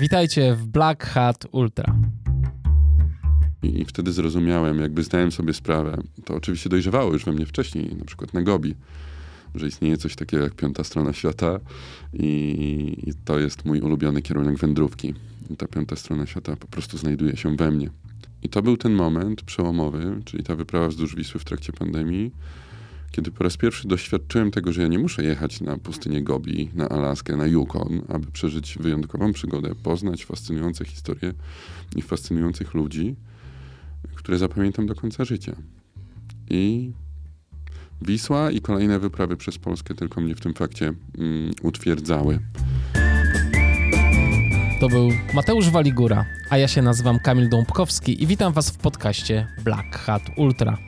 Witajcie w Black Hat Ultra. I, wtedy zrozumiałem, jakby zdałem sobie sprawę. To oczywiście dojrzewało już we mnie wcześniej, na przykład na Gobi, że istnieje coś takiego jak piąta strona świata i, i to jest mój ulubiony kierunek wędrówki. I ta piąta strona świata po prostu znajduje się we mnie. I to był ten moment przełomowy, czyli ta wyprawa wzdłuż Wisły w trakcie pandemii, kiedy po raz pierwszy doświadczyłem tego, że ja nie muszę jechać na pustynię Gobi, na Alaskę, na Yukon, aby przeżyć wyjątkową przygodę, poznać fascynujące historie i fascynujących ludzi, które zapamiętam do końca życia. I Wisła i kolejne wyprawy przez Polskę tylko mnie w tym fakcie mm, utwierdzały. To był Mateusz Waligura, a ja się nazywam Kamil Dąbkowski i witam Was w podcaście Black Hat Ultra.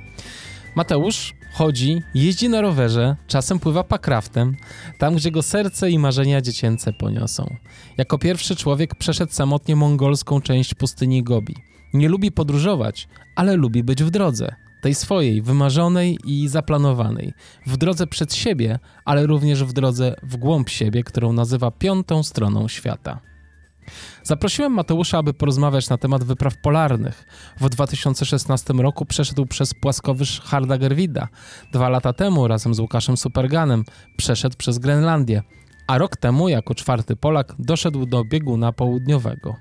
Mateusz chodzi, jeździ na rowerze, czasem pływa pakraftem, tam gdzie go serce i marzenia dziecięce poniosą. Jako pierwszy człowiek przeszedł samotnie mongolską część pustyni Gobi. Nie lubi podróżować, ale lubi być w drodze. Tej swojej, wymarzonej i zaplanowanej. W drodze przed siebie, ale również w drodze w głąb siebie, którą nazywa piątą stroną świata. Zaprosiłem Mateusza, aby porozmawiać na temat wypraw polarnych. W 2016 roku przeszedł przez płaskowyż Hardagervida. Dwa lata temu razem z Łukaszem Superganem przeszedł przez Grenlandię. A rok temu, jako czwarty Polak, doszedł do bieguna południowego.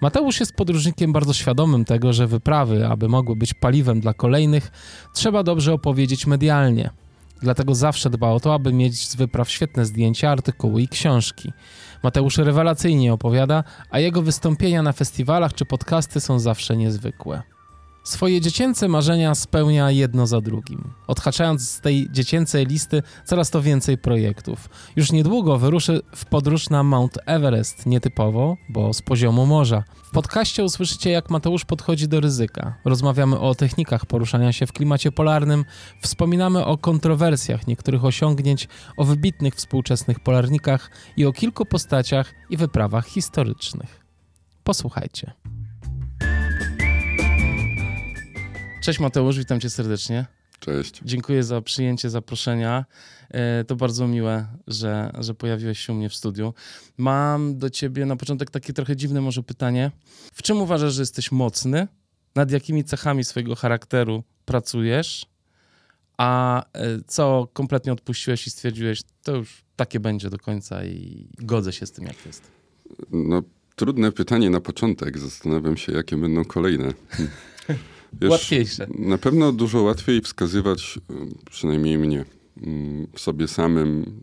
Mateusz jest podróżnikiem bardzo świadomym tego, że wyprawy, aby mogły być paliwem dla kolejnych, trzeba dobrze opowiedzieć medialnie. Dlatego zawsze dba o to, aby mieć z wypraw świetne zdjęcia, artykuły i książki. Mateusz rewelacyjnie opowiada, a jego wystąpienia na festiwalach czy podcasty są zawsze niezwykłe. Swoje dziecięce marzenia spełnia jedno za drugim, odhaczając z tej dziecięcej listy coraz to więcej projektów. Już niedługo wyruszy w podróż na Mount Everest, nietypowo, bo z poziomu morza. W podcaście usłyszycie, jak Mateusz podchodzi do ryzyka. Rozmawiamy o technikach poruszania się w klimacie polarnym, wspominamy o kontrowersjach niektórych osiągnięć, o wybitnych współczesnych polarnikach i o kilku postaciach i wyprawach historycznych. Posłuchajcie. Cześć Mateusz, witam cię serdecznie. Cześć. Dziękuję za przyjęcie zaproszenia. E, to bardzo miłe, że, że pojawiłeś się u mnie w studiu. Mam do ciebie na początek takie trochę dziwne może pytanie. W czym uważasz, że jesteś mocny? Nad jakimi cechami swojego charakteru pracujesz? A e, co kompletnie odpuściłeś i stwierdziłeś, to już takie będzie do końca i godzę się z tym, jak jest? No, trudne pytanie na początek. Zastanawiam się, jakie będą kolejne. Wiesz, Łatwiejsze. Na pewno dużo łatwiej wskazywać, y, przynajmniej mnie, mm, w sobie samym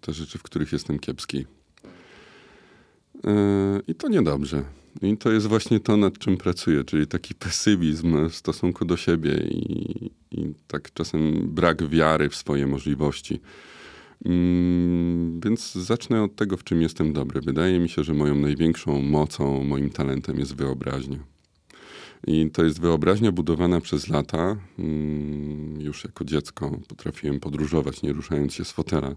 te rzeczy, w których jestem kiepski. Y, I to niedobrze. I to jest właśnie to, nad czym pracuję, czyli taki pesymizm w stosunku do siebie i, i tak czasem brak wiary w swoje możliwości. Mm, więc zacznę od tego, w czym jestem dobry. Wydaje mi się, że moją największą mocą, moim talentem jest wyobraźnia. I to jest wyobraźnia budowana przez lata. Mm, już jako dziecko potrafiłem podróżować, nie ruszając się z fotela.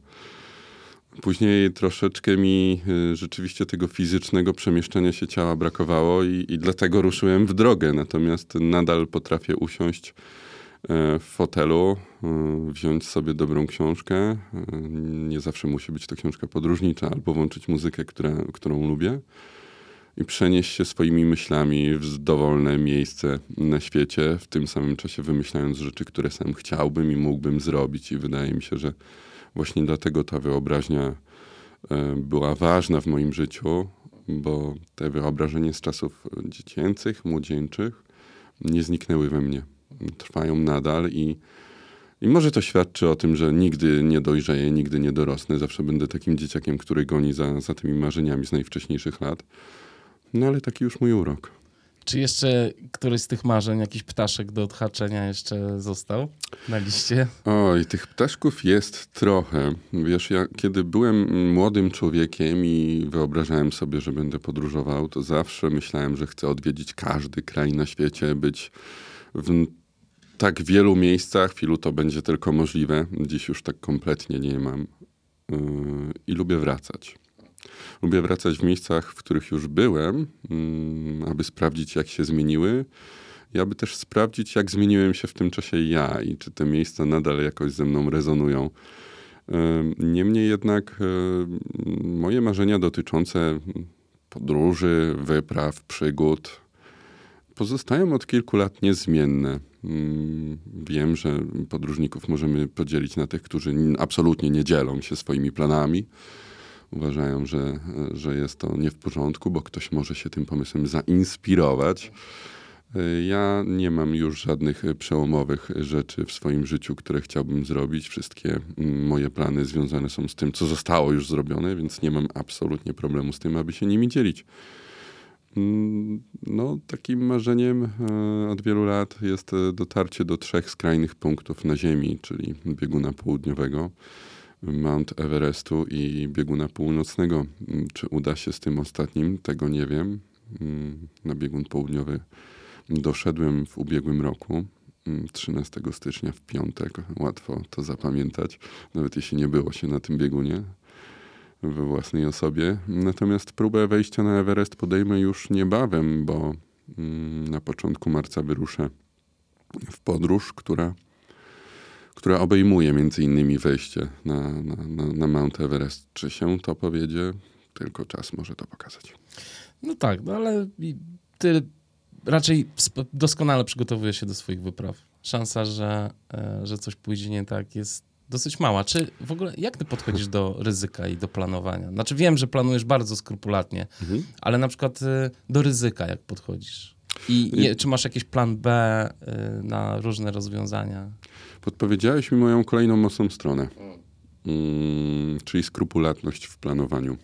Później troszeczkę mi y, rzeczywiście tego fizycznego przemieszczania się ciała brakowało i, i dlatego ruszyłem w drogę. Natomiast nadal potrafię usiąść e, w fotelu, e, wziąć sobie dobrą książkę. E, nie zawsze musi być to książka podróżnicza, albo włączyć muzykę, którą lubię i przenieść się swoimi myślami w dowolne miejsce na świecie, w tym samym czasie wymyślając rzeczy, które sam chciałbym i mógłbym zrobić. I wydaje mi się, że właśnie dlatego ta wyobraźnia e, była ważna w moim życiu, bo te wyobrażenia z czasów dziecięcych, młodzieńczych nie zniknęły we mnie. Trwają nadal i, i może to świadczy o tym, że nigdy nie dojrzeję, nigdy nie dorosnę. Zawsze będę takim dzieciakiem, który goni za, za tymi marzeniami z najwcześniejszych lat. No ale taki już mój urok. Czy jeszcze któryś z tych marzeń, jakiś ptaszek do odhaczenia jeszcze został na liście? Oj, tych ptaszków jest trochę. Wiesz, ja kiedy byłem młodym człowiekiem i wyobrażałem sobie, że będę podróżował, to zawsze myślałem, że chcę odwiedzić każdy kraj na świecie, być w tak wielu miejscach, w ilu to będzie tylko możliwe. Dziś już tak kompletnie nie mam. Yy, I lubię wracać. Lubię wracać w miejscach, w których już byłem, mm, aby sprawdzić, jak się zmieniły. I aby też sprawdzić, jak zmieniłem się w tym czasie ja i czy te miejsca nadal jakoś ze mną rezonują. Niemniej jednak moje marzenia dotyczące podróży, wypraw, przygód pozostają od kilku lat niezmienne. Mm, wiem, że podróżników możemy podzielić na tych, którzy absolutnie nie dzielą się swoimi planami. Uważają, że, że jest to nie w porządku, bo ktoś może się tym pomysłem zainspirować. Ja nie mam już żadnych przełomowych rzeczy w swoim życiu, które chciałbym zrobić. Wszystkie mm, moje plany związane są z tym, co zostało już zrobione, więc nie mam absolutnie problemu z tym, aby się nimi dzielić. Mm, no, takim marzeniem e, od wielu lat jest e, dotarcie do trzech skrajnych punktów na Ziemi, czyli bieguna południowego, Mount Everestu i bieguna północnego. Mm, czy uda się z tym ostatnim, tego nie wiem. Na biegun południowy Doszedłem w ubiegłym roku, 13 mm, stycznia w piątek. Łatwo to zapamiętać, nawet jeśli nie było się na tym biegunie we własnej osobie. Natomiast próbę wejścia na Everest podejmę już niebawem, bo mm, na początku marca wyruszę w podróż, która, która obejmuje między innymi wejście na, na, na, Mount Everest. Czy się to powiedzie? Tylko czas może to pokazać. No tak, no ale ty raczej doskonale przygotowuje się do swoich wypraw. Szansa, że, e, że coś pójdzie nie tak jest dosyć mała. Czy w ogóle, jak ty podchodzisz do ryzyka i do planowania? Znaczy wiem, że planujesz bardzo skrupulatnie, mhm. ale na przykład e, do ryzyka jak podchodzisz? I je, czy masz jakiś plan B e, na różne rozwiązania? Podpowiedziałeś mi moją kolejną mocną stronę, mm, czyli skrupulatność w planowaniu.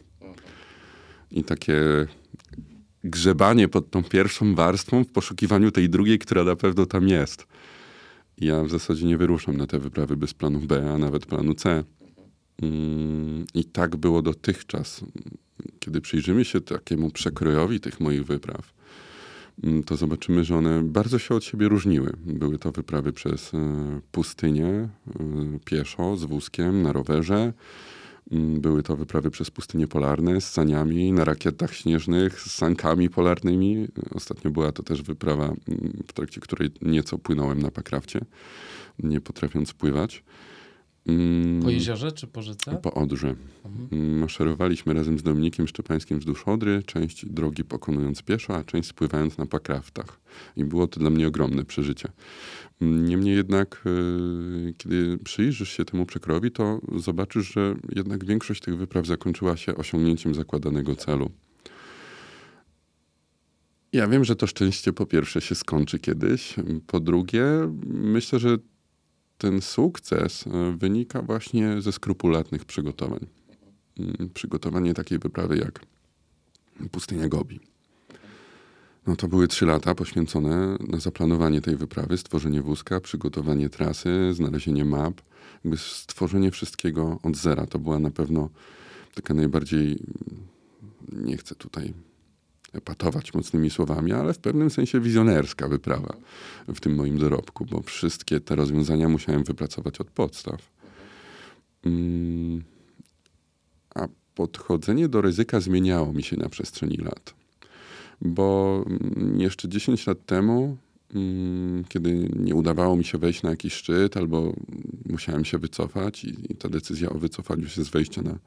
I takie grzebanie pod tą pierwszą warstwą w poszukiwaniu tej drugiej, która na pewno tam jest. Ja w zasadzie nie wyruszam na te wyprawy bez planu B, a nawet planu C. Mm, I tak było dotychczas. Kiedy przyjrzymy się takiemu przekrojowi tych moich wypraw, to zobaczymy, że one bardzo się od siebie różniły. Były to wyprawy przez e, pustynię, e, pieszo, z wózkiem, na rowerze, Mm, były to wyprawy przez pustynie polarne z saniami na rakietach śnieżnych, z sankami polarnymi. Ostatnio była to też wyprawa, mm, w trakcie której nieco płynąłem na pakrafcie, nie potrafiąc pływać. Mm, po jeziorze czy po rzece? Po Odrze. Mhm. Maszerowaliśmy razem z Dominikiem Szczepańskim wzdłuż Odry, część drogi pokonując pieszo, a część spływając na pakraftach. I było to dla mnie ogromne przeżycie. Niemniej jednak, y, kiedy przyjrzysz się temu przekrojowi, to zobaczysz, że jednak większość tych wypraw zakończyła się osiągnięciem zakładanego celu. Ja wiem, że to szczęście po pierwsze się skończy kiedyś. Po drugie, myślę, że ten sukces e, wynika właśnie ze skrupulatnych przygotowań. Mm, przygotowanie takiej wyprawy jak pustynia Gobi. No to były trzy lata poświęcone na zaplanowanie tej wyprawy, stworzenie wózka, przygotowanie trasy, znalezienie map, jakby stworzenie wszystkiego od zera. To była na pewno taka najbardziej, nie chcę tutaj epatować mocnymi słowami, ale w pewnym sensie wizjonerska wyprawa w tym moim dorobku, bo wszystkie te rozwiązania musiałem wypracować od podstaw. Mm, a podchodzenie do ryzyka zmieniało mi się na przestrzeni lat. Bo mm, jeszcze 10 lat temu kiedy nie udawało mi się wejść na jakiś szczyt, albo musiałem się wycofać, i, i ta decyzja o wycofaniu się z wejścia na,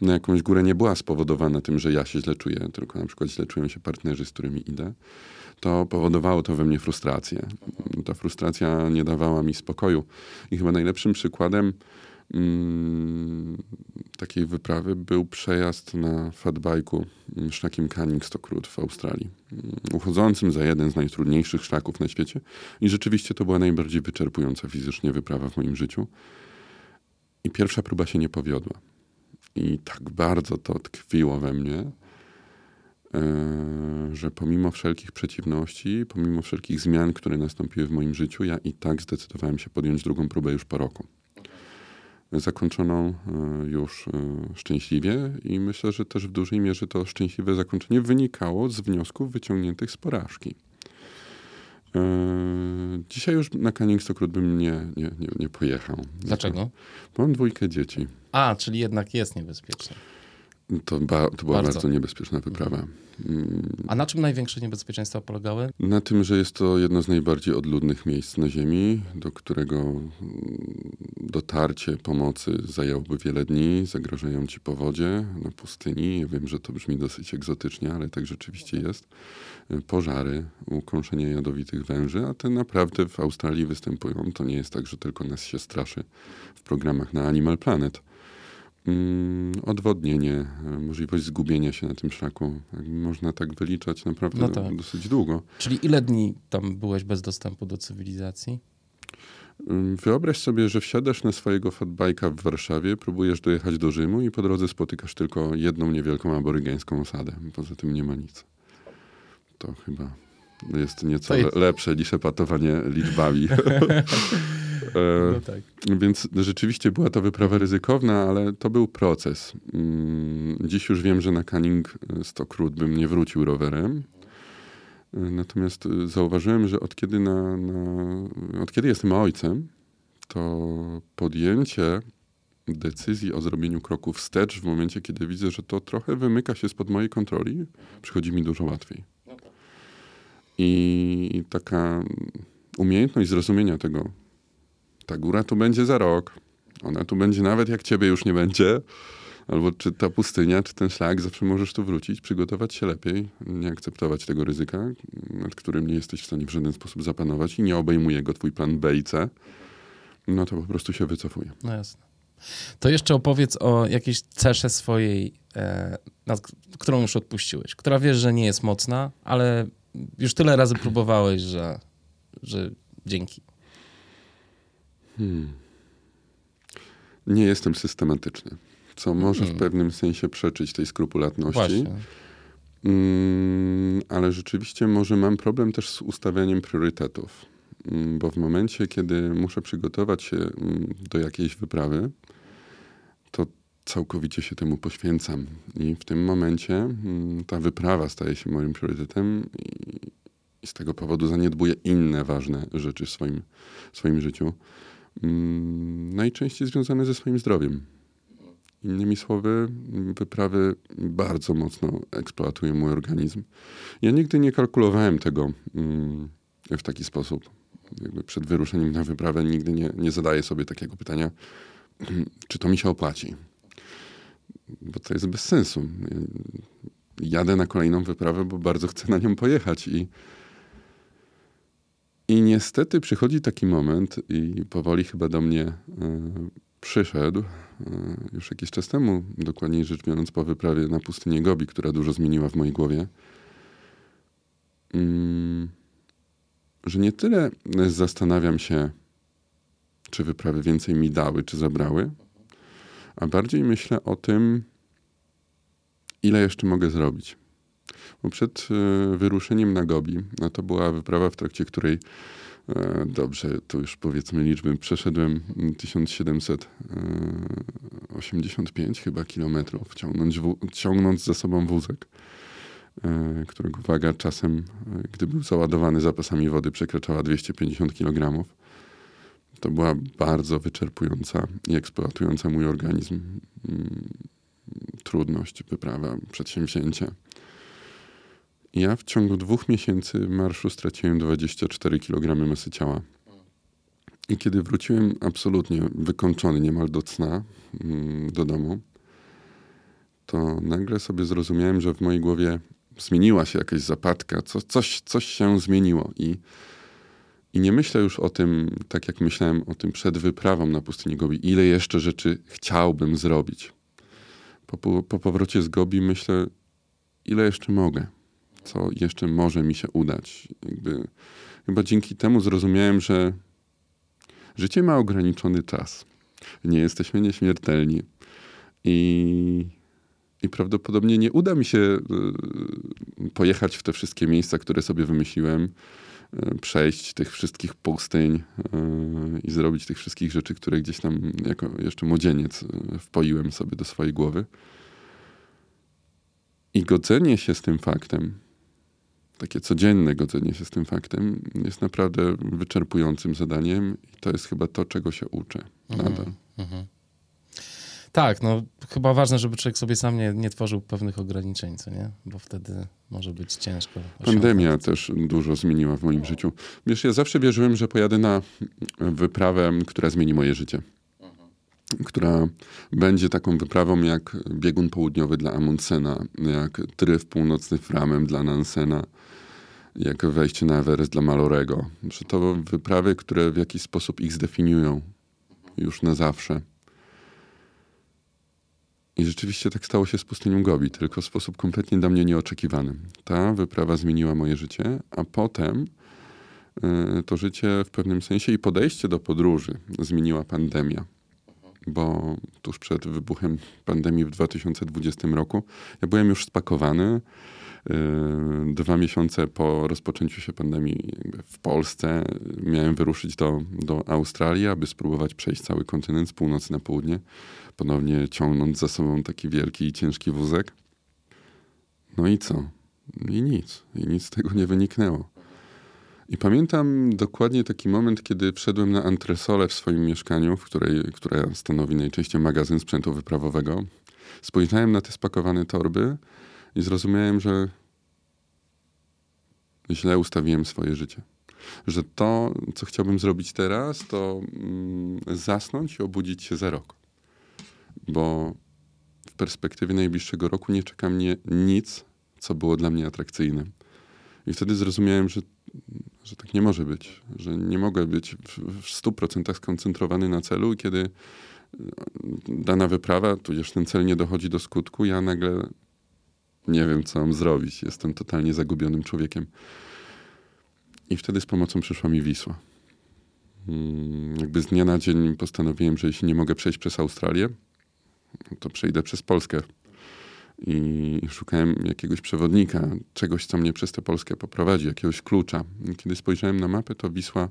na jakąś górę nie była spowodowana tym, że ja się źle czuję, tylko na przykład źle czują się partnerzy, z którymi idę, to powodowało to we mnie frustrację. Ta frustracja nie dawała mi spokoju. I chyba najlepszym przykładem Mm, takiej wyprawy był przejazd na fatbajku mm, szlakiem Canning Stockroot w Australii, mm, uchodzącym za jeden z najtrudniejszych szlaków na świecie. I rzeczywiście to była najbardziej wyczerpująca fizycznie wyprawa w moim życiu. I pierwsza próba się nie powiodła. I tak bardzo to tkwiło we mnie, e, że pomimo wszelkich przeciwności, pomimo wszelkich zmian, które nastąpiły w moim życiu, ja i tak zdecydowałem się podjąć drugą próbę już po roku zakończoną e, już e, szczęśliwie i myślę, że też w dużej mierze to szczęśliwe zakończenie wynikało z wniosków wyciągniętych z porażki. E, dzisiaj już na Canning Stockroot bym nie, nie, nie, nie pojechał. Dlaczego? Mam dwójkę dzieci. A, czyli jednak jest niebezpieczne. To, ba, to była Bardzo. bardzo, niebezpieczna wyprawa. Mm, A na czym największe niebezpieczeństwa polegały? Na tym, że jest to jedno z najbardziej odludnych miejsc na Ziemi, do którego mm, dotarcie pomocy zajęłoby wiele dni. Zagrażają ci powodzie na pustyni. Ja wiem, że to brzmi dosyć egzotycznie, ale tak rzeczywiście jest. Pożary, ukąszenie jadowitych węży, a te naprawdę w Australii występują. To nie jest tak, że tylko nas się straszy w programach na Animal Planet. Mm, odwodnienie, e, możliwość zgubienia się na tym szlaku. Można tak wyliczać naprawdę No tak. dosyć długo. Czyli ile dni tam byłeś bez dostępu do cywilizacji? Ym, Wyobraź sobie, że wsiadasz na swojego fatbajka w Warszawie, próbujesz dojechać do Rzymu i po drodze spotykasz tylko jedną niewielką aborygeńską osadę. Poza tym nie ma nic. To chyba jest nieco jest- le- lepsze niż epatowanie liczbami. E, tak. Więc rzeczywiście była to wyprawa ryzykowna, ale to był proces. Mm, Dziś już wiem, że na Canning Stockroot bym nie wrócił rowerem. E, Natomiast e, zauważyłem, że od kiedy, na, na, od kiedy jestem ojcem, to podjęcie decyzji o zrobieniu kroku wstecz w momencie, kiedy widzę, że to trochę wymyka się spod mojej kontroli, przychodzi mi dużo łatwiej. I taka umiejętność zrozumienia tego, ta góra tu będzie za rok, ona tu będzie nawet jak ciebie już nie będzie, albo czy ta pustynia, czy ten szlak, zawsze możesz tu wrócić, przygotować się lepiej, nie akceptować tego ryzyka, nad którym nie jesteś w stanie w żaden sposób zapanować i nie obejmuje go twój plan B i C, no to po prostu się wycofuje. No jasne. To jeszcze opowiedz o jakiejś cesze swojej, e, nad, którą już odpuściłeś, która wiesz, że nie jest mocna, ale już tyle razy próbowałeś, że, że dzięki. Hmm. Nie jestem systematyczny, co może Hmm. w pewnym sensie przeczyć tej skrupulatności. Właśnie. Mm, ale rzeczywiście może mam problem też z ustawianiem priorytetów, Mm, bo w momencie, kiedy muszę przygotować się mm, do jakiejś wyprawy, to całkowicie się temu poświęcam. I w tym momencie ta wyprawa staje się moim priorytetem i, i z tego powodu zaniedbuję inne ważne rzeczy w swoim, w swoim życiu. Mm, Najczęściej związane ze swoim zdrowiem. Innymi słowy, wyprawy bardzo mocno eksploatują mój organizm. Ja nigdy nie kalkulowałem tego mm, w taki sposób. Jakby przed wyruszeniem na wyprawę nigdy nie, nie zadaję sobie takiego pytania, czy to mi się opłaci. Bo to jest bez sensu. Jadę na kolejną wyprawę, bo bardzo chcę na nią pojechać i i niestety przychodzi taki moment i powoli chyba do mnie e, przyszedł e, już jakiś czas temu, dokładniej rzecz biorąc po wyprawie na pustynię Gobi, która dużo zmieniła w mojej głowie, mm, że nie tyle zastanawiam się, czy wyprawy więcej mi dały, czy zabrały, a bardziej myślę o tym, ile jeszcze mogę zrobić. Bo przed e, wyruszeniem na Gobi, a to była wyprawa, w trakcie której e, dobrze, tu już powiedzmy liczby, przeszedłem 1785 chyba kilometrów, ciągnąć, wó- ciągnąc za sobą wózek, e, którego waga czasem, e, gdy był załadowany zapasami wody, przekraczała 250 kg. To była bardzo wyczerpująca i eksploatująca mój organizm mm, trudność, wyprawa, przedsięwzięcie. Ja w ciągu dwóch miesięcy marszu straciłem 24 kg masy ciała. I kiedy wróciłem absolutnie wykończony niemal do cna mm, do domu, to nagle sobie zrozumiałem, że w mojej głowie zmieniła się jakaś zapadka, co, coś, coś się zmieniło. I, I nie myślę już o tym, tak jak myślałem o tym przed wyprawą na pustyni Gobi, ile jeszcze rzeczy chciałbym zrobić. Po, po, po powrocie z Gobi myślę, ile jeszcze mogę co jeszcze może mi się udać. Jakby, chyba dzięki temu zrozumiałem, że życie ma ograniczony czas. Nie jesteśmy nieśmiertelni. I, i prawdopodobnie nie uda mi się y, pojechać w te wszystkie miejsca, które sobie wymyśliłem, y, przejść tych wszystkich pustyń y, i zrobić tych wszystkich rzeczy, które gdzieś tam jako jeszcze młodzieniec wpoiłem sobie do swojej głowy. I godzenie się z tym faktem, takie codzienne godzenie się z tym faktem jest naprawdę wyczerpującym zadaniem i to jest chyba to, czego się uczę nadal. Mhm. Tak, no chyba ważne, żeby człowiek sobie sam nie, nie tworzył pewnych ograniczeń, co nie? Bo wtedy może być ciężko. Pandemia osiągnąć. też dużo zmieniła w moim życiu. Wiesz, ja zawsze wierzyłem, że pojadę na wyprawę, która zmieni moje życie. Która będzie taką wyprawą jak biegun południowy dla Amundsena, jak tryf północny Framem dla Nansena, jak wejście na Everest dla Malorego. Że to wyprawy, które w jakiś sposób ich zdefiniują już na zawsze. I rzeczywiście tak stało się z pustynią Gobi, tylko w sposób kompletnie dla mnie nieoczekiwany. Ta wyprawa zmieniła moje życie, a potem y, to życie w pewnym sensie i podejście do podróży zmieniła pandemia. Bo tuż przed wybuchem pandemii w 2020 roku ja byłem już spakowany. Y, Dwa miesiące po rozpoczęciu się pandemii w Polsce miałem wyruszyć do, do Australii, aby spróbować przejść cały kontynent z północy na południe ponownie ciągnąc za sobą taki wielki i ciężki wózek. No i co? I nic. I nic z tego nie wyniknęło. I pamiętam dokładnie taki moment, kiedy wszedłem na antresolę w swoim mieszkaniu, w której, które stanowi najczęściej magazyn sprzętu wyprawowego. Spojrzałem na te spakowane torby i zrozumiałem, że źle ustawiłem swoje życie. Że to, co chciałbym zrobić teraz, to mm, zasnąć i obudzić się za rok bo w perspektywie najbliższego roku nie czeka mnie nic, co było dla mnie atrakcyjne. I wtedy zrozumiałem, że, że tak nie może być, że nie mogę być w, w 100% skoncentrowany na celu, kiedy e, dana wyprawa, tudzież ten cel nie dochodzi do skutku, ja nagle nie wiem, co mam zrobić. Jestem totalnie zagubionym człowiekiem. I wtedy z pomocą przyszła mi Wisła. Mm, Jakby z dnia na dzień postanowiłem, że jeśli nie mogę przejść przez Australię, to przejdę przez Polskę. I szukałem jakiegoś przewodnika, czegoś, co mnie przez tę Polskę poprowadzi, jakiegoś klucza. I kiedy spojrzałem na mapę, to Wisła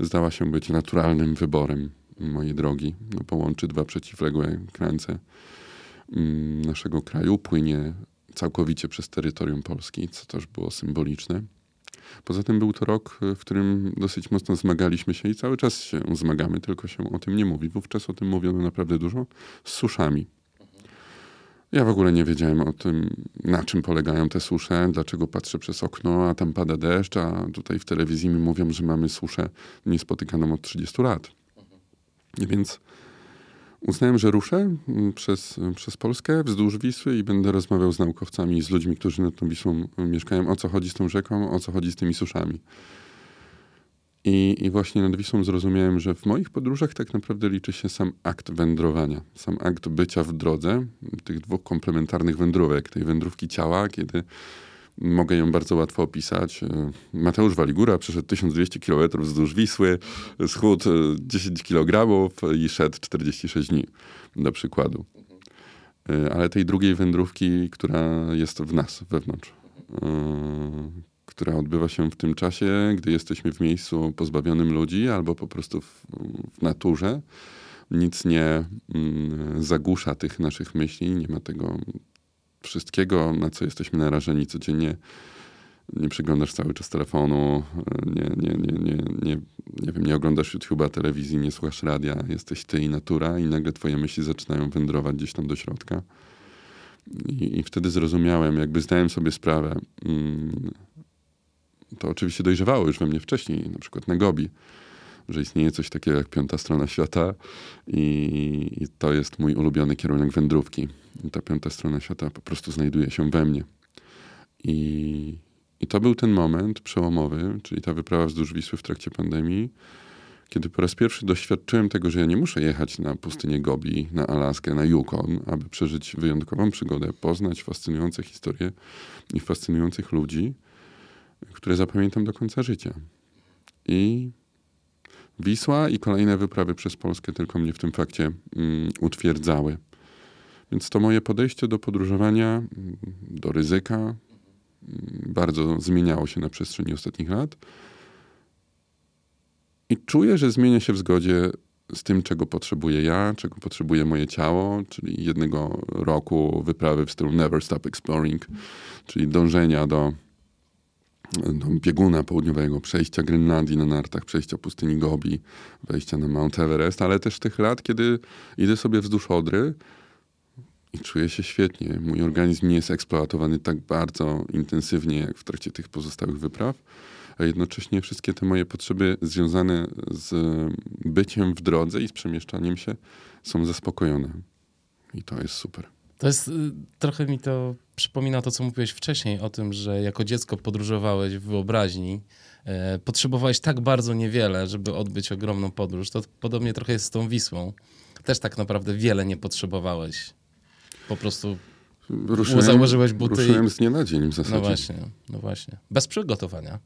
zdała się być naturalnym wyborem mojej drogi. No, połączy dwa przeciwległe krańce mm, naszego kraju, płynie całkowicie przez terytorium Polski, co też było symboliczne. Poza tym był to rok, w którym dosyć mocno zmagaliśmy się i cały czas się zmagamy, tylko się o tym nie mówi. Wówczas o tym mówiono naprawdę dużo z suszami. Ja w ogóle nie wiedziałem o tym, na czym polegają te susze, dlaczego patrzę przez okno, a tam pada deszcz, a tutaj w telewizji mi mówią, że mamy suszę niespotykaną od 30 lat. I więc uznałem, że ruszę mm, przez, przez Polskę wzdłuż Wisły i będę rozmawiał z naukowcami, z ludźmi, którzy nad tą Wisłą mieszkają, o co chodzi z tą rzeką, o co chodzi z tymi suszami. I, I właśnie nad Wisłą zrozumiałem, że w moich podróżach tak naprawdę liczy się sam akt wędrowania, sam akt bycia w drodze, tych dwóch komplementarnych wędrówek, tej wędrówki ciała, kiedy mogę ją bardzo łatwo opisać. E, Mateusz Waligura przeszedł 1200 km wzdłuż Wisły, schód e, 10 kg i szedł 46 dni, do przykładu. E, Ale tej drugiej wędrówki, która jest w nas, wewnątrz, e, która odbywa się w tym czasie, gdy jesteśmy w miejscu pozbawionym ludzi albo po prostu w, w naturze. Nic nie mm, zagłusza tych naszych myśli, nie ma tego wszystkiego, na co jesteśmy narażeni codziennie. Nie przyglądasz cały czas telefonu, nie, nie, nie, nie, nie, nie, wiem, nie oglądasz YouTube'a, telewizji, nie słuchasz radia. Jesteś ty i natura i nagle twoje myśli zaczynają wędrować gdzieś tam do środka. I, i wtedy zrozumiałem, jakby zdałem sobie sprawę, mm, to oczywiście dojrzewało już we mnie wcześniej, na przykład na Gobi, że istnieje coś takiego jak piąta strona świata i, i to jest mój ulubiony kierunek wędrówki. I ta piąta strona świata po prostu znajduje się we mnie. I, I to był ten moment przełomowy, czyli ta wyprawa wzdłuż Wisły w trakcie pandemii, kiedy po raz pierwszy doświadczyłem tego, że ja nie muszę jechać na pustynię Gobi, na Alaskę, na Yukon, aby przeżyć wyjątkową przygodę, poznać fascynujące historie i fascynujących ludzi, które zapamiętam do końca życia. I Wisła i kolejne wyprawy przez Polskę tylko mnie w tym fakcie mm, utwierdzały. Więc to moje podejście do podróżowania, mm, do ryzyka, mm, bardzo zmieniało się na przestrzeni ostatnich lat. I czuję, że zmienia się w zgodzie z tym, czego potrzebuję ja, czego potrzebuje moje ciało, czyli jednego roku wyprawy w stylu Never Stop Exploring, czyli dążenia do do bieguna południowego, przejścia Grenlandii na nartach, przejścia pustyni Gobi, wejścia na Mount Everest, ale też tych lat, kiedy idę sobie wzdłuż Odry i czuję się świetnie. Mój organizm nie jest eksploatowany tak bardzo intensywnie, jak w trakcie tych pozostałych wypraw, a jednocześnie wszystkie te moje potrzeby związane z byciem w drodze i z przemieszczaniem się są zaspokojone. I to jest super. To jest, y, trochę mi to przypomina to, co mówiłeś wcześniej o tym, że jako dziecko podróżowałeś w wyobraźni, e, potrzebowałeś tak bardzo niewiele, żeby odbyć ogromną podróż. To podobnie trochę jest z tą Wisłą. Też tak naprawdę wiele nie potrzebowałeś. Po prostu Ruszyłem, założyłeś buty ruszyłem z dnia na dzień w zasadzie. No właśnie, no właśnie. Bez przygotowania.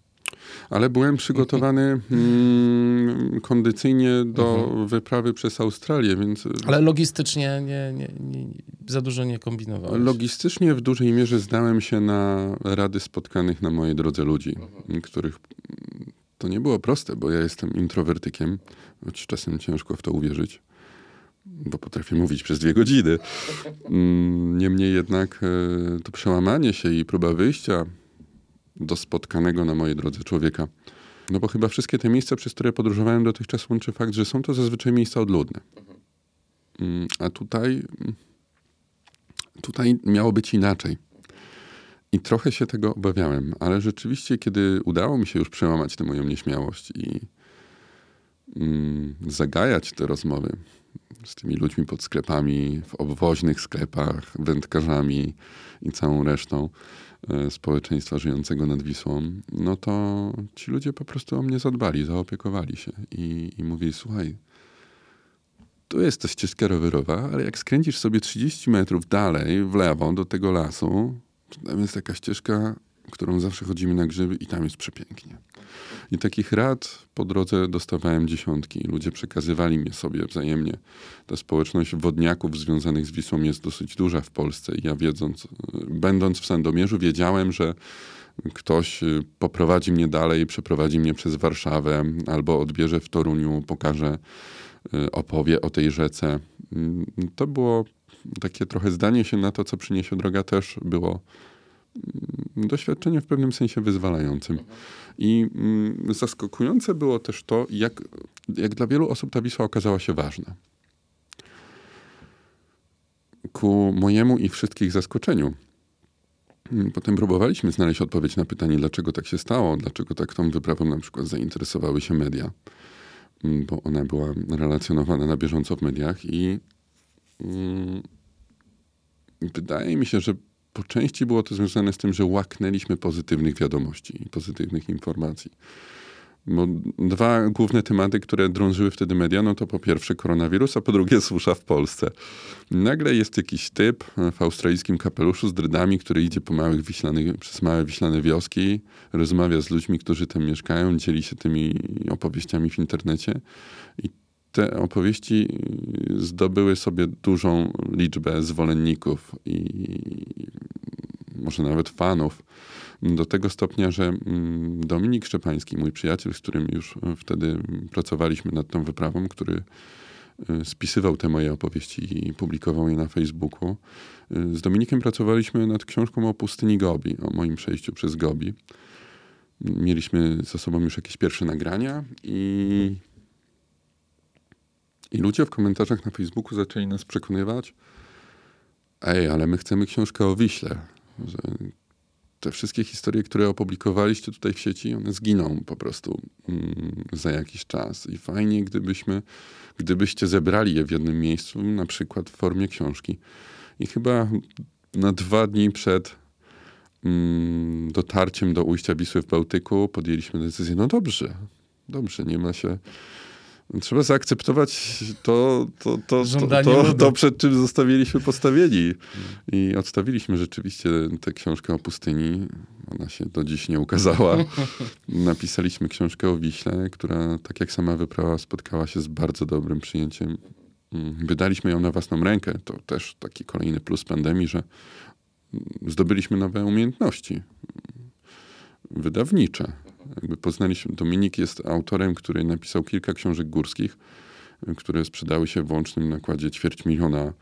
Ale byłem przygotowany mm, kondycyjnie do wyprawy przez Australię, więc Ale logistycznie nie, nie, nie, za dużo nie kombinowałeś. logistycznie w dużej mierze zdałem się na rady spotkanych na mojej drodze ludzi, których mm, to nie było proste, bo ja jestem introwertykiem, choć czasem ciężko w to uwierzyć, bo potrafię mówić przez dwie godziny. Mm, Niemniej jednak e, to przełamanie się i próba wyjścia do spotkanego na mojej drodze człowieka. No bo chyba wszystkie te miejsca, przez które podróżowałem dotychczas łączy fakt, że są to zazwyczaj miejsca odludne. Mm, A tutaj, tutaj miało być inaczej. I trochę się tego obawiałem, ale rzeczywiście, kiedy udało mi się już przełamać tę moją nieśmiałość i mm, zagajać te rozmowy z tymi ludźmi pod sklepami, w obwoźnych sklepach, wędkarzami i całą resztą społeczeństwa żyjącego nad Wisłą, no to ci ludzie po prostu o mnie zadbali, zaopiekowali się i, i mówili, słuchaj, tu jest ta ścieżka rowerowa, ale jak skręcisz sobie 30 metrów dalej, w lewo, do tego lasu, to tam jest taka ścieżka, którą zawsze chodzimy na grzyby i tam jest przepięknie. I takich rad po drodze dostawałem dziesiątki. Ludzie przekazywali mnie sobie wzajemnie. Ta społeczność wodniaków związanych z Wisłą jest dosyć duża w Polsce. I ja wiedząc, będąc w Sandomierzu, wiedziałem, że ktoś y, poprowadzi mnie dalej, przeprowadzi mnie przez Warszawę albo odbierze w Toruniu, pokaże, y, opowie o tej rzece. Mm, To było takie trochę zdanie się na to, co przyniesie droga, też było doświadczenie w pewnym sensie wyzwalającym. I mm, zaskakujące było też to, jak, jak dla wielu osób ta Wisła okazała się ważna. Ku mojemu i wszystkich zaskoczeniu. Mm, Potem próbowaliśmy znaleźć odpowiedź na pytanie, dlaczego tak się stało, dlaczego tak tą wyprawą na przykład zainteresowały się media, Mm, bo ona była relacjonowana na bieżąco w mediach i mm, wydaje mi się, że po części było to związane z tym, że łaknęliśmy pozytywnych wiadomości i pozytywnych informacji. Bo dwa główne tematy, które drążyły wtedy media, no to po pierwsze koronawirus, a po drugie susza w Polsce. Nagle jest jakiś typ w australijskim kapeluszu z drydami, który idzie po małych wiślanych, przez małe wiślane wioski, rozmawia z ludźmi, którzy tam mieszkają, dzieli się tymi opowieściami w internecie. I te opowieści zdobyły sobie dużą liczbę zwolenników i może nawet fanów. Do tego stopnia, że mm, Dominik Szczepański, mój przyjaciel, z którym już wtedy pracowaliśmy nad tą wyprawą, który y, spisywał te moje opowieści i publikował je na Facebooku. Y, Z Dominikiem pracowaliśmy nad książką o pustyni Gobi, o moim przejściu przez Gobi. Mieliśmy za sobą już jakieś pierwsze nagrania i, i ludzie w komentarzach na Facebooku zaczęli nas przekonywać, ej, ale my chcemy książkę o Wiśle, że te wszystkie historie, które opublikowaliście tutaj w sieci, one zginą po prostu mm, za jakiś czas. I fajnie, gdybyśmy, gdybyście zebrali je w jednym miejscu, na przykład w formie książki. I chyba na dwa dni przed mm, dotarciem do ujścia Wisły w Bałtyku podjęliśmy decyzję, no dobrze, dobrze, nie ma się... Trzeba zaakceptować to, to, to, to, to, przed czym zostawiliśmy postawieni. I odstawiliśmy rzeczywiście tę książkę o pustyni. Ona się do dziś nie ukazała. Napisaliśmy książkę o Wiśle, która, tak jak sama wyprawa, spotkała się z bardzo dobrym przyjęciem. Mm, Wydaliśmy ją na własną rękę. To też taki kolejny plus pandemii, że zdobyliśmy nowe umiejętności wydawnicze. Jakby poznaliśmy, Dominik jest autorem, który napisał kilka książek górskich, które sprzedały się w łącznym nakładzie ćwierć miliona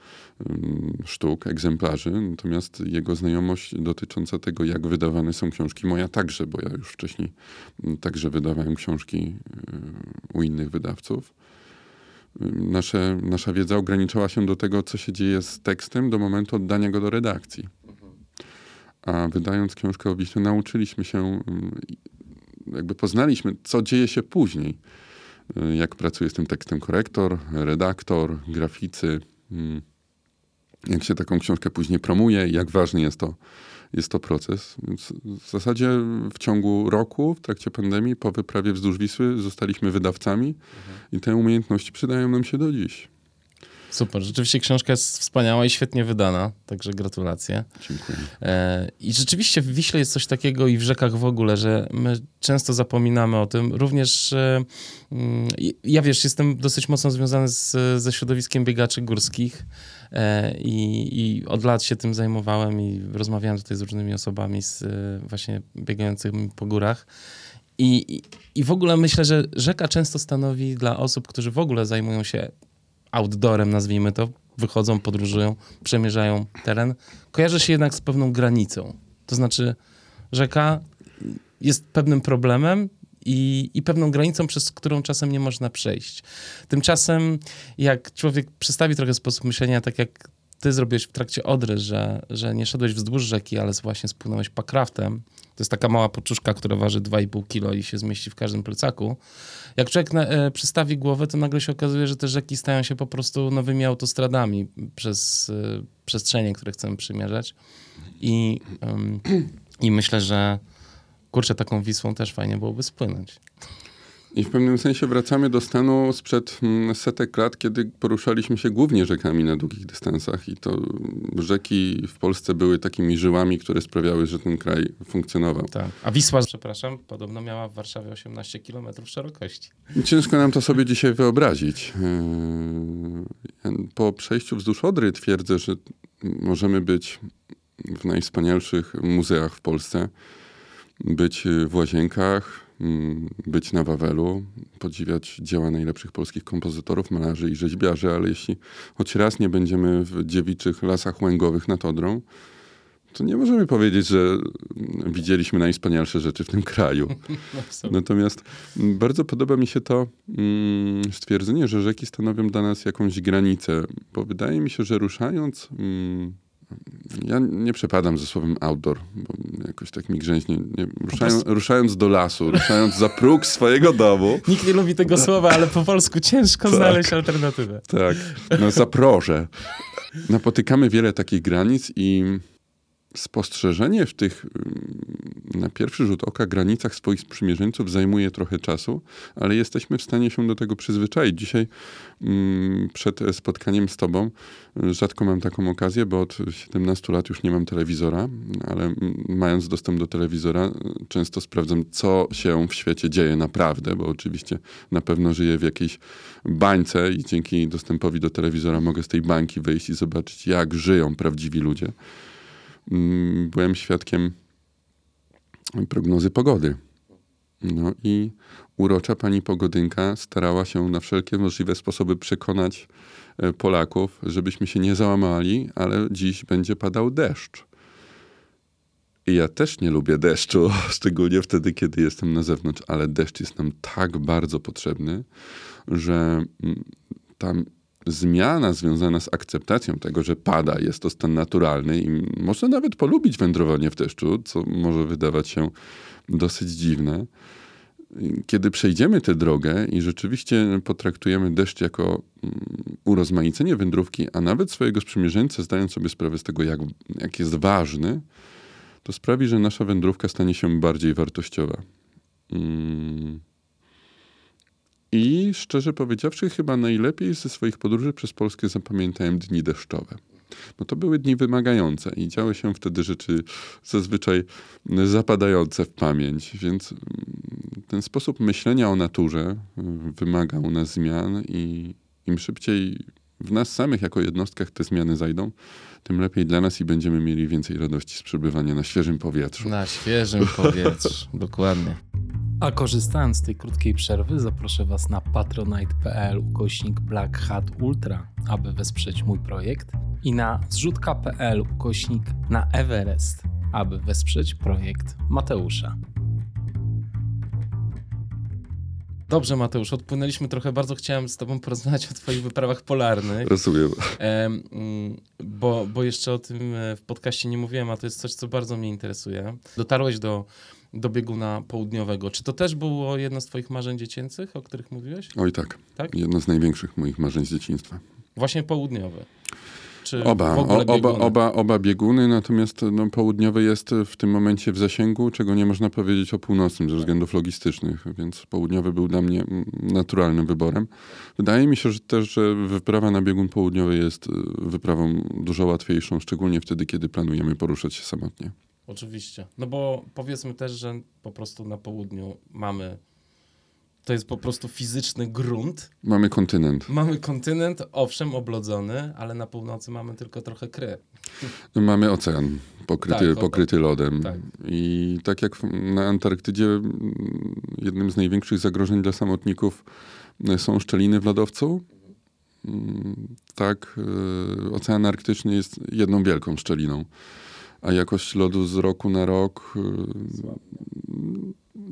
sztuk, egzemplarzy. Natomiast jego znajomość dotycząca tego, jak wydawane są książki, moja także, bo ja już wcześniej także wydawałem książki u innych wydawców. Nasze, nasza wiedza ograniczała się do tego, co się dzieje z tekstem do momentu oddania go do redakcji. A wydając książkę o Wiśle, nauczyliśmy się, jakby poznaliśmy, co dzieje się później Y, jak pracuje z tym tekstem korektor, redaktor, graficy, mm, jak się taką książkę później promuje, jak ważny jest to, jest to proces. Więc w zasadzie w ciągu roku, w trakcie pandemii, po wyprawie wzdłuż Wisły, zostaliśmy wydawcami mhm. i te umiejętności przydają nam się do dziś. Super, rzeczywiście książka jest wspaniała i świetnie wydana, także gratulacje. Dziękuję. E, I rzeczywiście w Wiśle jest coś takiego i w rzekach w ogóle, że my często zapominamy o tym. Również e, ja wiesz, jestem dosyć mocno związany z, ze środowiskiem biegaczy górskich e, i, i, od lat się tym zajmowałem i rozmawiałem tutaj z różnymi osobami z, właśnie biegającymi po górach. I, I w ogóle myślę, że rzeka często stanowi dla osób, którzy w ogóle zajmują się outdoorem, nazwijmy to, wychodzą, podróżują, przemierzają teren, kojarzy się jednak z pewną granicą. To znaczy, rzeka jest pewnym problemem i, i pewną granicą, przez którą czasem nie można przejść. Tymczasem, jak człowiek przestawi trochę sposób myślenia, tak jak ty zrobiłeś w trakcie Odry, że, że nie szedłeś wzdłuż rzeki, ale właśnie spłynąłeś pakraftem, to jest taka mała poczuszka, która waży 2,5 kilo i się zmieści w każdym plecaku. Jak człowiek na, e, przystawi głowę, to nagle się okazuje, że te rzeki stają się po prostu nowymi autostradami przez e, przestrzenie, które chcemy przymierzać. I, um, I myślę, że kurczę, taką Wisłą też fajnie byłoby spłynąć. I w pewnym sensie wracamy do stanu sprzed mm, setek lat, kiedy poruszaliśmy się głównie rzekami na długich dystansach i to rzeki w Polsce były takimi żyłami, które sprawiały, że ten kraj funkcjonował. Tak. A Wisła, przepraszam, podobno miała w Warszawie 18 km szerokości. Ciężko nam to sobie dzisiaj wyobrazić. Yy, po przejściu wzdłuż Odry twierdzę, że możemy być w najwspanialszych muzeach w Polsce, być w Łazienkach, być na Wawelu, podziwiać dzieła najlepszych polskich kompozytorów, malarzy i rzeźbiarzy, ale jeśli choć raz nie będziemy w dziewiczych lasach łęgowych nad Odrą, to nie możemy powiedzieć, że widzieliśmy najwspanialsze rzeczy w tym kraju. Natomiast bardzo podoba mi się to mm, stwierdzenie, że rzeki stanowią dla nas jakąś granicę, bo wydaje mi się, że ruszając mm, ja nie przepadam ze słowem outdoor, bo jakoś tak mi grzęźnie. Nie, ruszają, prostu... Ruszając do lasu, ruszając za próg swojego domu. Nikt nie lubi tego słowa, ale po polsku ciężko tak, znaleźć alternatywę. Tak, no zaproszę. Napotykamy wiele takich granic i spostrzeżenie w tych na pierwszy rzut oka granicach swoich sprzymierzeńców zajmuje trochę czasu, ale jesteśmy w stanie się do tego przyzwyczaić. Dzisiaj mm, przed spotkaniem z tobą rzadko mam taką okazję, bo od 17 lat już nie mam telewizora, ale mając dostęp do telewizora często sprawdzam, co się w świecie dzieje naprawdę, bo oczywiście na pewno żyję w jakiejś bańce i dzięki dostępowi do telewizora mogę z tej bańki wyjść i zobaczyć, jak żyją prawdziwi ludzie. Mm, byłem świadkiem prognozy pogody. No i urocza pani pogodynka starała się na wszelkie możliwe sposoby przekonać e, Polaków, żebyśmy się nie załamali, ale dziś będzie padał deszcz. I ja też nie lubię deszczu, szczególnie wtedy, kiedy jestem na zewnątrz, ale deszcz jest nam tak bardzo potrzebny, że mm, tam zmiana związana z akceptacją tego, że pada, jest to stan naturalny i można nawet polubić wędrowanie w deszczu, co może wydawać się dosyć dziwne. Kiedy przejdziemy tę drogę i rzeczywiście potraktujemy deszcz jako mm, urozmaicenie wędrówki, a nawet swojego sprzymierzeńca, zdając sobie sprawę z tego, jak, jak jest ważny, to sprawi, że nasza wędrówka stanie się bardziej wartościowa. Hmm. I szczerze powiedziawszy, chyba najlepiej ze swoich podróży przez Polskę zapamiętałem dni deszczowe. Bo to były dni wymagające i działy się wtedy rzeczy zazwyczaj zapadające w pamięć, więc mm, ten sposób myślenia o naturze y, wymaga u nas zmian i im szybciej w nas samych jako jednostkach te zmiany zajdą, tym lepiej dla nas i będziemy mieli więcej radości z przebywania na świeżym powietrzu. Na świeżym powietrzu, dokładnie. A korzystając z tej krótkiej przerwy, zaproszę Was na patronite.pl ukośnik Black Hat Ultra, aby wesprzeć mój projekt i na zrzutka.pl ukośnik na Everest, aby wesprzeć projekt Mateusza. Dobrze, Mateusz, odpłynęliśmy trochę. Bardzo chciałem z Tobą porozmawiać o Twoich wyprawach polarnych. Rozumiem. Em, bo, bo jeszcze o tym e, w podcaście nie mówiłem, a to jest coś, co bardzo mnie interesuje. Dotarłeś do, do bieguna południowego. Czy to też było jedno z Twoich marzeń dziecięcych, o których mówiłeś? Oj tak. Tak? Jedno z największych moich marzeń z dzieciństwa. Właśnie południowy. Czy Oba, o, oba, bieguny? oba, oba bieguny, natomiast no, południowy jest w tym momencie w zasięgu, czego nie można powiedzieć o północnym ze względów logistycznych, więc południowy był dla mnie mm, naturalnym wyborem. Wydaje mi się że też, że wyprawa na biegun południowy jest y, wyprawą dużo łatwiejszą, szczególnie wtedy, kiedy planujemy poruszać się samotnie. Oczywiście. No bo powiedzmy też, że po prostu na południu mamy... To jest po prostu fizyczny grunt. Mamy kontynent. Mamy kontynent, owszem, oblodzony, ale na północy mamy tylko trochę kry. Mamy ocean pokryty, Tak, o- pokryty lodem. tak. I tak jak na Antarktydzie mm, jednym z największych zagrożeń dla samotników y, są szczeliny w lodowcu, mm, tak y, Ocean Arktyczny jest jedną wielką szczeliną. A jakość lodu z roku na rok y,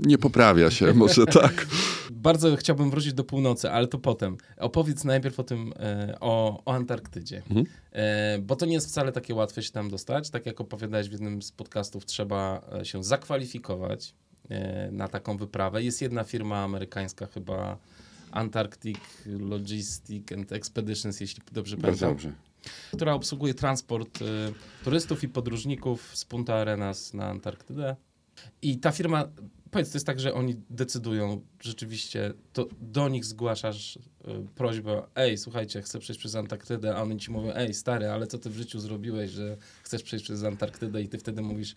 nie poprawia się, może tak. Bardzo chciałbym wrócić do północy, ale to potem. Opowiedz najpierw o tym, e, o, o Antarktydzie. Mhm. E, bo to nie jest wcale takie łatwe się tam dostać. Tak jak opowiadałeś w jednym z podcastów, trzeba e, się zakwalifikować na taką wyprawę. Jest jedna firma amerykańska chyba, Antarctic Logistic and Expeditions, jeśli dobrze Bardzo pamiętam, dobrze. Która obsługuje transport e, turystów i podróżników z Punta Arenas na Antarktydę. I ta firma, powiedz, to jest tak, że oni decydują rzeczywiście, to do nich zgłaszasz y, prośbę, ej, słuchajcie, chcę przejść przez Antarktydę, a oni ci mówią, ej, stary, ale co ty w życiu zrobiłeś, że chcesz przejść przez Antarktydę i ty wtedy mówisz,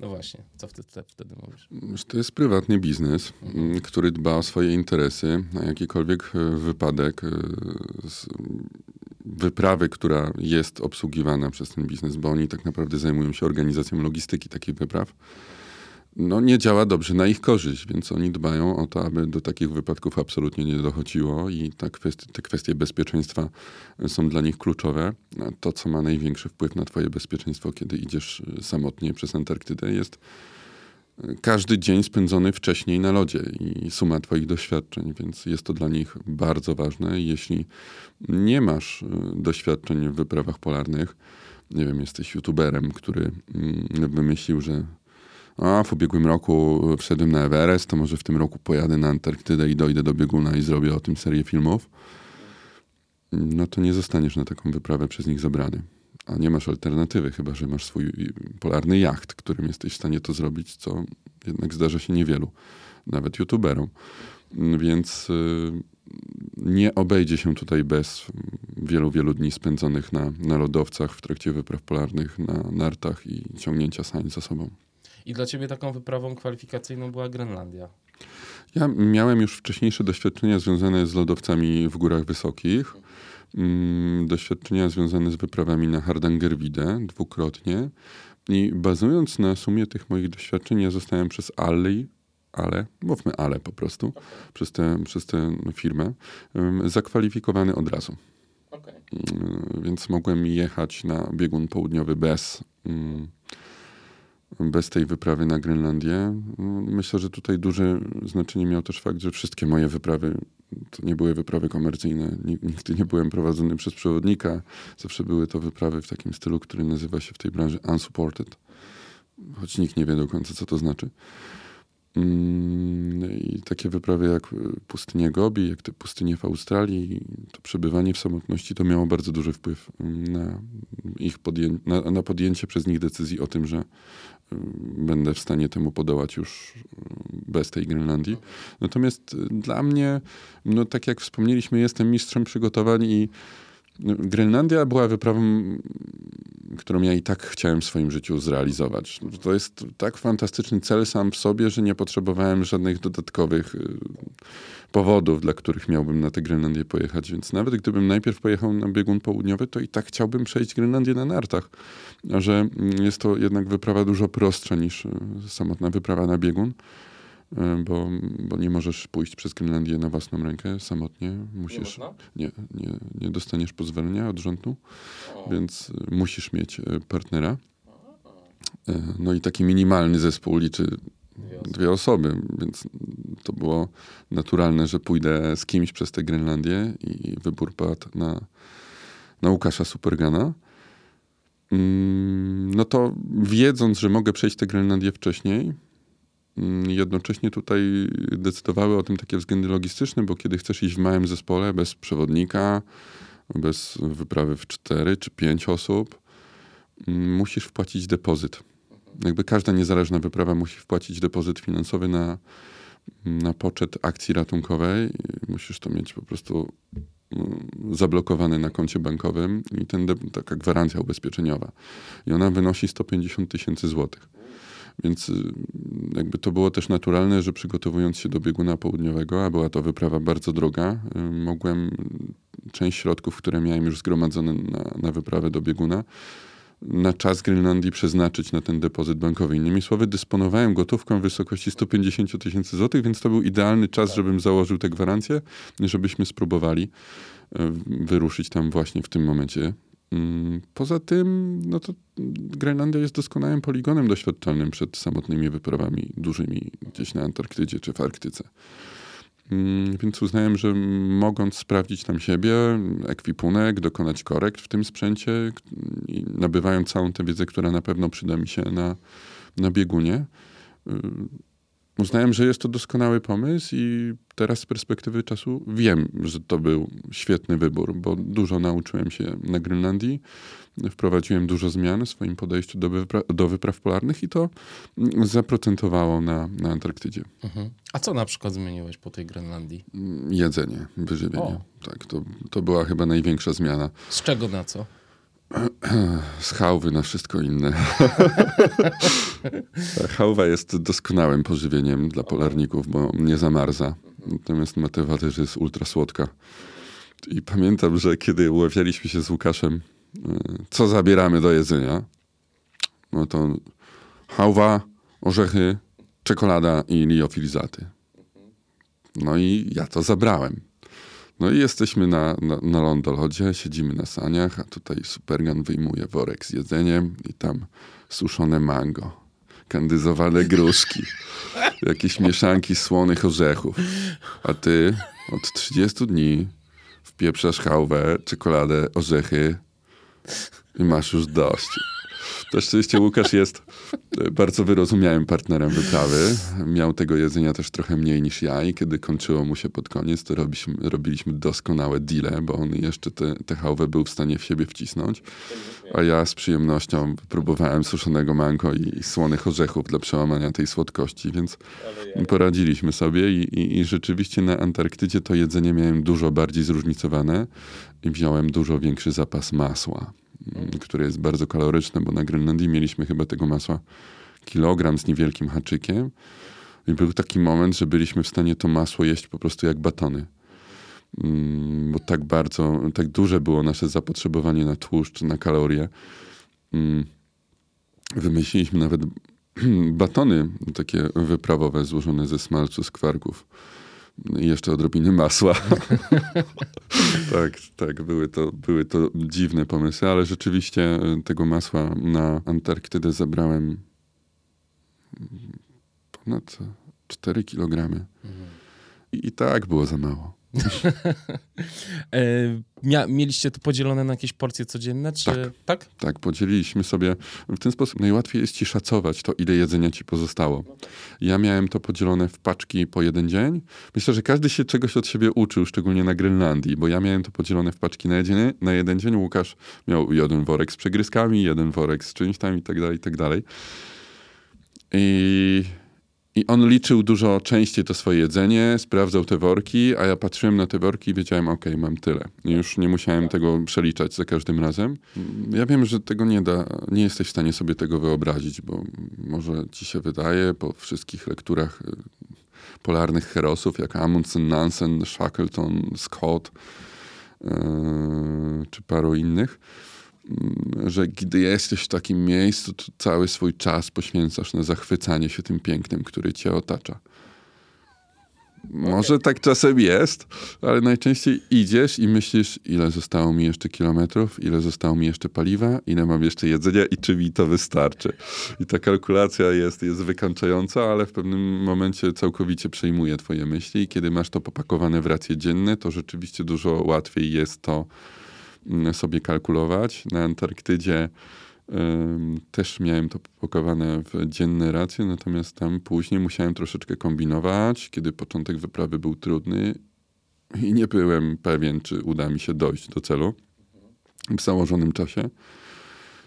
no właśnie, co te- wtedy mówisz? To jest prywatny biznes, m, który dba o swoje interesy, a jakikolwiek e, wypadek wyprawy, która jest obsługiwana przez ten biznes, bo oni tak naprawdę zajmują się organizacją logistyki takich wypraw, no nie działa dobrze na ich korzyść, więc oni dbają o to, aby do takich wypadków absolutnie nie dochodziło i ta te kwestie bezpieczeństwa są dla nich kluczowe. To, co ma największy wpływ na twoje bezpieczeństwo, kiedy idziesz samotnie przez Antarktydę, jest każdy dzień spędzony wcześniej na lodzie i suma Twoich doświadczeń, więc jest to dla nich bardzo ważne. Jeśli nie masz y, doświadczeń w wyprawach polarnych, nie wiem, jesteś youtuberem, który mm, wymyślił, że a, w ubiegłym roku wszedłem na Everest, to może w tym roku pojadę na Antarktydę i dojdę do bieguna i zrobię o tym serię filmów, no to nie zostaniesz na taką wyprawę przez nich zabrany. A nie masz alternatywy, chyba że masz swój polarny jacht, którym jesteś w stanie to zrobić, co jednak zdarza się niewielu, nawet youtuberom. Więc y, nie obejdzie się tutaj bez wielu, wielu dni spędzonych na, na lodowcach w trakcie wypraw polarnych, na nartach i ciągnięcia sań za sobą. I dla ciebie taką wyprawą kwalifikacyjną była Grenlandia. Ja miałem już wcześniejsze doświadczenia związane z lodowcami w górach wysokich. Mm, Doświadczenia związane z wyprawami na Hardangerwidę dwukrotnie. I bazując na sumie tych moich doświadczeń, ja zostałem przez Ali, ale, mówmy ale po prostu, przez tę przez tę firmę, zakwalifikowany od razu. Okej. Mm, Więc mogłem jechać na biegun południowy bez, mm, bez tej wyprawy na Grenlandię. Myślę, że tutaj duże znaczenie miał też fakt, że wszystkie moje wyprawy to nie były wyprawy komercyjne. Ni- Nigdy nie byłem prowadzony przez przewodnika. Zawsze były to wyprawy w takim stylu, który nazywa się w tej branży unsupported. Choć nikt nie wie do końca, co to znaczy. Mm, I takie wyprawy jak y, pustynia Gobi, jak te pustynie w Australii, to przebywanie w samotności to miało bardzo duży wpływ mm, na ich podję- na, na podjęcie przez nich decyzji o tym, że y, będę w stanie temu podołać już y, bez tej Grenlandii. Natomiast dla mnie, no tak jak wspomnieliśmy, jestem mistrzem przygotowań i no, Grenlandia była wyprawą, którą ja i tak chciałem w swoim życiu zrealizować. To jest tak fantastyczny cel sam w sobie, że nie potrzebowałem żadnych dodatkowych y, powodów, dla których miałbym na tę Grenlandię pojechać. Więc nawet gdybym najpierw pojechał na biegun południowy, to i tak chciałbym przejść Grenlandię na nartach. Że mm, jest to jednak wyprawa dużo prostsza niż y, samotna wyprawa na biegun, bo, bo nie możesz pójść przez Grenlandię na własną rękę samotnie. Musisz, nie, nie, nie dostaniesz pozwolenia od rządu, więc musisz mieć partnera. No i taki minimalny zespół liczy dwie osoby, więc to było naturalne, że pójdę z kimś przez tę Grenlandię i wybór padł na, na Łukasza Supergana. Mm, no to wiedząc, że mogę przejść tę Grenlandię wcześniej, jednocześnie tutaj decydowały o tym takie względy logistyczne, bo kiedy chcesz iść w małym zespole bez przewodnika, bez wyprawy w cztery czy pięć osób, mm, musisz wpłacić depozyt jakby każda niezależna wyprawa musi wpłacić depozyt finansowy na, na poczet akcji ratunkowej. Musisz to mieć po prostu mm, zablokowany na koncie bankowym i ten taka gwarancja ubezpieczeniowa. I ona wynosi 150 tysięcy złotych. Więc y, jakby to było też naturalne, że przygotowując się do bieguna południowego, a była to wyprawa bardzo droga, y, mogłem część środków, które miałem już zgromadzone na, na wyprawę do bieguna, na czas Grenlandii przeznaczyć na ten depozyt bankowy. Innymi słowy, dysponowałem gotówką w wysokości 150 tysięcy złotych, więc to był idealny czas, żebym założył tę gwarancję, żebyśmy spróbowali e, wyruszyć tam właśnie w tym momencie. Mm, poza tym, no to Grenlandia jest doskonałym poligonem doświadczalnym przed samotnymi wyprawami dużymi gdzieś na Antarktydzie czy w Arktyce. Mm, więc uznałem, że mogąc sprawdzić tam siebie, ekwipunek, dokonać korekt w tym sprzęcie nabywając całą tę wiedzę, która na pewno przyda mi się na, na biegunie, y, uznałem, że jest to doskonały pomysł i teraz z perspektywy czasu wiem, że to był świetny wybór, bo dużo nauczyłem się na Grenlandii. Wprowadziłem dużo zmian w swoim podejściu do, wypra do wypraw polarnych i to zaprocentowało na, na Antarktydzie. Mhm. A co na przykład zmieniłeś po tej Grenlandii? Jedzenie, wyżywienie. Tak, to, to była chyba największa zmiana. Z czego na co? Z chałwy na wszystko inne. Chałwa jest doskonałym pożywieniem dla polarników, bo nie zamarza. Natomiast wadę, że jest ultra słodka. I pamiętam, że kiedy umawialiśmy się z Łukaszem, e, co zabieramy do jedzenia, no to chałwa, orzechy, czekolada i liofilizaty. No i ja to zabrałem. No i jesteśmy na, na, na lądolodzie, siedzimy na saniach, a tutaj Supergan wyjmuje worek z jedzeniem i tam suszone mango, kandyzowane gruszki, jakieś mieszanki słonych orzechów. A ty od 30 dni wpieprzasz chałwę, czekoladę, orzechy i masz już dość. Na szczęście Łukasz jest e, bardzo wyrozumiałym partnerem wyprawy. Miał tego jedzenia też trochę mniej niż ja i kiedy kończyło mu się pod koniec, to robiliśmy, robiliśmy doskonałe deale, bo on jeszcze tę hałwę był w stanie w siebie wcisnąć. A ja z przyjemnością próbowałem suszonego manko i, i słonych orzechów dla przełamania tej słodkości, więc poradziliśmy sobie i, i, i rzeczywiście na Antarktydzie to jedzenie miałem dużo bardziej zróżnicowane i wziąłem dużo większy zapas masła. Mm, które jest bardzo kaloryczne, bo na Grenlandii mieliśmy chyba tego masła kilogram z niewielkim haczykiem. I był taki moment, że byliśmy w stanie to masło jeść po prostu jak batony. Mm, bo tak bardzo, tak duże było nasze zapotrzebowanie na tłuszcz, na kalorie. Mm, wymyśliliśmy nawet batony takie wyprawowe złożone ze smalcu z kwarków i jeszcze odrobiny masła. tak, tak, były to, były to dziwne pomysły, ale rzeczywiście e, tego masła na Antarktydę zabrałem ponad 4 kilogramy. Mhm. I, I tak było za mało. E, mieliście to podzielone na jakieś porcje codzienne? Czy... Tak, tak, tak? podzieliliśmy sobie. W ten sposób najłatwiej jest ci szacować to, ile jedzenia ci pozostało. Ja miałem to podzielone w paczki po jeden dzień. Myślę, że każdy się czegoś od siebie uczył, szczególnie na Grenlandii, bo ja miałem to podzielone w paczki na, jedzenie, na jeden dzień. Łukasz miał jeden worek z przegryzkami, jeden worek z czymś tam i tak dalej, i tak dalej. I i on liczył dużo częściej to swoje jedzenie, sprawdzał te worki, a ja patrzyłem na te worki i wiedziałem, ok, mam tyle. Już nie musiałem tego przeliczać za każdym razem. Ja wiem, że tego nie da, nie jesteś w stanie sobie tego wyobrazić, bo może ci się wydaje po wszystkich lekturach y, polarnych herosów, jak Amundsen, Nansen, Shackleton, Scott yy, czy paru innych, że gdy jesteś w takim miejscu, to cały swój czas poświęcasz na zachwycanie się tym pięknem, który cię otacza. Może tak czasem jest, ale najczęściej idziesz i myślisz, ile zostało mi jeszcze kilometrów, ile zostało mi jeszcze paliwa, ile mam jeszcze jedzenia i czy mi to wystarczy. I ta kalkulacja jest, jest wykańczająca, ale w pewnym momencie całkowicie przejmuje twoje myśli i kiedy masz to popakowane w racje dzienne, to rzeczywiście dużo łatwiej jest to mm, sobie kalkulować. Na Antarktydzie też miałem to popakowane w dzienne racje, natomiast tam później musiałem troszeczkę kombinować, kiedy początek wyprawy był trudny i nie byłem pewien, czy uda mi się dojść do celu w założonym czasie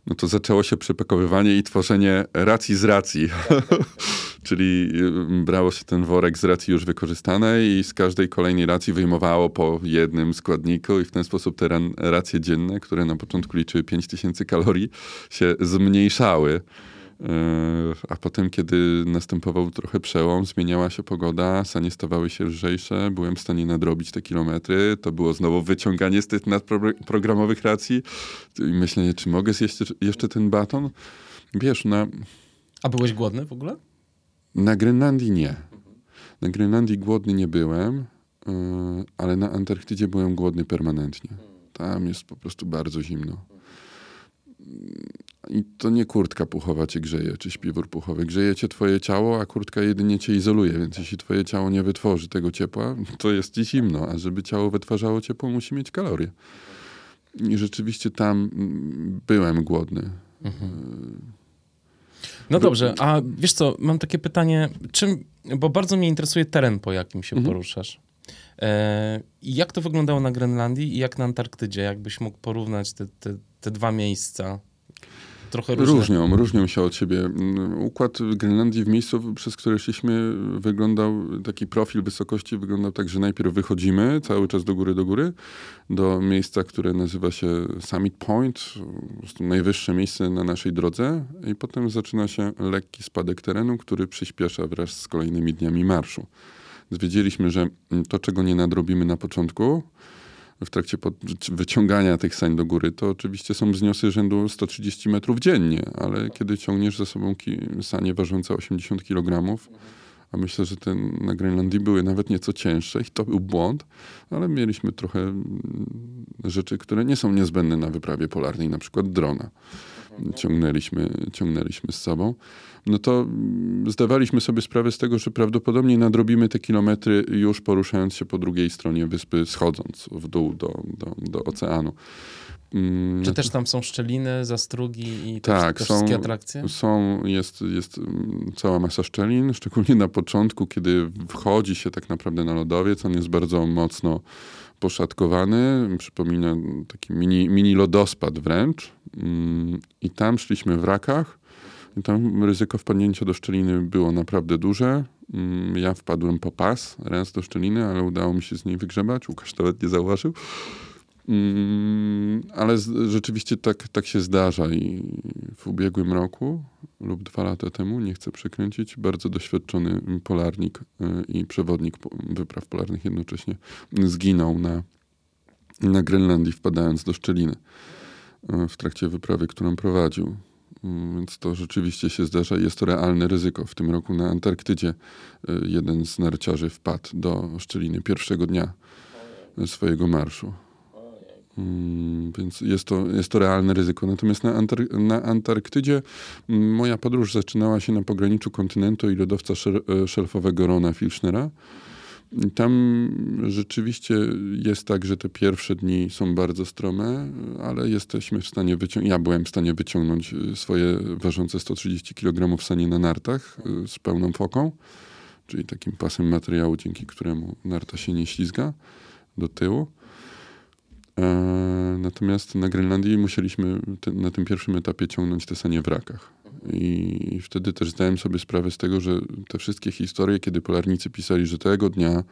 no to zaczęło się przepakowywanie i tworzenie racji z racji. Czyli y, brało się ten worek z racji już wykorzystanej i z każdej kolejnej racji wyjmowało po jednym składniku i w ten sposób te racje dzienne, które na początku liczyły 5000 kalorii, się zmniejszały. E, a potem, kiedy następował trochę przełom, zmieniała się pogoda, sanie stawały się lżejsze, byłem w stanie nadrobić te kilometry. To było znowu wyciąganie z tych nadprogramowych racji i myślenie, czy mogę zjeść jeszcze ten baton. Wiesz, na... A byłeś głodny w ogóle? Na Grenlandii nie. Na Grenlandii głodny nie byłem, e, ale na Antarktydzie byłem głodny permanentnie. Tam jest po prostu bardzo zimno. I to nie kurtka puchowa cię grzeje, czy śpiwór puchowy. Grzeje cię twoje ciało, a kurtka jedynie cię izoluje, więc jeśli twoje ciało nie wytworzy tego ciepła, to jest ci zimno, a żeby ciało wytwarzało ciepło, musi mieć kalorie. I rzeczywiście tam mm, byłem głodny. Mhm. No dobrze, a wiesz co, mam takie pytanie, czym, bo bardzo mnie interesuje teren, po jakim się mhm. poruszasz. E, jak to wyglądało na Grenlandii i jak na Antarktydzie? Jakbyś mógł porównać te, te, te dwa miejsca? Trochę różne. Różnią, różnią się od siebie. Układ Grenlandii w miejscu, przez które szliśmy, wyglądał, taki profil wysokości wyglądał tak, że najpierw wychodzimy cały czas do góry, do góry, do miejsca, które nazywa się Summit Point, najwyższe miejsce na naszej drodze i potem zaczyna się lekki spadek terenu, który przyspiesza wraz z kolejnymi dniami marszu. Wiedzieliśmy, że to, czego nie nadrobimy na początku, w trakcie wyciągania tych sań do góry, to oczywiście są wzniosy rzędu 130 metrów dziennie, ale kiedy ciągniesz za sobą sanie ważące 80 kg, a myślę, że te na Grenlandii były nawet nieco cięższe i to był błąd, ale mieliśmy trochę mm, rzeczy, które nie są niezbędne na wyprawie polarnej, na przykład drona. Ciągnęliśmy, ciągnęliśmy z sobą no to zdawaliśmy sobie sprawę z tego, że prawdopodobnie nadrobimy te kilometry już poruszając się po drugiej stronie wyspy, schodząc w dół do, do, do oceanu. Mm, Czy też tam są szczeliny, zastrugi i tak, te, są, wszystkie atrakcje? Są, jest, jest cała masa szczelin, szczególnie na początku, kiedy wchodzi się tak naprawdę na lodowiec. On jest bardzo mocno poszatkowany, przypomina taki mini, mini lodospad wręcz. Mm, I tam szliśmy w rakach tam ryzyko wpadnięcia do szczeliny było naprawdę duże. Mm, ja wpadłem po pas raz do szczeliny, ale udało mi się z niej wygrzebać. Łukasz nawet nie zauważył. Mm, ale rzeczywiście tak, tak się zdarza i w ubiegłym roku lub dwa lata temu, nie chcę przekręcić, bardzo doświadczony polarnik y, i przewodnik wypraw polarnych jednocześnie zginął na, na Grenlandii wpadając do szczeliny y, w trakcie wyprawy, którą prowadził. Mm, więc to rzeczywiście się zdarza i jest to realne ryzyko. W tym roku na Antarktydzie y, jeden z narciarzy wpadł do szczeliny pierwszego dnia swojego marszu. Mm, więc jest to, jest to realne ryzyko. Natomiast na, Antar na Antarktydzie mm, moja podróż zaczynała się na pograniczu kontynentu i lodowca szel y, szelfowego Rona Filchnera. Tam rzeczywiście jest tak, że te pierwsze dni są bardzo strome, ale jesteśmy w stanie wyciągnąć, ja byłem w stanie wyciągnąć y, swoje ważące 130 kg sanie na nartach y, z pełną foką, czyli takim pasem materiału, dzięki któremu narta się nie ślizga do tyłu. E, natomiast na Grenlandii musieliśmy na tym pierwszym etapie ciągnąć te sanie w rakach. I wtedy też zdałem sobie sprawę z tego, że te wszystkie historie, kiedy polarnicy pisali, że tego dnia e,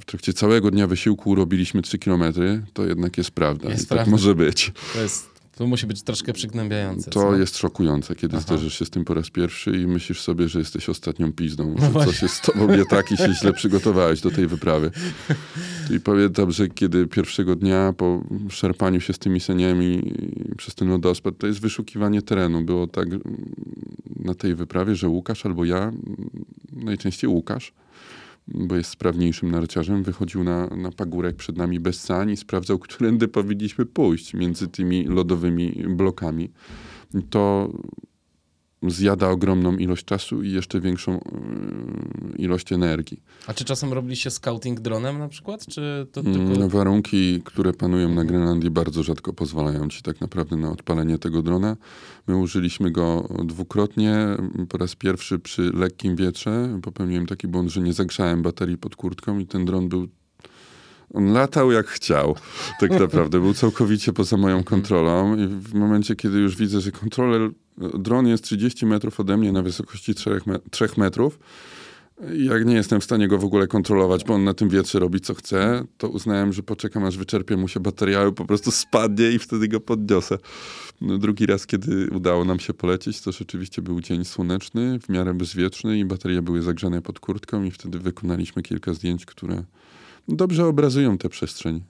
w trakcie całego dnia wysiłku robiliśmy 3 kilometry, to jednak jest prawda. Jest I tak prawda. tak może być. To jest to musi być troszkę przygnębiające. To co? jest szokujące, kiedy Aha. zderzysz się z tym po raz pierwszy i myślisz sobie, że jesteś ostatnią pizdą, no że coś jest z tobą nie tak i się źle przygotowałeś do tej wyprawy. I pamiętam, że kiedy pierwszego dnia po szarpaniu się z tymi seniami przez ten lodospad, to jest wyszukiwanie terenu. Było tak na tej wyprawie, że Łukasz albo ja, najczęściej Łukasz, bo jest sprawniejszym narciarzem, wychodził na, na pagórek przed nami bez sań i sprawdzał, którędy powinniśmy pójść między tymi lodowymi blokami. To zjada ogromną ilość czasu i jeszcze większą yy, ilość energii. A czy czasem robiliście scouting dronem na przykład, czy to Mm, tylko... Warunki, które panują na Grenlandii bardzo rzadko pozwalają ci tak naprawdę na odpalenie tego drona. My użyliśmy go dwukrotnie. Po raz pierwszy przy lekkim wietrze popełniłem taki błąd, że nie zagrzałem baterii pod kurtką i ten dron był on latał jak chciał, tak naprawdę. Był całkowicie poza moją kontrolą i w momencie, kiedy już widzę, że kontroler, dron jest 30 metrów ode mnie na wysokości 3, me, 3 metrów, jak nie jestem w stanie go w ogóle kontrolować, bo on na tym wietrze robi co chce, to uznałem, że poczekam aż wyczerpie mu się bateria i po prostu spadnie i wtedy go podniosę. No, drugi raz, kiedy udało nam się polecieć, to rzeczywiście był dzień słoneczny, w miarę bezwietrzny i baterie były zagrzane pod kurtką i wtedy wykonaliśmy kilka zdjęć, które dobrze obrazują tę przestrzeń,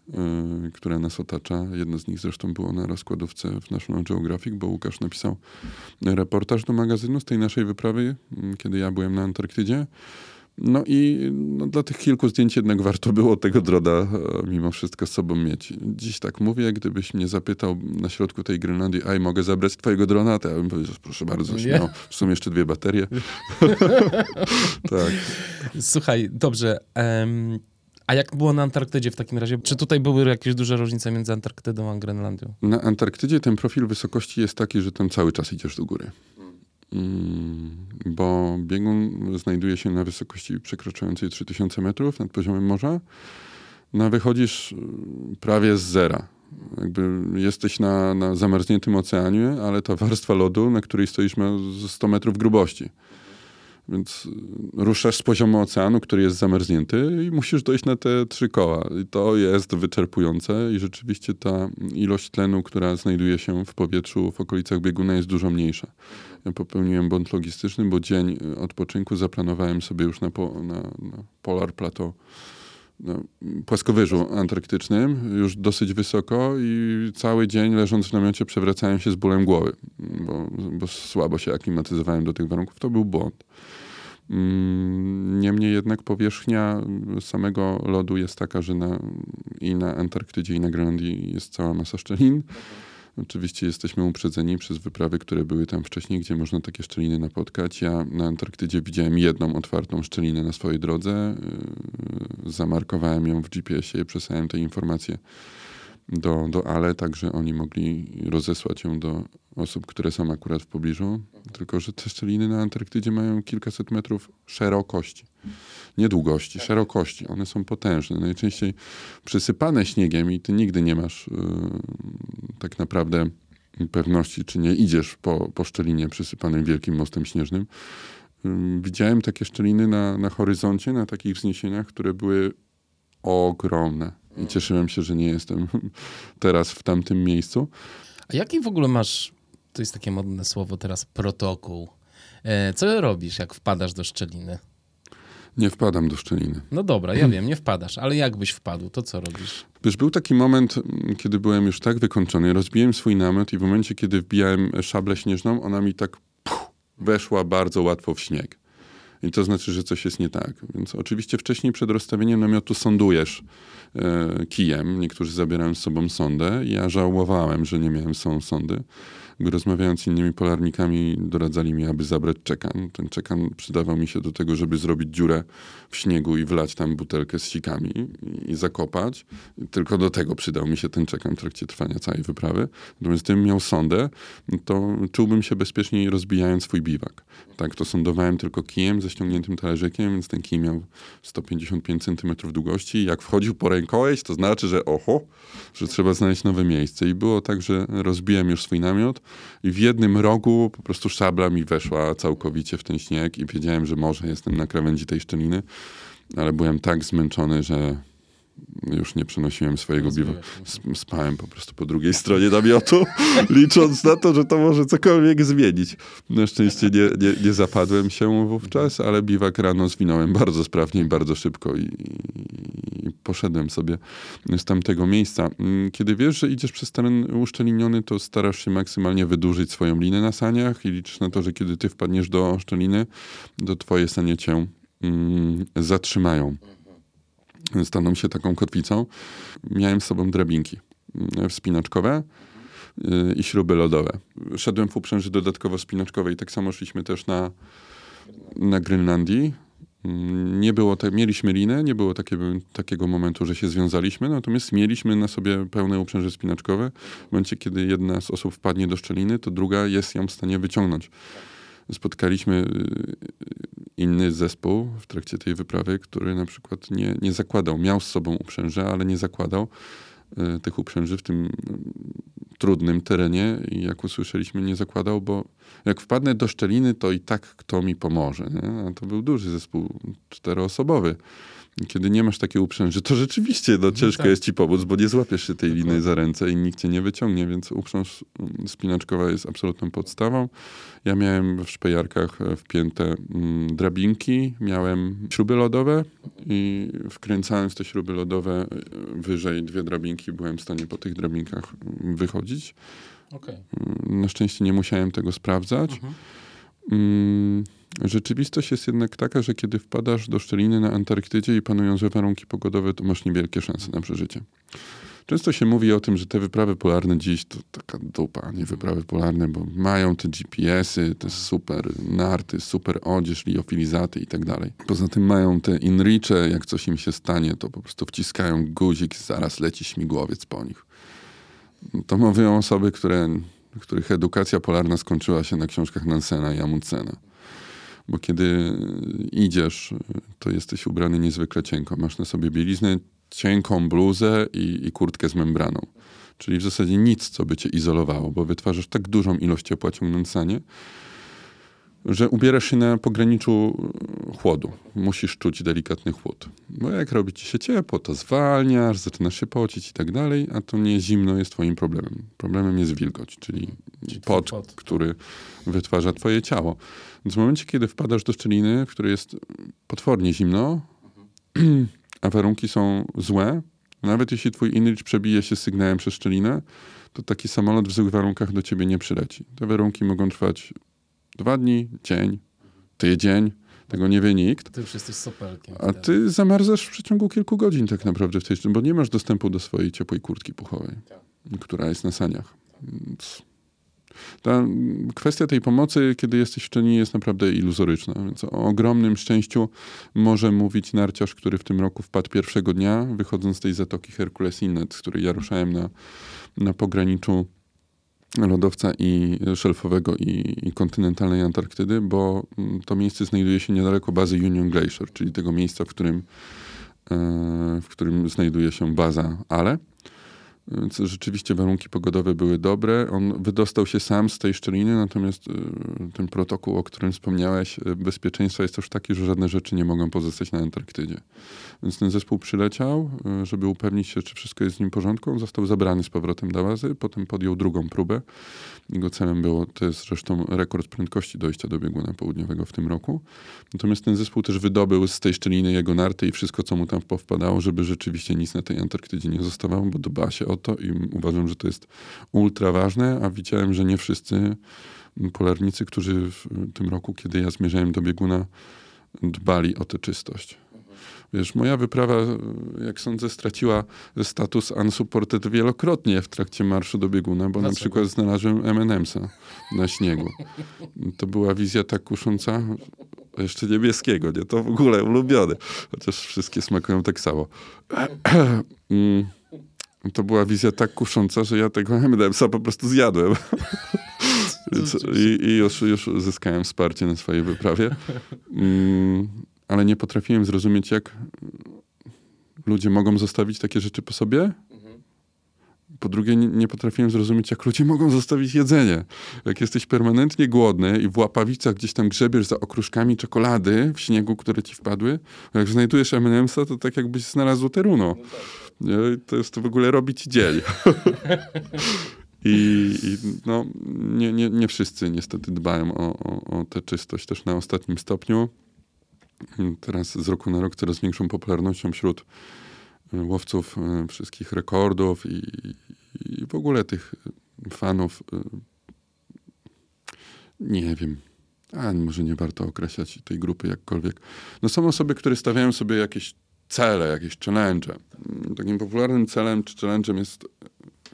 yy, która nas otacza. Jedno z nich zresztą było na rozkładówce w National Geographic, bo Łukasz napisał reportaż do magazynu z tej naszej wyprawy, yy, kiedy ja byłem na Antarktydzie. No i no, dla tych kilku zdjęć jednak warto było tego droda e, mimo wszystko z sobą mieć. Dziś tak mówię, gdybyś mnie zapytał na środku tej Grenlandii, aj, mogę zabrać twojego drona? To ja bym powiedział, proszę bardzo, śmiało. Są jeszcze dwie baterie. tak. Słuchaj, dobrze. em, a jak było na Antarktydzie w takim razie? Czy tutaj były jakieś duże różnice między Antarktydą a Grenlandią? Na Antarktydzie ten profil wysokości jest taki, że tam cały czas idziesz do góry. Mm, bo biegun znajduje się na wysokości przekraczającej 3000 metrów nad poziomem morza. No, wychodzisz y, prawie z zera. Jakby jesteś na, na zamarzniętym oceanie, ale ta warstwa lodu, na której stoisz, ma ze 100 metrów grubości. Więc ruszasz z poziomu oceanu, który jest zamarznięty i musisz dojść na te trzy koła. I to jest wyczerpujące i rzeczywiście ta ilość tlenu, która znajduje się w powietrzu w okolicach bieguna jest dużo mniejsza. Ja popełniłem błąd logistyczny, bo dzień odpoczynku zaplanowałem sobie już na, po, na, na Polar Plateau, na płaskowyżu antarktycznym, już dosyć wysoko i cały dzień leżąc w namiocie przewracałem się z bólem głowy, bo, bo słabo się aklimatyzowałem do tych warunków. To był błąd. Mm, Niemniej jednak powierzchnia samego lodu jest taka, że na, i na Antarktydzie, i na Grenlandii jest cała masa szczelin. Oczywiście jesteśmy uprzedzeni przez wyprawy, które były tam wcześniej, gdzie można takie szczeliny napotkać. Ja na Antarktydzie widziałem jedną otwartą szczelinę na swojej drodze. Yy, Zamarkowałem ją w GPS-ie, przesłałem te informacje do, do Ale, tak że oni mogli rozesłać ją do osób, które są akurat w pobliżu. Tylko, że te szczeliny na Antarktydzie mają kilkaset metrów szerokości. Nie długości, szerokości. One są potężne. Najczęściej przysypane śniegiem i ty nigdy nie masz yy, tak naprawdę pewności, czy nie idziesz po, po szczelinie przysypanej wielkim mostem śnieżnym. Yy, widziałem takie szczeliny na, na horyzoncie, na takich wzniesieniach, które były ogromne. I cieszyłem się, że nie jestem teraz w tamtym miejscu. A jaki w ogóle masz, to jest takie modne słowo teraz, protokół? E, co robisz, jak wpadasz do szczeliny? Nie wpadam do szczeliny. No dobra, ja wiem, nie wpadasz, ale jakbyś wpadł, to co robisz? Wiesz, był taki moment, mm, kiedy byłem już tak wykończony, rozbiłem swój namiot i w momencie, kiedy wbijałem szablę śnieżną, ona mi tak puh, weszła bardzo łatwo w śnieg. I to znaczy, że coś jest nie tak. Więc oczywiście wcześniej przed rozstawieniem namiotu sondujesz e, kijem. Niektórzy zabierają z sobą sondę. Ja żałowałem, że nie miałem są sondy. Rozmawiając z innymi polarnikami, doradzali mi, aby zabrać czekan. Ten czekan przydawał mi się do tego, żeby zrobić dziurę w śniegu i wlać tam butelkę z sikami i, i zakopać. Tylko do tego przydał mi się ten czekan w trakcie trwania całej wyprawy. Natomiast gdybym miał sondę, to czułbym się bezpieczniej rozbijając swój biwak. Tak, to sondowałem tylko kijem ze ściągniętym talerzykiem, więc ten kij miał 155 cm długości. Jak wchodził po rękojeść, to znaczy, że oho, że trzeba znaleźć nowe miejsce. I było tak, że rozbiłem już swój namiot i w jednym rogu po prostu szabla mi weszła całkowicie w ten śnieg i wiedziałem, że może jestem na krawędzi tej szczeliny, ale byłem tak zmęczony, że już nie przenosiłem swojego biwa. Spałem po prostu po drugiej stronie namiotu, licząc na to, że to może cokolwiek zmienić. Na szczęście nie, nie, nie zapadłem się wówczas, ale biwak rano zwinąłem bardzo sprawnie i bardzo szybko i, i poszedłem sobie z tamtego miejsca. Mm, Kiedy wiesz, że idziesz przez teren uszczeliniony, to starasz się maksymalnie wydłużyć swoją linę na saniach i liczysz na to, że kiedy ty wpadniesz do szczeliny, to twoje sanie cię mm, zatrzymają. Staną się taką kotwicą. Miałem z sobą drabinki mm, wspinaczkowe y, i śruby lodowe. Szedłem w uprzęży dodatkowo wspinaczkowej. Tak samo szliśmy też na, na Grenlandii. Mm, Nie było te, mieliśmy linę, nie było takie, takiego momentu, że się związaliśmy, natomiast mieliśmy na sobie pełne uprzęże spinaczkowe. W momencie, kiedy jedna z osób wpadnie do szczeliny, to druga jest ją w stanie wyciągnąć. Spotkaliśmy y, inny zespół w trakcie tej wyprawy, który na przykład nie, nie zakładał, miał z sobą uprzęże, ale nie zakładał y, tych uprzęży w tym y, trudnym terenie i jak usłyszeliśmy, nie zakładał, bo jak wpadnę do szczeliny, to i tak kto mi pomoże. Nie? A to był duży zespół czteroosobowy. Kiedy nie masz takiej uprzęży, to rzeczywiście no, ciężko tak. jest ci pomóc, bo nie złapiesz się tej liny za ręce i nikt cię nie wyciągnie, więc uprząż mm, spinaczkowa jest absolutną podstawą. Ja miałem w szpejarkach e, wpięte mm, drabinki, miałem śruby lodowe i wkręcając te śruby lodowe e, wyżej dwie drabinki, byłem w stanie po tych drabinkach mm, wychodzić. Mm, Na szczęście nie musiałem tego sprawdzać. Mhm. Rzeczywistość jest jednak taka, że kiedy wpadasz do szczeliny na Antarktydzie i panują złe warunki pogodowe, to masz niewielkie szanse na przeżycie. Często się mówi o tym, że te wyprawy polarne dziś to taka dupa, nie wyprawy polarne, bo mają te GPS-y, te super narty, super odzież, liofilizaty i tak dalej. Poza tym mają te inricze, jak coś im się stanie, to po prostu wciskają guzik, zaraz leci śmigłowiec po nich. To mówią osoby, które, których edukacja polarna skończyła się na książkach Nansena i Amundsena. Bo kiedy idziesz, to jesteś ubrany niezwykle cienko. Masz na sobie bieliznę, cienką bluzę i, i kurtkę z membraną. Czyli w zasadzie nic, co by cię izolowało, bo wytwarzasz tak dużą ilość ciepła ciągnąc sanie, że ubierasz się na pograniczu e, chłodu. Musisz czuć delikatny chłód. Bo jak robi ci się ciepło, to zwalniasz, zaczynasz się pocić i tak dalej, a to nie zimno jest twoim problemem. Problemem jest wilgoć, czyli, pot, pot. który wytwarza twoje ciało. Więc w momencie, kiedy wpadasz do szczeliny, w której jest potwornie zimno, a warunki są złe, nawet jeśli twój inrich przebije się sygnałem przez szczelinę, to taki samolot w złych warunkach do ciebie nie przyleci. Te warunki mogą trwać dwa dni, dzień, tydzień, tego nie wie nikt. Ty już jesteś sopelkiem. A ty zamarzasz w przeciągu kilku godzin tak naprawdę w tej bo nie masz dostępu do swojej ciepłej kurtki puchowej, która jest na saniach. Więc ta kwestia tej pomocy, kiedy jesteś w szczelinie, jest naprawdę iluzoryczna. Więc o ogromnym szczęściu może mówić narciarz, który w tym roku wpadł pierwszego dnia, wychodząc z tej zatoki Hercules Inlet, z której ja ruszałem na, na pograniczu lodowca i szelfowego i, i kontynentalnej Antarktydy, bo to miejsce znajduje się niedaleko bazy Union Glacier, czyli tego miejsca, w którym, e, w którym znajduje się baza Ale. Więc rzeczywiście warunki pogodowe były dobre. On wydostał się sam z tej szczeliny, natomiast e, ten protokół, o którym wspomniałeś, e, bezpieczeństwa jest też taki, że żadne rzeczy nie mogą pozostać na Antarktydzie. Więc ten zespół przyleciał, e, żeby upewnić się, czy wszystko jest z nim w porządku. On został zabrany z powrotem do bazy, potem podjął drugą próbę. Jego celem było, to jest zresztą rekord prędkości dojścia do bieguna południowego w tym roku. Natomiast ten zespół też wydobył z tej szczeliny jego narty i wszystko, co mu tam powpadało, żeby rzeczywiście nic na tej Antarktydzie nie zostawało, bo dba się o to i uważam, że to jest ultra ważne, a widziałem, że nie wszyscy polarnicy, którzy w tym roku, kiedy ja zmierzałem do bieguna, dbali o tę czystość. Wiesz, moja wyprawa, jak sądzę, straciła status unsupported wielokrotnie w trakcie marszu do bieguna, bo na Dlaczego? przykład znalazłem M&M'sa na śniegu. To była wizja tak kusząca, jeszcze niebieskiego, nie? To w ogóle ulubione. Chociaż wszystkie smakują tak samo. To była wizja tak kusząca, że ja tego M&M'sa po prostu zjadłem. I, I już, już uzyskałem wsparcie na swojej wyprawie. Mm, ale nie potrafiłem zrozumieć, jak ludzie mogą zostawić takie rzeczy po sobie. Po drugie, nie, nie potrafiłem zrozumieć, jak ludzie mogą zostawić jedzenie. Jak jesteś permanentnie głodny i w łapawicach gdzieś tam grzebiesz za okruszkami czekolady w śniegu, które ci wpadły, jak znajdujesz M&M'sa, to tak jakbyś znalazł teruno. Nie? To jest to w ogóle robić dzień. I, i no, nie, nie, nie wszyscy niestety dbają o, o, o tę czystość też na ostatnim stopniu. Teraz z roku na rok coraz większą popularnością wśród e, łowców e, wszystkich rekordów i, i w ogóle tych fanów. e, Nie wiem. a może nie warto określać tej grupy jakkolwiek. No są osoby, które stawiają sobie jakieś cele, jakieś challenge. Mm, Takim popularnym celem czy challenge'em jest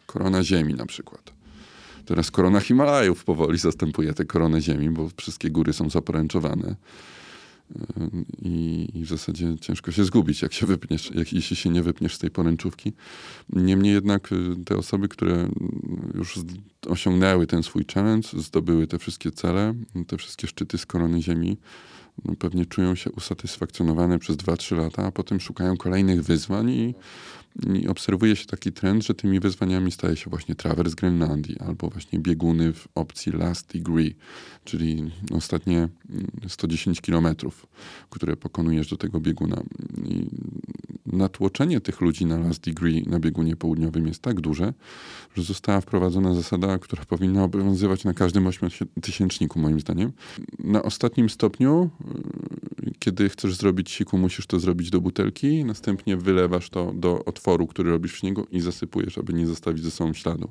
korona Ziemi na przykład. Teraz korona Himalajów powoli zastępuje tę koronę Ziemi, bo wszystkie góry są zaporęczowane. Yy, I, I w zasadzie ciężko się zgubić, jak się wypniesz, jak, jeśli się nie wypniesz z tej poręczówki. Niemniej jednak y, te osoby, które już osiągnęły ten swój challenge, zdobyły te wszystkie cele, te wszystkie szczyty z korony Ziemi, pewnie czują się usatysfakcjonowane przez 2-3 lata, a potem szukają kolejnych wyzwań i, i obserwuje się taki trend, że tymi wyzwaniami staje się właśnie trawers Grenlandii albo właśnie bieguny w opcji last degree, czyli ostatnie mm, 110 kilometrów, które pokonujesz do tego bieguna. I natłoczenie tych ludzi na last degree na biegunie południowym jest tak duże, że została wprowadzona zasada, która powinna obowiązywać na każdym ośmiotysięczniku, moim zdaniem. Na ostatnim stopniu, yy, kiedy chcesz zrobić siku, musisz to zrobić do butelki, następnie wylewasz to do otworu, który robisz w śniegu i zasypujesz, aby nie zostawić ze sobą śladu.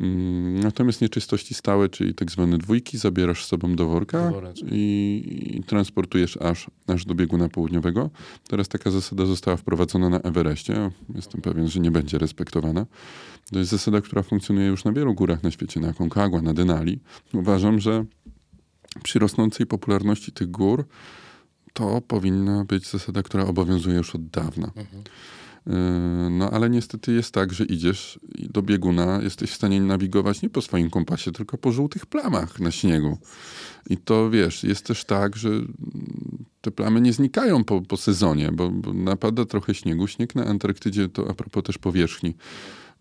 Mm, Natomiast nieczystości stałe, czyli tak zwane dwójki, zabierasz z sobą do worka i, i transportujesz aż, aż do bieguna południowego. Teraz taka zasada została wprowadzona na Everestie. Jestem pewien, że nie będzie respektowana. To jest zasada, która funkcjonuje już na wielu górach na świecie, na Aconcagua, na Denali. Uważam, że przy rosnącej popularności tych gór to powinna być zasada, która obowiązuje już od dawna. Yy, No ale niestety jest tak, że idziesz do bieguna, jesteś w stanie nawigować nie po swoim kompasie, tylko po żółtych plamach na śniegu. I to wiesz, jest też tak, że te plamy nie znikają po, po sezonie, bo, bo napada trochę śniegu. Śnieg na Antarktydzie, to a propos też powierzchni,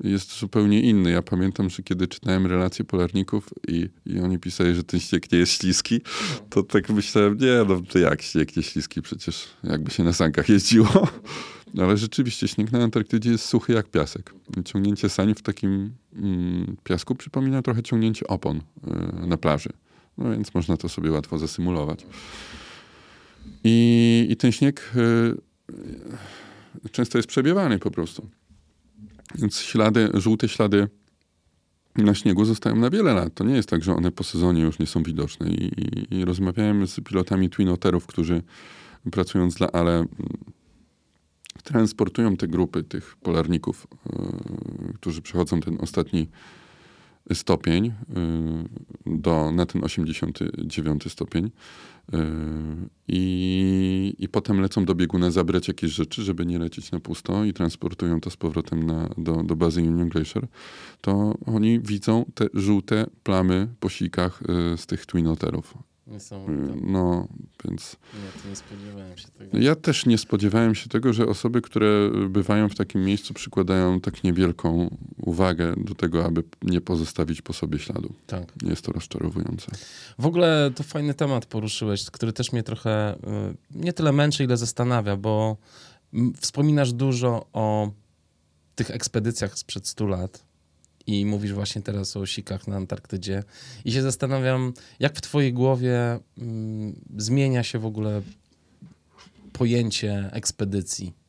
jest zupełnie inny. Ja pamiętam, że kiedy czytałem relacje polarników i, i oni pisali, że ten śnieg nie jest śliski, to tak myślałem, nie, no to jak śnieg nie śliski, przecież jakby się na sankach jeździło. Ale rzeczywiście śnieg na Antarktydzie jest suchy jak piasek. Ciągnięcie sań w takim mm, piasku przypomina trochę ciągnięcie opon y, na plaży. No więc można to sobie łatwo zasymulować. I, i ten śnieg y, często jest przebiewany po prostu. Więc ślady, żółte ślady na śniegu zostają na wiele lat. To nie jest tak, że one po sezonie już nie są widoczne. I, i, i rozmawiałem z pilotami Twin Otterów, którzy pracując dla ALE mm, transportują te grupy tych polarników, yy, którzy przechodzą ten ostatni stopień yy, do, na ten 89 stopień yy, i, i potem lecą do bieguna zabrać jakieś rzeczy, żeby nie lecieć na pusto i transportują to z powrotem na, do, do bazy Union Glacier, to oni widzą te żółte plamy po sikach z tych Twin Otterów. Niesamowite. Yy, No, więc... Nie, to nie spodziewałem się tego. Ja też nie spodziewałem się tego, że osoby, które bywają w takim miejscu, przykładają tak niewielką uwagę do tego, aby nie pozostawić po sobie śladu. Tak. Jest to rozczarowujące. W ogóle to fajny temat poruszyłeś, który też mnie trochę y, nie tyle męczy, ile zastanawia, bo wspominasz dużo o tych ekspedycjach sprzed 100 lat i mówisz właśnie teraz o sikach na Antarktydzie i się zastanawiam, jak w twojej głowie mm, zmienia się w ogóle pojęcie ekspedycji.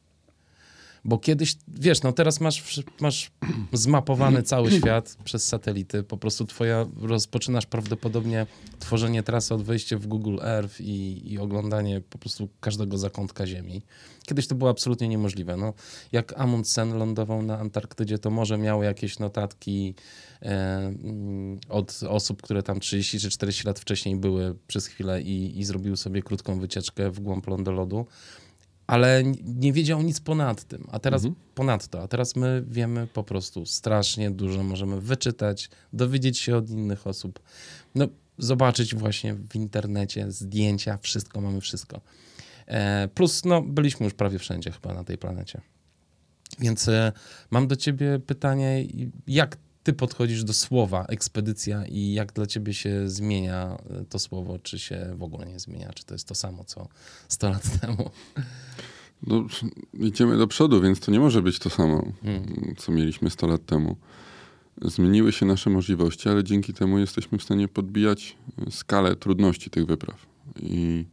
Bo kiedyś, wiesz, no teraz masz, masz zmapowany cały świat przez satelity. Po prostu twoja, rozpoczynasz prawdopodobnie tworzenie trasy od wejścia w Google Earth i, i oglądanie po prostu każdego zakątka Ziemi. Kiedyś to było absolutnie niemożliwe. No, jak Amundsen lądował na Antarktydzie, to może miał jakieś notatki e, mm, od osób, które tam 30 czy 40 lat wcześniej były przez chwilę i, i zrobiły sobie krótką wycieczkę w głąb lądolodu ale nie wiedział nic ponad tym, a teraz ponadto, a teraz my wiemy po prostu strasznie dużo, możemy wyczytać, dowiedzieć się od innych osób, no zobaczyć właśnie w internecie zdjęcia, wszystko, mamy wszystko. E, plus, no byliśmy już prawie wszędzie chyba na tej planecie. Więc e, mam do ciebie pytanie, jak ty podchodzisz do słowa ekspedycja i jak dla ciebie się zmienia e, to słowo, czy się w ogóle nie zmienia, czy to jest to samo, co 100 lat temu? No, idziemy do przodu, więc to nie może być to samo, Hmm. co mieliśmy 100 lat temu. Zmieniły się nasze możliwości, ale dzięki temu jesteśmy w stanie podbijać skalę trudności tych wypraw. I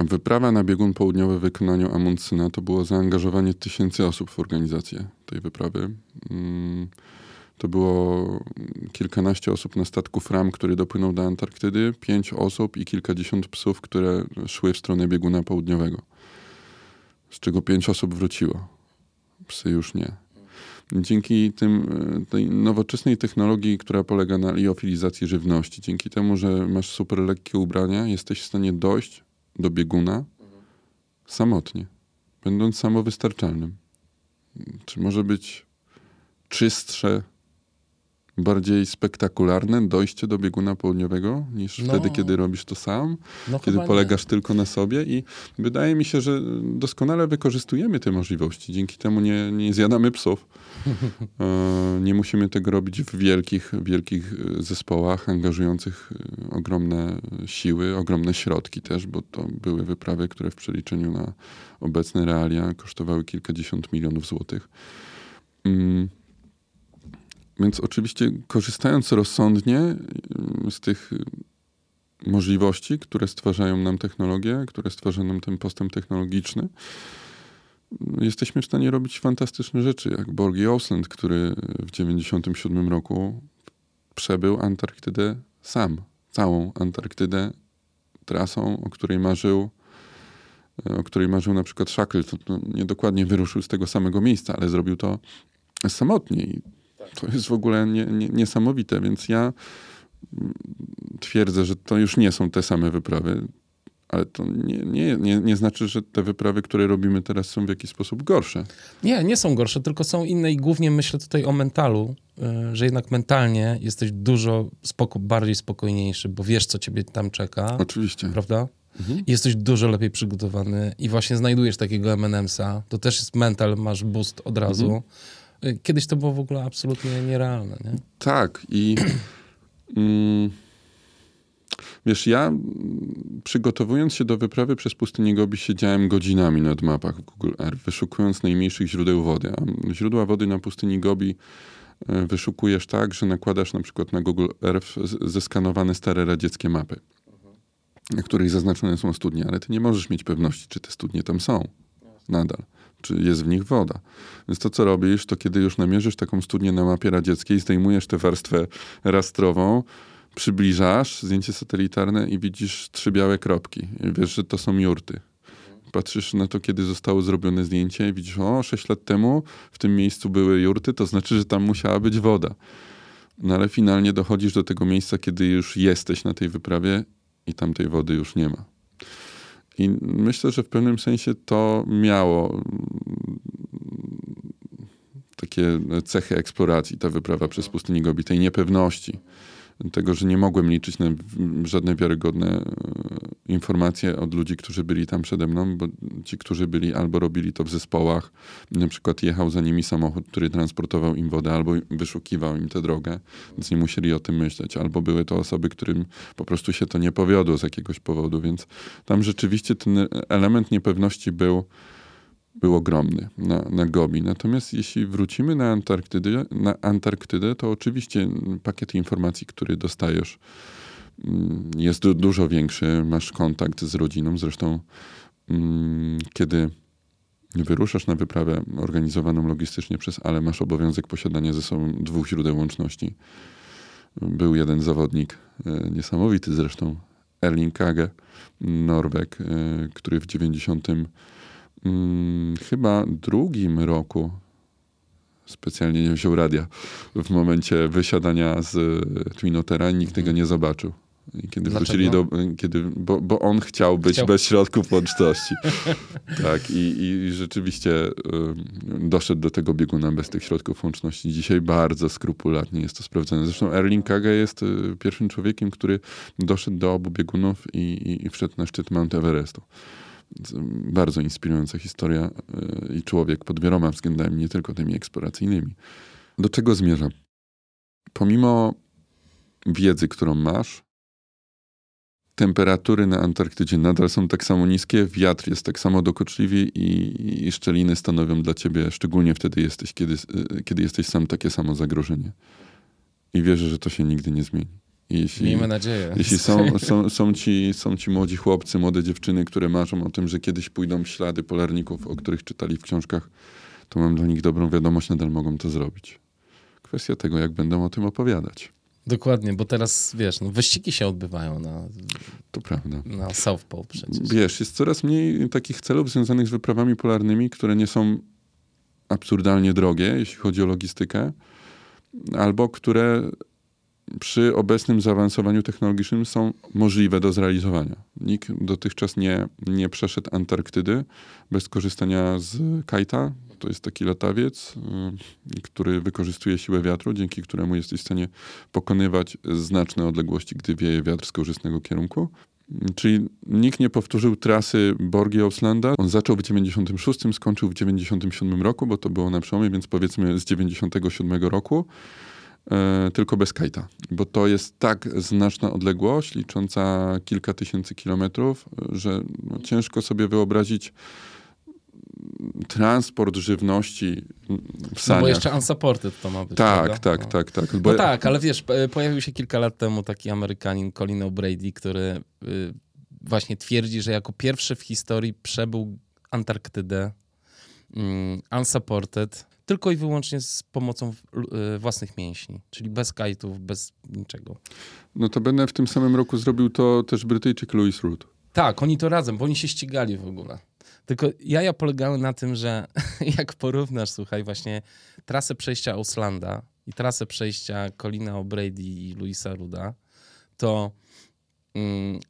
wyprawa na biegun południowy w wykonaniu Amundsyna to było zaangażowanie tysięcy osób w organizację tej wyprawy. Mm, to było kilkanaście osób na statku Fram, który dopłynął do Antarktydy, pięć osób i kilkadziesiąt psów, które szły w stronę bieguna południowego. Z czego pięć osób wróciło. Psy już nie. Dzięki tym, tej nowoczesnej technologii, która polega na liofilizacji żywności, dzięki temu, że masz super lekkie ubrania, jesteś w stanie dojść do bieguna samotnie, będąc samowystarczalnym. Czy może być czystsze, bardziej spektakularne dojście do bieguna południowego niż No. wtedy, kiedy robisz to sam, No kiedy polegasz tylko na sobie i wydaje mi się, że doskonale wykorzystujemy te możliwości. Dzięki temu nie, nie zjadamy psów. E, nie musimy tego robić w wielkich, wielkich e, zespołach angażujących e, ogromne siły, ogromne środki też, bo to były wyprawy, które w przeliczeniu na obecne realia kosztowały kilkadziesiąt milionów złotych. Mm. Więc oczywiście korzystając rozsądnie y, z tych y, możliwości, które stwarzają nam technologie, które stwarza nam ten postęp technologiczny, y, jesteśmy w stanie robić fantastyczne rzeczy, jak Borgi Osland, który w 1997 roku przebył Antarktydę sam. Całą Antarktydę trasą, o której marzył o której marzył na przykład Shackleton. No, niedokładnie wyruszył z tego samego miejsca, ale zrobił to samotnie. To jest w ogóle nie, nie, niesamowite, więc ja mm, twierdzę, że to już nie są te same wyprawy, ale to nie, nie, nie, nie znaczy, że te wyprawy, które robimy teraz są w jakiś sposób gorsze. Nie, nie są gorsze, tylko są inne i głównie myślę tutaj o mentalu, y, że jednak mentalnie jesteś dużo spoko, bardziej spokojniejszy, bo wiesz, co ciebie tam czeka, Oczywiście. prawda? Mhm. Jesteś dużo lepiej przygotowany i właśnie znajdujesz takiego M&M'sa. To też jest mental, masz boost od razu. Mhm. Kiedyś to było w ogóle absolutnie nierealne, nie? Tak i mm, wiesz, ja mm, przygotowując się do wyprawy przez pustynię Gobi siedziałem godzinami nad mapach Google Earth, wyszukując najmniejszych źródeł wody. A źródła wody na pustyni Gobi e, wyszukujesz tak, że nakładasz na przykład na Google Earth zeskanowane stare radzieckie mapy, na których zaznaczone są studnie, ale ty nie możesz mieć pewności, czy te studnie tam są nadal, czy jest w nich woda. Więc to, co robisz, to kiedy już namierzysz taką studnię na mapie radzieckiej, zdejmujesz tę warstwę rastrową, przybliżasz zdjęcie satelitarne i widzisz trzy białe kropki. I wiesz, że to są jurty. Patrzysz na to, kiedy zostało zrobione zdjęcie i widzisz, o, sześć lat temu w tym miejscu były jurty, to znaczy, że tam musiała być woda. No ale finalnie dochodzisz do tego miejsca, kiedy już jesteś na tej wyprawie i tam tej wody już nie ma. I myślę, że w pewnym sensie to miało mm, takie cechy eksploracji, ta wyprawa przez pustynię Gobi, tej niepewności. Tego, że nie mogłem liczyć na żadne wiarygodne e, informacje od ludzi, którzy byli tam przede mną, bo ci, którzy byli albo robili to w zespołach, na przykład jechał za nimi samochód, który transportował im wodę, albo wyszukiwał im tę drogę, więc nie musieli o tym myśleć, albo były to osoby, którym po prostu się to nie powiodło z jakiegoś powodu, więc tam rzeczywiście ten element niepewności był, był ogromny na, na Gobi. Natomiast jeśli wrócimy na Antarktydę, na Antarktydę, to oczywiście pakiet informacji, który dostajesz, mm, jest du- dużo większy. Masz kontakt z rodziną. Zresztą, mm, kiedy wyruszasz na wyprawę organizowaną logistycznie przez Ale, masz obowiązek posiadania ze sobą dwóch źródeł łączności. Był jeden zawodnik, e, niesamowity zresztą, Erling Kage, Norweg, e, który w 90 mm, chyba drugim roku specjalnie nie wziął radia w momencie wysiadania z e, Twinotera i nikt tego nie zobaczył. I kiedy Dlaczego? wrócili do... Kiedy, bo, bo on chciał być Chciał. bez środków łączności. tak, i, i rzeczywiście ym, doszedł do tego bieguna bez tych środków łączności. Dzisiaj bardzo skrupulatnie jest to sprawdzone. Zresztą Erling Kage jest y, pierwszym człowiekiem, który doszedł do obu biegunów i, i, i wszedł na szczyt Mount Everestu. Bardzo inspirująca historia y, i człowiek pod wieloma względami, nie tylko tymi eksploracyjnymi. Do czego zmierzam? Pomimo wiedzy, którą masz, temperatury na Antarktydzie nadal są tak samo niskie, wiatr jest tak samo dokuczliwy i, i szczeliny stanowią dla ciebie, szczególnie wtedy jesteś, kiedy, y, kiedy jesteś sam, takie samo zagrożenie. I wierzę, że to się nigdy nie zmieni. Jeśli, Miejmy nadzieję. jeśli są, są, są, ci, są ci młodzi chłopcy, młode dziewczyny, które marzą o tym, że kiedyś pójdą ślady polarników, o których czytali w książkach, to mam dla nich dobrą wiadomość, nadal mogą to zrobić. kwestia tego, jak będą o tym opowiadać. Dokładnie, bo teraz, wiesz, no, wyścigi się odbywają na, To prawda. na South Pole przecież. Wiesz, jest coraz mniej takich celów związanych z wyprawami polarnymi, które nie są absurdalnie drogie, jeśli chodzi o logistykę, albo które przy obecnym zaawansowaniu technologicznym są możliwe do zrealizowania. Nikt dotychczas nie, nie przeszedł Antarktydy bez korzystania z kajta. To jest taki latawiec, y, który wykorzystuje siłę wiatru, dzięki któremu jesteś w stanie pokonywać znaczne odległości, gdy wieje wiatr z korzystnego kierunku. Czyli nikt nie powtórzył trasy Borgi Auslanda. On zaczął w 96, skończył w 97 roku, bo to było na przełomie, więc powiedzmy z 97 roku, tylko bez kajta. Bo to jest tak znaczna odległość, licząca kilka tysięcy kilometrów, że no, ciężko sobie wyobrazić transport żywności w No saniach. bo jeszcze unsupported to ma być. tak, prawda? tak, no. tak, tak. No Bo- tak, ale wiesz, p- pojawił się kilka lat temu taki Amerykanin Colin O'Brady, który y, właśnie twierdzi, że jako pierwszy w historii przebył Antarktydę mm, unsupported, tylko i wyłącznie z pomocą y, własnych mięśni, czyli bez kajtów, bez niczego. Notabene w tym samym roku zrobił to też Brytyjczyk Louis Root. Tak, oni to razem, bo oni się ścigali w ogóle. Tylko jaja polegały na tym, że jak porównasz, słuchaj, właśnie trasę przejścia Auslanda i trasę przejścia Colina O'Brady i Louisa Ruda, to, mm,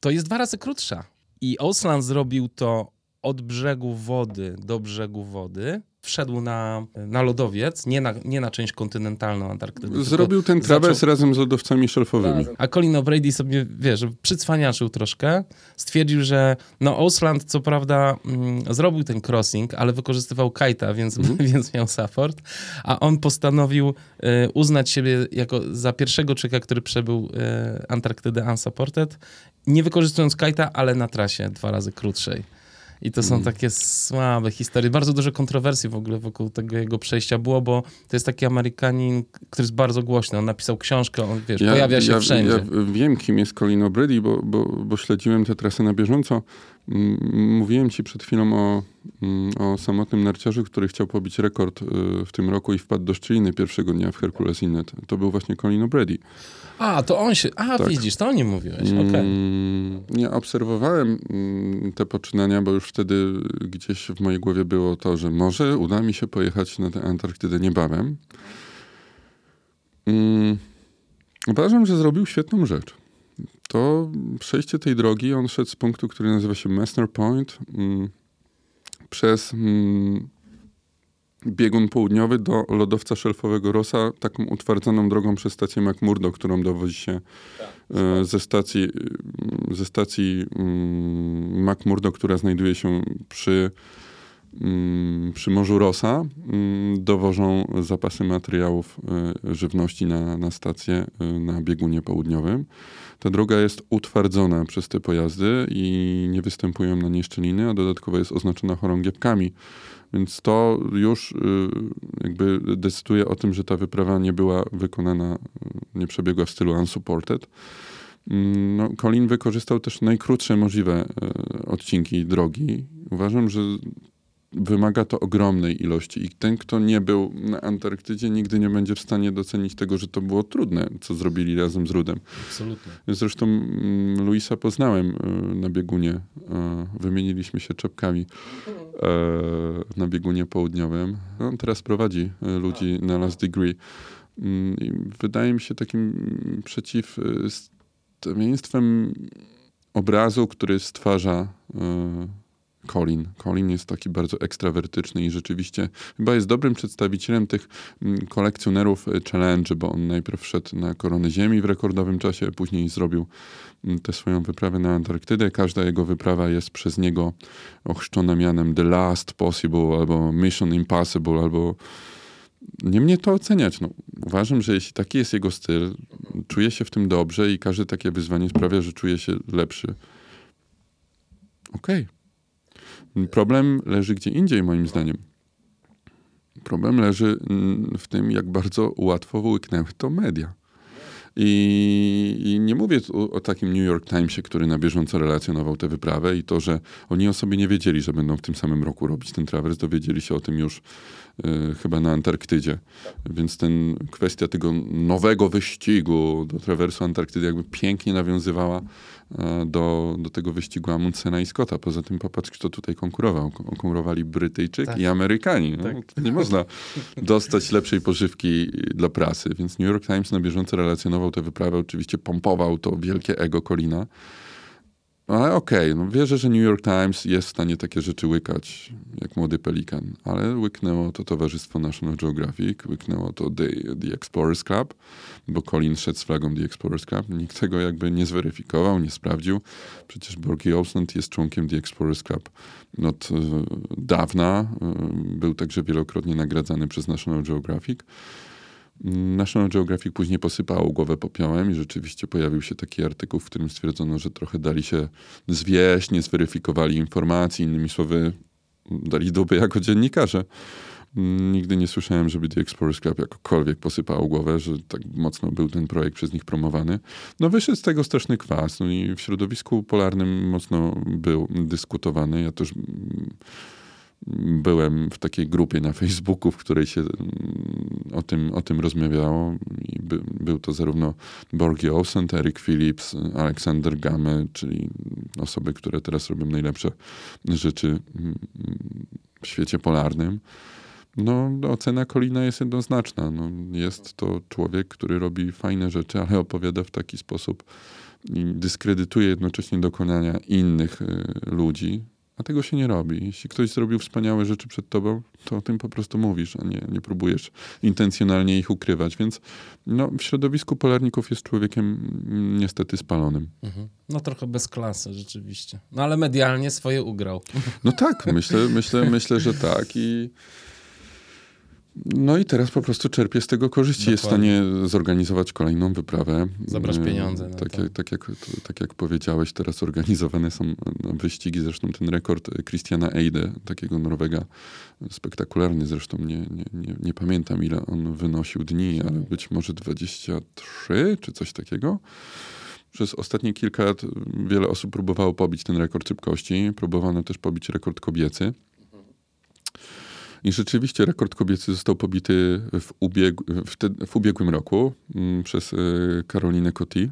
to jest dwa razy krótsza. I Ausland zrobił to od brzegu wody do brzegu wody. Wszedł na, na lodowiec, nie na, nie na część kontynentalną Antarktydy. Zrobił ten zaczął- trawers razem z lodowcami szelfowymi. a Colin O'Brady sobie, wiesz, przycwaniaczył troszkę. Stwierdził, że no Ausland co prawda mm, zrobił ten crossing, ale wykorzystywał kajta, więc, więc miał support. A on postanowił e, uznać siebie jako za pierwszego człowieka, który przebył e, Antarktydę unsupported, nie wykorzystując kajta, ale na trasie dwa razy krótszej. I to są takie słabe historie. Bardzo dużo kontrowersji w ogóle wokół tego jego przejścia było, bo to jest taki Amerykanin, który jest bardzo głośny. On napisał książkę, on wiesz, pojawia się ja, wszędzie. Ja wiem, kim jest Colin O'Brady, bo, bo, bo śledziłem tę trasę na bieżąco. Mm, Mówiłem ci przed chwilą o, mm, o samotnym narciarzu, który chciał pobić rekord y, w tym roku i wpadł do szczeliny pierwszego dnia w Hercules Inlet. To był właśnie Colin O'Brady. A, to on się. A, Tak. widzisz, to o nim mówiłeś. Okej. Mm, Nie obserwowałem mm, te poczynania, bo już wtedy gdzieś w mojej głowie było to, że może uda mi się pojechać na tę Antarktydę niebawem. Mm, Uważam, że zrobił świetną rzecz. To przejście tej drogi, on szedł z punktu, który nazywa się Messner Point, mm, przez mm, biegun południowy do lodowca szelfowego Rossa, taką utwardzoną drogą przez stację McMurdo, którą dowozi się e, ze stacji, e, ze stacji mm, McMurdo, która znajduje się przy, mm, przy Morzu Rossa. mm, Dowożą zapasy materiałów e, żywności na, na stację e, na biegunie południowym. Ta droga jest utwardzona przez te pojazdy i nie występują na niej szczeliny, a dodatkowo jest oznaczona chorągiewkami. Więc to już y, jakby decyduje o tym, że ta wyprawa nie była wykonana, y, nie przebiegła w stylu unsupported. Mm, No, Colin wykorzystał też najkrótsze możliwe y, odcinki drogi. Uważam, że wymaga to ogromnej ilości i ten, kto nie był na Antarktydzie, nigdy nie będzie w stanie docenić tego, że to było trudne, co zrobili razem z Rudem. Absolutnie. Zresztą mm, Luisa poznałem y, na biegunie. y, Wymieniliśmy się czapkami e, na biegunie południowym. On teraz prowadzi ludzi na last degree. Mm, i Wydaje mi się takim przeciwstawieństwem obrazu, który stwarza Colin. Colin jest taki bardzo ekstrawertyczny i rzeczywiście chyba jest dobrym przedstawicielem tych mm, kolekcjonerów y, challenge, bo on najpierw szedł na koronę Ziemi w rekordowym czasie, później zrobił mm, tę swoją wyprawę na Antarktydę. Każda jego wyprawa jest przez niego ochrzczona mianem The Last Possible albo Mission Impossible albo nie mnie to oceniać. No, uważam, że jeśli taki jest jego styl, czuje się w tym dobrze i każde takie wyzwanie sprawia, że czuje się lepszy. Okej. Problem leży gdzie indziej, moim zdaniem. Problem leży mm, w tym, jak bardzo łatwo łyknęły to media. I, I nie mówię tu o takim New York Timesie, który na bieżąco relacjonował tę wyprawę i to, że oni o sobie nie wiedzieli, że będą w tym samym roku robić ten trawers. Dowiedzieli się o tym już chyba na Antarktydzie. Więc ten kwestia tego nowego wyścigu do trawersu Antarktydy jakby pięknie nawiązywała e, do, do tego wyścigu Amundsena i Scotta. Poza tym popatrz, kto tutaj konkurował. Konkurowali Brytyjczyk Tak. i Amerykanie. No, Tak. Nie można dostać lepszej pożywki dla prasy. Więc New York Times na bieżąco relacjonował tę wyprawę. Oczywiście pompował to wielkie ego Colina. Ale okej, no wierzę, że New York Times jest w stanie takie rzeczy łykać, jak młody pelikan. Ale łyknęło to towarzystwo National Geographic, łyknęło to The, The Explorers Club, bo Colin szedł z flagą The Explorers Club. Nikt tego jakby nie zweryfikował, nie sprawdził. Przecież Borky Olsson jest członkiem The Explorers Club od e, dawna. E, był także wielokrotnie nagradzany przez National Geographic. National Geographic później posypało głowę popiołem i rzeczywiście pojawił się taki artykuł, w którym stwierdzono, że trochę dali się zwieść, nie zweryfikowali informacji, innymi słowy dali dupy jako dziennikarze. Nigdy nie słyszałem, żeby The Explorers Club jakokolwiek posypało głowę, że tak mocno był ten projekt przez nich promowany. No wyszedł z tego straszny kwas. No i w środowisku polarnym mocno był dyskutowany. Ja też byłem w takiej grupie na Facebooku, w której się mm, o tym, o tym rozmawiało. I by, był to zarówno Borgie Olsen, Eric Phillips, Aleksander Game, czyli osoby, które teraz robią najlepsze rzeczy mm, w świecie polarnym. No, ocena Kolina jest jednoznaczna. No, jest to człowiek, który robi fajne rzeczy, ale opowiada w taki sposób dyskredytuje jednocześnie dokonania innych y, ludzi, a tego się nie robi. Jeśli ktoś zrobił wspaniałe rzeczy przed tobą, to o tym po prostu mówisz, a nie, nie próbujesz intencjonalnie ich ukrywać. Więc no, w środowisku polarników jest człowiekiem mm, niestety spalonym. Mhm. No trochę bez klasy, rzeczywiście. No ale medialnie swoje ugrał. No tak, myślę, myślę, myślę, że tak i no i teraz po prostu czerpie z tego korzyści. Jest w Dokładnie. stanie zorganizować kolejną wyprawę. Zabrać E, pieniądze Tak, to. jak, tak, jak, tak jak powiedziałeś, teraz organizowane są no, wyścigi. Zresztą ten rekord Christiana Eide, takiego Norwega, spektakularny zresztą, nie, nie, nie, nie pamiętam ile on wynosił dni, ale być może 23 czy coś takiego. Przez ostatnie kilka lat wiele osób próbowało pobić ten rekord szybkości. Próbowano też pobić rekord kobiecy. I rzeczywiście rekord kobiecy został pobity w, ubieg w, te, w ubiegłym roku mm, przez y, Karolinę Coty,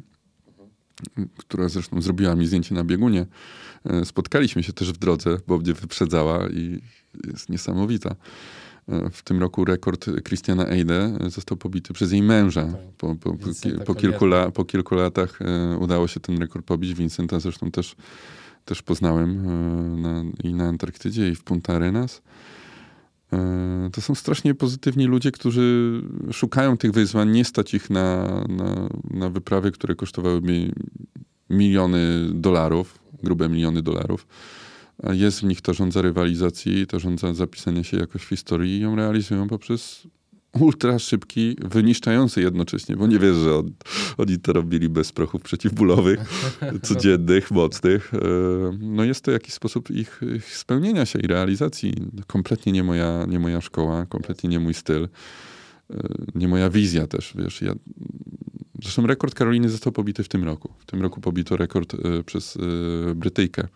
która zresztą zrobiła mi zdjęcie na biegunie. E, Spotkaliśmy się też w drodze, bo mnie wyprzedzała i jest niesamowita. E, W tym roku rekord Christiana Eide został pobity przez jej męża. Tak. Po, po, po, po, kilku, la, po kilku latach e, udało się ten rekord pobić. Vincenta zresztą też, też poznałem e, na, i na Antarktydzie, i w Punta Arenas. E, To są strasznie pozytywni ludzie, którzy szukają tych wyzwań, nie stać ich na, na, na wyprawy, które kosztowałyby miliony dolarów, grube miliony dolarów. Jest w nich ta żądza rywalizacji, ta żądza zapisania się jakoś w historii i ją realizują poprzez ultra szybki, wyniszczający jednocześnie, bo nie wiesz, że on, oni to robili bez prochów przeciwbólowych, codziennych, mocnych. E, No jest to jakiś sposób ich, ich spełnienia się i realizacji. Kompletnie nie moja, nie moja szkoła, kompletnie nie mój styl, e, nie moja wizja też, wiesz. Ja, zresztą rekord Karoliny został pobity w tym roku. W tym roku pobito rekord e, przez Brytyjkę.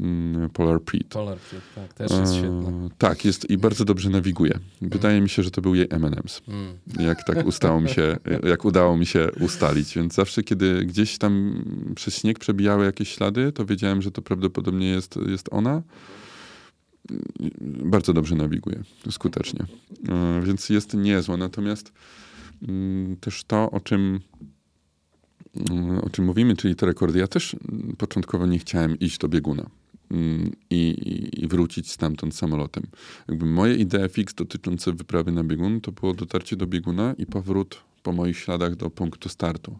Mm, Polar Pete. Polar tak, też jest E. Tak, jest i bardzo dobrze nawiguje. Wydaje mi się, że to był jej M&M's. Mm. Jak tak ustało mi się, jak udało mi się ustalić. Więc zawsze, kiedy gdzieś tam przez śnieg przebijały jakieś ślady, to wiedziałem, że to prawdopodobnie jest, jest ona. Bardzo dobrze nawiguje, skutecznie. E, Więc jest niezła. Natomiast mm, też to, o czym o czym mówimy, czyli te rekordy. Ja też mm, początkowo nie chciałem iść do bieguna mm, i, i- wrócić stamtąd samolotem. Jakby moje idee fix dotyczące wyprawy na biegun to było dotarcie do bieguna i powrót po moich śladach do punktu startu.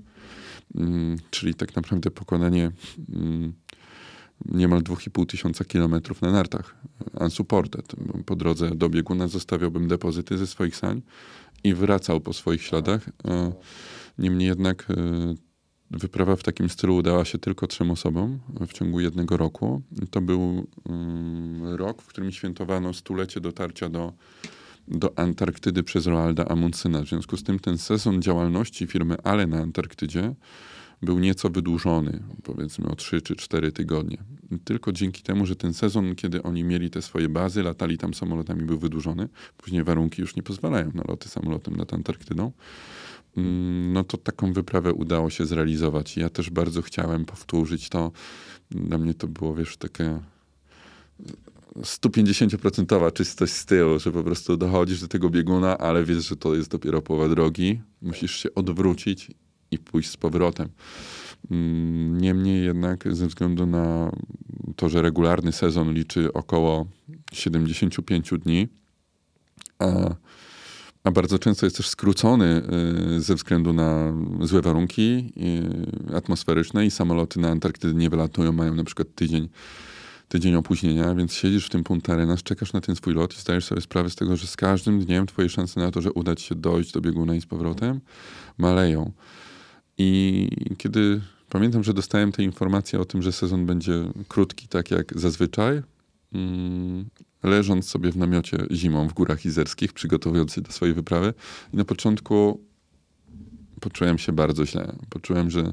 Mm, Czyli tak naprawdę pokonanie mm, niemal 2,5 tysiąca kilometrów na nartach unsupported. Po drodze do bieguna zostawiałbym depozyty ze swoich sań i wracał po swoich śladach. E, Niemniej jednak e, wyprawa w takim stylu udała się tylko trzem osobom w ciągu jednego roku. To był mm, rok, w którym świętowano stulecie dotarcia do, do Antarktydy przez Roalda Amundsyna. W związku z tym ten sezon działalności firmy Ale na Antarktydzie był nieco wydłużony, powiedzmy o 3 czy 4 tygodnie. tylko dzięki temu, że ten sezon, kiedy oni mieli te swoje bazy, latali tam samolotami, był wydłużony. Później warunki już nie pozwalają na loty samolotem nad Antarktydą. Mm, no to taką wyprawę udało się zrealizować. Ja też bardzo chciałem powtórzyć to. Dla mnie to było, wiesz, takie 150% czystość z tyłu, że po prostu dochodzisz do tego bieguna, ale wiesz, że to jest dopiero połowa drogi. Musisz się odwrócić i pójść z powrotem. Mm, niemniej jednak ze względu na to, że regularny sezon liczy około 75 dni, a, a bardzo często jest też skrócony y, ze względu na złe warunki y, atmosferyczne i samoloty na Antarktydę nie wylatują, mają na przykład tydzień tydzień opóźnienia, więc siedzisz w tym Punta Arenas, czekasz na ten swój lot i zdajesz sobie sprawę z tego, że z każdym dniem twoje szanse na to, że uda ci się dojść do bieguna i z powrotem, maleją. I kiedy pamiętam, że dostałem te informacje o tym, że sezon będzie krótki, tak jak zazwyczaj, leżąc sobie w namiocie zimą w górach izerskich, przygotowując się do swojej wyprawy. I na początku poczułem się bardzo źle. Poczułem, że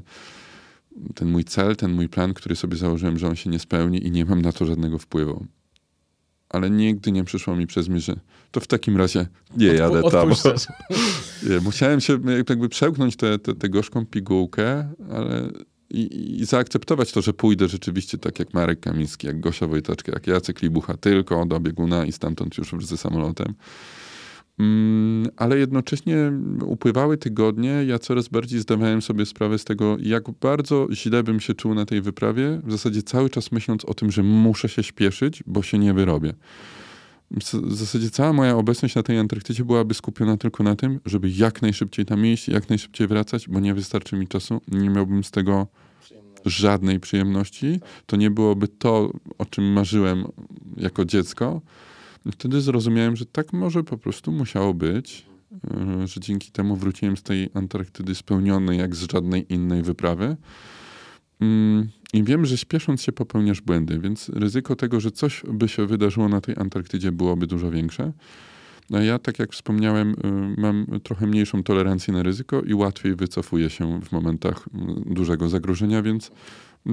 ten mój cel, ten mój plan, który sobie założyłem, że on się nie spełni i nie mam na to żadnego wpływu. Ale nigdy nie przyszło mi przez myśl, że to w takim razie nie Odpu- jadę tam. Musiałem się jakby przełknąć tę gorzką pigułkę, ale i, i zaakceptować to, że pójdę rzeczywiście tak jak Marek Kamiński, jak Gosia Wojtaczka, jak Jacek Libucha, tylko do bieguna i stamtąd już ze samolotem. Mm, ale jednocześnie upływały tygodnie, ja coraz bardziej zdawałem sobie sprawę z tego, jak bardzo źle bym się czuł na tej wyprawie, w zasadzie cały czas myśląc o tym, że muszę się śpieszyć, bo się nie wyrobię. W zasadzie cała moja obecność na tej Antarktydzie byłaby skupiona tylko na tym, żeby jak najszybciej tam iść, jak najszybciej wracać, bo nie wystarczy mi czasu, nie miałbym z tego żadnej przyjemności. To nie byłoby to, o czym marzyłem jako dziecko. Wtedy zrozumiałem, że tak może po prostu musiało być, yy, że dzięki temu wróciłem z tej Antarktydy spełniony jak z żadnej innej wyprawy. Mm, I wiem, że śpiesząc się popełniasz błędy, więc ryzyko tego, że coś by się wydarzyło na tej Antarktydzie byłoby dużo większe. A ja, tak jak wspomniałem, y, mam trochę mniejszą tolerancję na ryzyko i łatwiej wycofuję się w momentach y, dużego zagrożenia, więc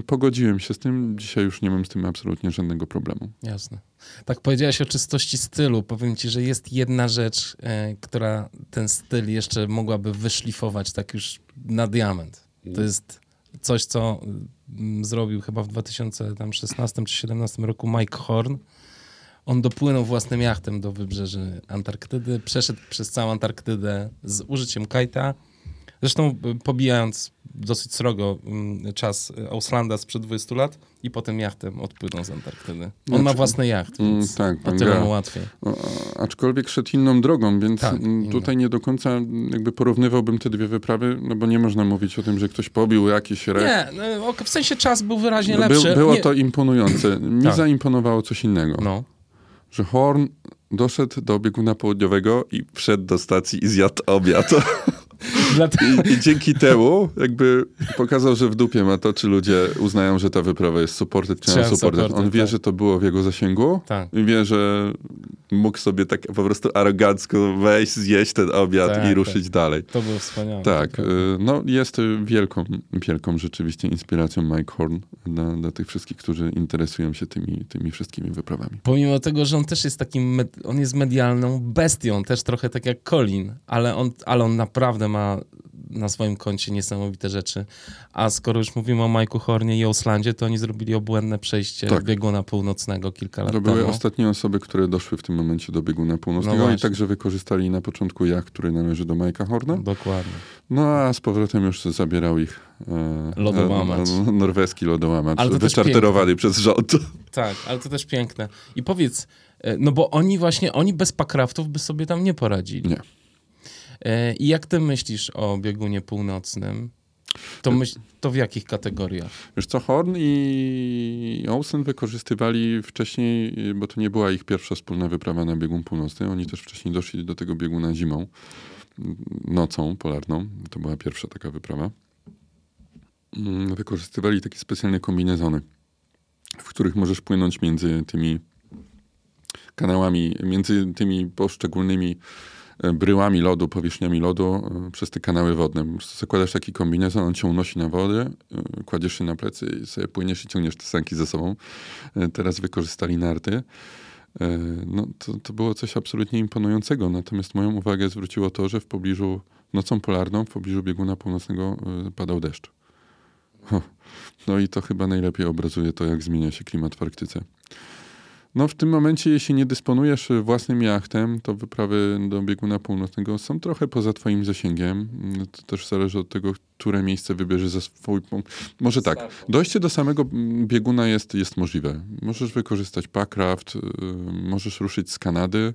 pogodziłem się z tym. Dzisiaj już nie mam z tym absolutnie żadnego problemu. Jasne. Tak powiedziałeś o czystości stylu. Powiem ci, że jest jedna rzecz, e, która ten styl jeszcze mogłaby wyszlifować tak już na diament. To jest coś, co mm, zrobił chyba w 2016 czy 2017 roku Mike Horn. On dopłynął własnym jachtem do wybrzeży Antarktydy, przeszedł przez całą Antarktydę z użyciem kajta. Zresztą y, pobijając dosyć srogo mm, czas Auslanda sprzed 20 lat i potem jachtem odpłynął z Antarktydy. On Znaczy- ma własny jacht, Mm, więc tak, o tyle mu łatwiej. Aczkolwiek szedł inną drogą, więc Tak, mm, tutaj nie do końca jakby porównywałbym te dwie wyprawy, no bo nie można mówić o tym, że ktoś pobił jakiś rek. Nie, no, w sensie czas był wyraźnie No, lepszy. Był, było nie, to imponujące. Mi Tak. zaimponowało coś innego. No, Że Horn doszedł do bieguna południowego i wszedł do stacji i zjadł obiad. I, I dzięki temu jakby pokazał, że w dupie ma to, czy ludzie uznają, że ta wyprawa jest supported, czy nie supported. On wie, tak. że to było w jego zasięgu tak. i wie, że mógł sobie tak po prostu arogancko wejść, zjeść ten obiad Tak, i ruszyć dalej. To było wspaniałe. Tak, y, no jest wielką, wielką rzeczywiście inspiracją Mike Horn dla, dla tych wszystkich, którzy interesują się tymi, tymi wszystkimi wyprawami. Pomimo tego, że on też jest takim, med- on jest medialną bestią, też trochę tak jak Colin, ale on, ale on naprawdę ma na swoim koncie niesamowite rzeczy. A skoro już mówimy o Majku Hornie i Oslandzie, to oni zrobili obłędne przejście Tak. bieguna północnego kilka lat To były temu. ostatnie osoby, które doszły w tym momencie do bieguna No północnego i właśnie. także wykorzystali na początku jacht, który należy do Mike'a Horna. Dokładnie. No a z powrotem już zabierał ich e, Lodołamacz. e, norweski lodołamacz, wyczarterowany przez rząd. Tak, ale to też piękne. I powiedz, e, no bo oni właśnie, oni bez pakraftów by sobie tam nie poradzili. Nie. E, I jak ty myślisz o biegunie północnym? To, myśl, to w jakich kategoriach? Wiesz co, Horn i Olsen wykorzystywali wcześniej, bo to nie była ich pierwsza wspólna wyprawa na biegun północny. Oni też wcześniej doszli do tego bieguna zimą, nocą polarną. To była pierwsza taka wyprawa. Mm, Wykorzystywali takie specjalne kombinezony, w których możesz płynąć między tymi kanałami, między tymi poszczególnymi e, bryłami lodu, powierzchniami lodu e, przez te kanały wodne. Zakładasz taki kombinezon, on cię unosi na wodę, e, kładziesz się na plecy i sobie płyniesz i ciągniesz te sanki ze sobą. Teraz wykorzystali narty. No, to, to było coś absolutnie imponującego. Natomiast moją uwagę zwróciło to, że w pobliżu, nocą polarną, w pobliżu bieguna północnego padał deszcz. No i to chyba najlepiej obrazuje to, jak zmienia się klimat w Arktyce. No w tym momencie, jeśli nie dysponujesz własnym jachtem, to wyprawy do bieguna północnego są trochę poza twoim zasięgiem. To też zależy od tego, które miejsce wybierzesz za swój punkt. Może tak, dojście do samego bieguna jest, jest możliwe. Możesz wykorzystać Packraft, y, możesz ruszyć z Kanady.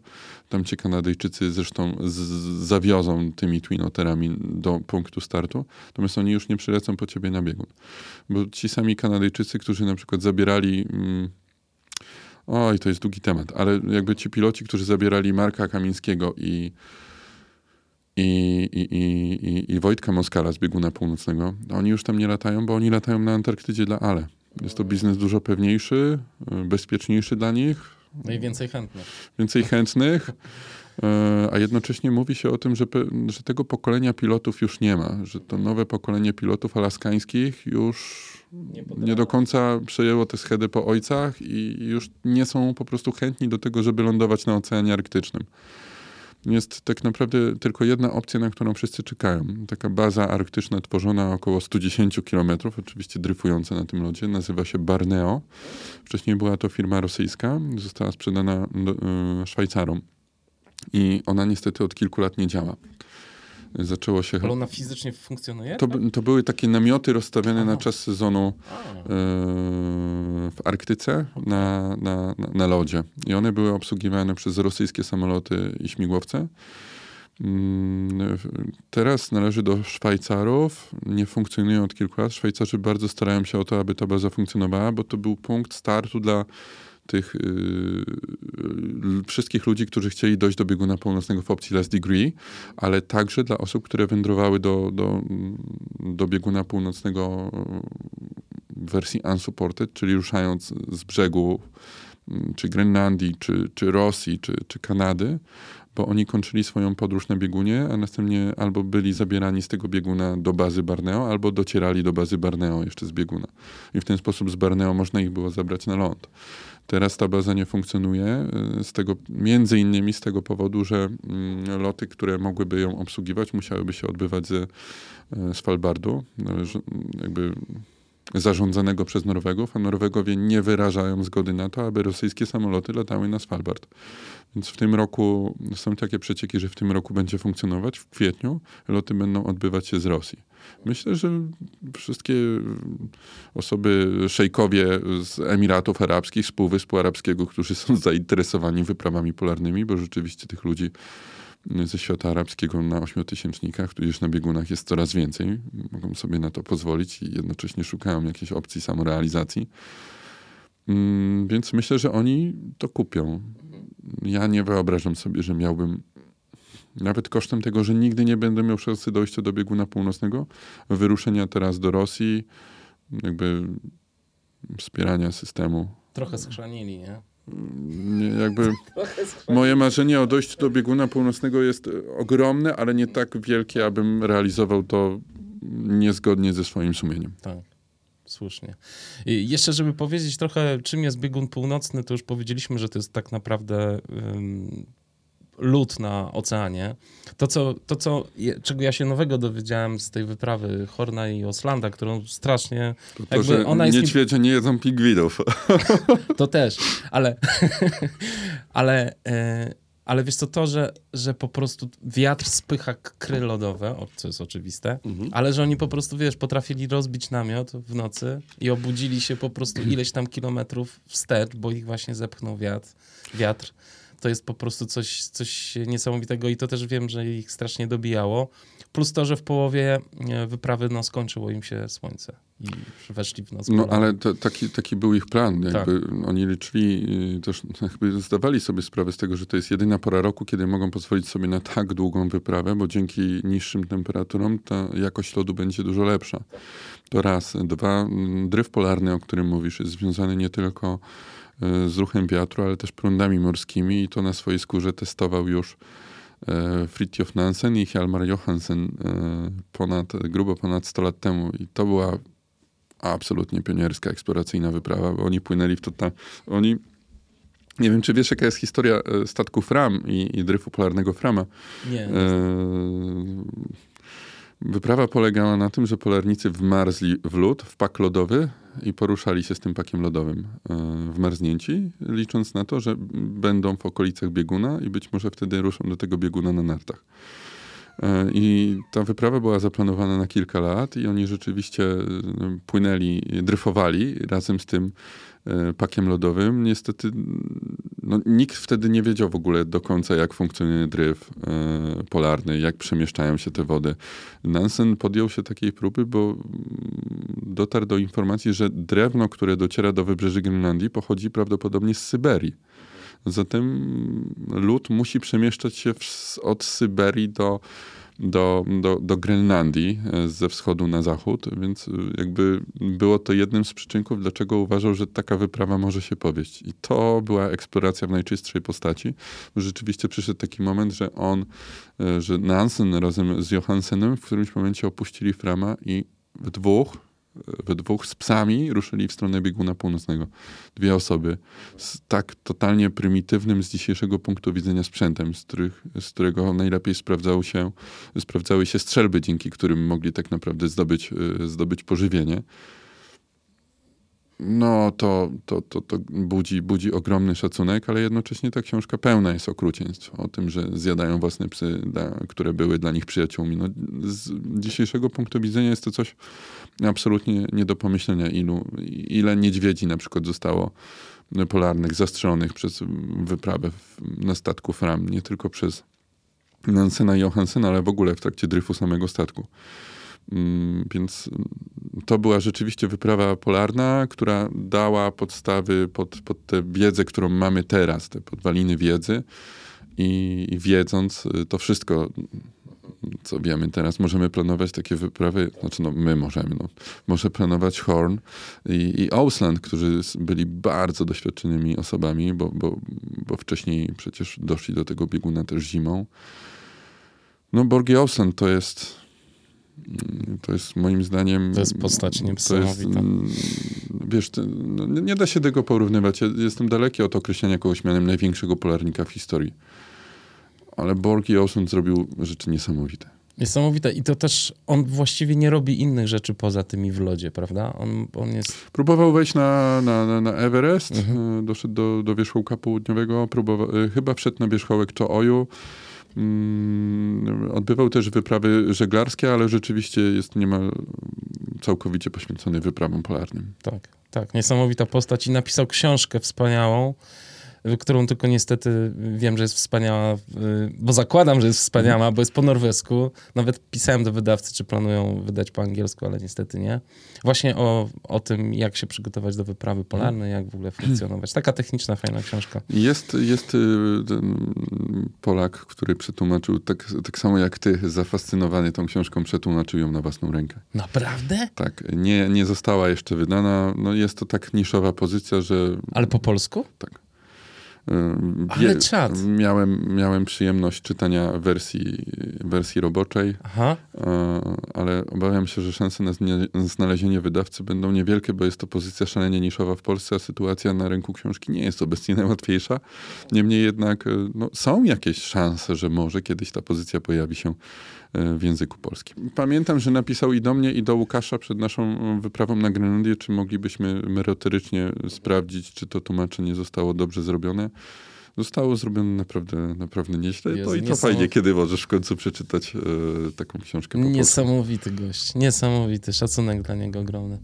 Tam cię Kanadyjczycy zresztą zawiozą tymi twinoterami do punktu startu. Natomiast oni już nie przylecą po ciebie na biegun. Bo ci sami Kanadyjczycy, którzy na przykład zabierali... Mm, Oj, to jest długi temat, ale jakby ci piloci, którzy zabierali Marka Kamińskiego i, i, i, i, i Wojtka Moskala z bieguna północnego, oni już tam nie latają, bo oni latają na Antarktydzie dla ALE. Jest to biznes dużo pewniejszy, bezpieczniejszy dla nich. No i więcej chętnych. Więcej chętnych. E, a jednocześnie mówi się o tym, że, że tego pokolenia pilotów już nie ma, że to nowe pokolenie pilotów alaskańskich już nie, nie do końca przejęło te schedy po ojcach i już nie są po prostu chętni do tego, żeby lądować na Oceanie Arktycznym. Jest tak naprawdę tylko jedna opcja, na którą wszyscy czekają. Taka baza arktyczna tworzona około 110 km, oczywiście dryfująca na tym lodzie, nazywa się Barneo. Wcześniej była to firma rosyjska, została sprzedana do, y, Szwajcarom. I ona niestety od kilku lat nie działa. Zaczęło się. Ale ona fizycznie funkcjonuje? To, to były takie namioty rozstawione Aha. na czas sezonu yy, w Arktyce na, na, na, na lodzie. I one były obsługiwane przez rosyjskie samoloty i śmigłowce. Mm, teraz należy do Szwajcarów. Nie funkcjonują od kilku lat. Szwajcarzy bardzo starają się o to, aby ta baza funkcjonowała, bo to był punkt startu dla tych yy, wszystkich ludzi, którzy chcieli dojść do bieguna północnego w opcji last degree, ale także dla osób, które wędrowały do, do, do bieguna północnego w wersji unsupported, czyli ruszając z brzegu czy Grenlandii, czy, czy Rosji, czy, czy Kanady, bo oni kończyli swoją podróż na biegunie, a następnie albo byli zabierani z tego bieguna do bazy Barneo, albo docierali do bazy Barneo jeszcze z bieguna. I w ten sposób z Barneo można ich było zabrać na ląd. Teraz ta baza nie funkcjonuje, y, z tego, między innymi z tego powodu, że mm, loty, które mogłyby ją obsługiwać, musiałyby się odbywać ze y, Svalbardu, jakby zarządzanego przez Norwegów, a Norwegowie nie wyrażają zgody na to, aby rosyjskie samoloty latały na Svalbard. Więc w tym roku są takie przecieki, że w tym roku będzie funkcjonować, w kwietniu loty będą odbywać się z Rosji. Myślę, że wszystkie osoby, szejkowie z Emiratów Arabskich, z Półwyspu Arabskiego, którzy są zainteresowani wyprawami polarnymi, bo rzeczywiście tych ludzi ze świata arabskiego na ośmiotysięcznikach, tudzież na biegunach jest coraz więcej. Mogą sobie na to pozwolić i jednocześnie szukają jakiejś opcji samorealizacji. Mm, więc myślę, że oni to kupią. Ja nie wyobrażam sobie, że miałbym nawet kosztem tego, że nigdy nie będę miał szansy dojścia do bieguna północnego, wyruszenia teraz do Rosji, jakby wspierania systemu. Trochę schrzanili, nie? Jakby moje marzenie o dojściu do bieguna północnego jest ogromne, ale nie tak wielkie, abym realizował to niezgodnie ze swoim sumieniem. Tak. Słusznie. I jeszcze, żeby powiedzieć trochę, czym jest biegun północny, to już powiedzieliśmy, że to jest tak naprawdę um, lód na oceanie. To, co, to co, czego ja się nowego dowiedziałem z tej wyprawy Horna i Oslanda, którą strasznie... To, to że ona jest niedźwiedzie nie jedzą pingwinów. To też, ale... ale e, ale wiesz co, to, że, że po prostu wiatr spycha kry lodowe, co jest oczywiste, mhm. ale że oni po prostu, wiesz, potrafili rozbić namiot w nocy i obudzili się po prostu ileś tam kilometrów wstecz, bo ich właśnie zepchnął wiatr. wiatr to jest po prostu coś, coś niesamowitego i to też wiem, że ich strasznie dobijało. Plus to, że w połowie e, wyprawy no, skończyło im się słońce i weszli w noc. No ale taki, taki był ich plan. Jakby tak. Oni liczyli, też jakby zdawali sobie sprawę z tego, że to jest jedyna pora roku, kiedy mogą pozwolić sobie na tak długą wyprawę, bo dzięki niższym temperaturom ta jakość lodu będzie dużo lepsza. To raz. Dwa, dryf polarny, o którym mówisz, jest związany nie tylko z ruchem wiatru, ale też prądami morskimi i to na swojej skórze testował już e, Fritjof Nansen i Hjalmar Johansen e, ponad, grubo ponad 100 lat temu. I to była absolutnie pionierska, eksploracyjna wyprawa, bo oni płynęli w to tam. Oni nie wiem, czy wiesz, jaka jest historia e, statku Fram i, i dryfu polarnego Frama. Nie. E, wyprawa polegała na tym, że polarnicy wmarzli w lód, w pak lodowy i poruszali się z tym pakiem lodowym e, wmarznięci, licząc na to, że będą w okolicach bieguna i być może wtedy ruszą do tego bieguna na nartach. E, I ta wyprawa była zaplanowana na kilka lat i oni rzeczywiście e, płynęli, dryfowali razem z tym pakiem lodowym. Niestety no, nikt wtedy nie wiedział w ogóle do końca, jak funkcjonuje dryf polarny, jak przemieszczają się te wody. Nansen podjął się takiej próby, bo mm, dotarł do informacji, że drewno, które dociera do wybrzeży Grenlandii, pochodzi prawdopodobnie z Syberii. Zatem lód musi przemieszczać się w, od Syberii do, do, do, do Grenlandii e, ze wschodu na zachód, więc e, jakby było to jednym z przyczynków, dlaczego uważał, że taka wyprawa może się powieść. I to była eksploracja w najczystszej postaci. Rzeczywiście przyszedł taki moment, że on, e, że Nansen razem z Johansenem w którymś momencie opuścili Frama i w dwóch we dwóch z psami ruszyli w stronę bieguna północnego. Dwie osoby z tak totalnie prymitywnym z dzisiejszego punktu widzenia sprzętem, z, których, z którego najlepiej sprawdzały się, sprawdzały się strzelby, dzięki którym mogli tak naprawdę zdobyć, e, zdobyć pożywienie no to, to, to, to budzi, budzi ogromny szacunek, ale jednocześnie ta książka pełna jest okrucieństw o tym, że zjadają własne psy, które były dla nich przyjaciółmi. No, z dzisiejszego punktu widzenia jest to coś absolutnie nie do pomyślenia, ilu, ile niedźwiedzi na przykład zostało polarnych zastrzelonych przez wyprawę na statku Fram, nie tylko przez Nansena i Johansena, ale w ogóle w trakcie dryfu samego statku. Mm, więc to była rzeczywiście wyprawa polarna, która dała podstawy pod, pod tę wiedzę, którą mamy teraz, te podwaliny wiedzy. I, I wiedząc to wszystko, co wiemy teraz, możemy planować takie wyprawy, znaczy no my możemy, no, może planować Horn i, i Ausland, którzy byli bardzo doświadczonymi osobami, bo, bo, bo wcześniej przecież doszli do tego bieguna też zimą. No Borgi Ausland to jest to jest moim zdaniem... To jest postać niesamowita. Mm, wiesz, no, nie da się tego porównywać. Ja jestem daleki od określenia kogoś mianem największego polarnika w historii. Ale Borg i Olsen zrobił rzeczy niesamowite. Niesamowite. I to też on właściwie nie robi innych rzeczy poza tymi w lodzie, prawda? On, on jest... Próbował wejść na, na, na Everest, mhm. E, doszedł do, do wierzchołka południowego, próbował, e, chyba wszedł na wierzchołek Chooju. Mm, odbywał też wyprawy żeglarskie, ale rzeczywiście jest niemal całkowicie poświęcony wyprawom polarnym. Tak, tak. Niesamowita postać i napisał książkę wspaniałą którą tylko niestety wiem, że jest wspaniała, bo zakładam, że jest wspaniała, bo jest po norwesku. Nawet pisałem do wydawcy, czy planują wydać po angielsku, ale niestety nie. Właśnie o, o tym, jak się przygotować do wyprawy polarnej, jak w ogóle funkcjonować. Taka techniczna, fajna książka. Jest, jest y, Polak, który przetłumaczył, tak, tak samo jak ty, zafascynowany tą książką, przetłumaczył ją na własną rękę. Naprawdę? Tak. Nie, nie została jeszcze wydana. No jest to tak niszowa pozycja, że... Ale po polsku? Tak. Ale czad. Miałem, miałem przyjemność czytania wersji, wersji roboczej, Aha. ale obawiam się, że szanse na znalezienie wydawcy będą niewielkie, bo jest to pozycja szalenie niszowa w Polsce, a sytuacja na rynku książki nie jest obecnie najłatwiejsza. Niemniej jednak e, no, są jakieś szanse, że może kiedyś ta pozycja pojawi się E, w języku polskim. Pamiętam, że napisał i do mnie, i do Łukasza przed naszą wyprawą na Grenlandię, czy moglibyśmy merytorycznie sprawdzić, czy to tłumaczenie zostało dobrze zrobione. Zostało zrobione naprawdę, naprawdę nieźle. Jezu, to i to fajnie, kiedy możesz w końcu przeczytać e, taką książkę. Po niesamowity gość, niesamowity. Szacunek dla niego ogromny.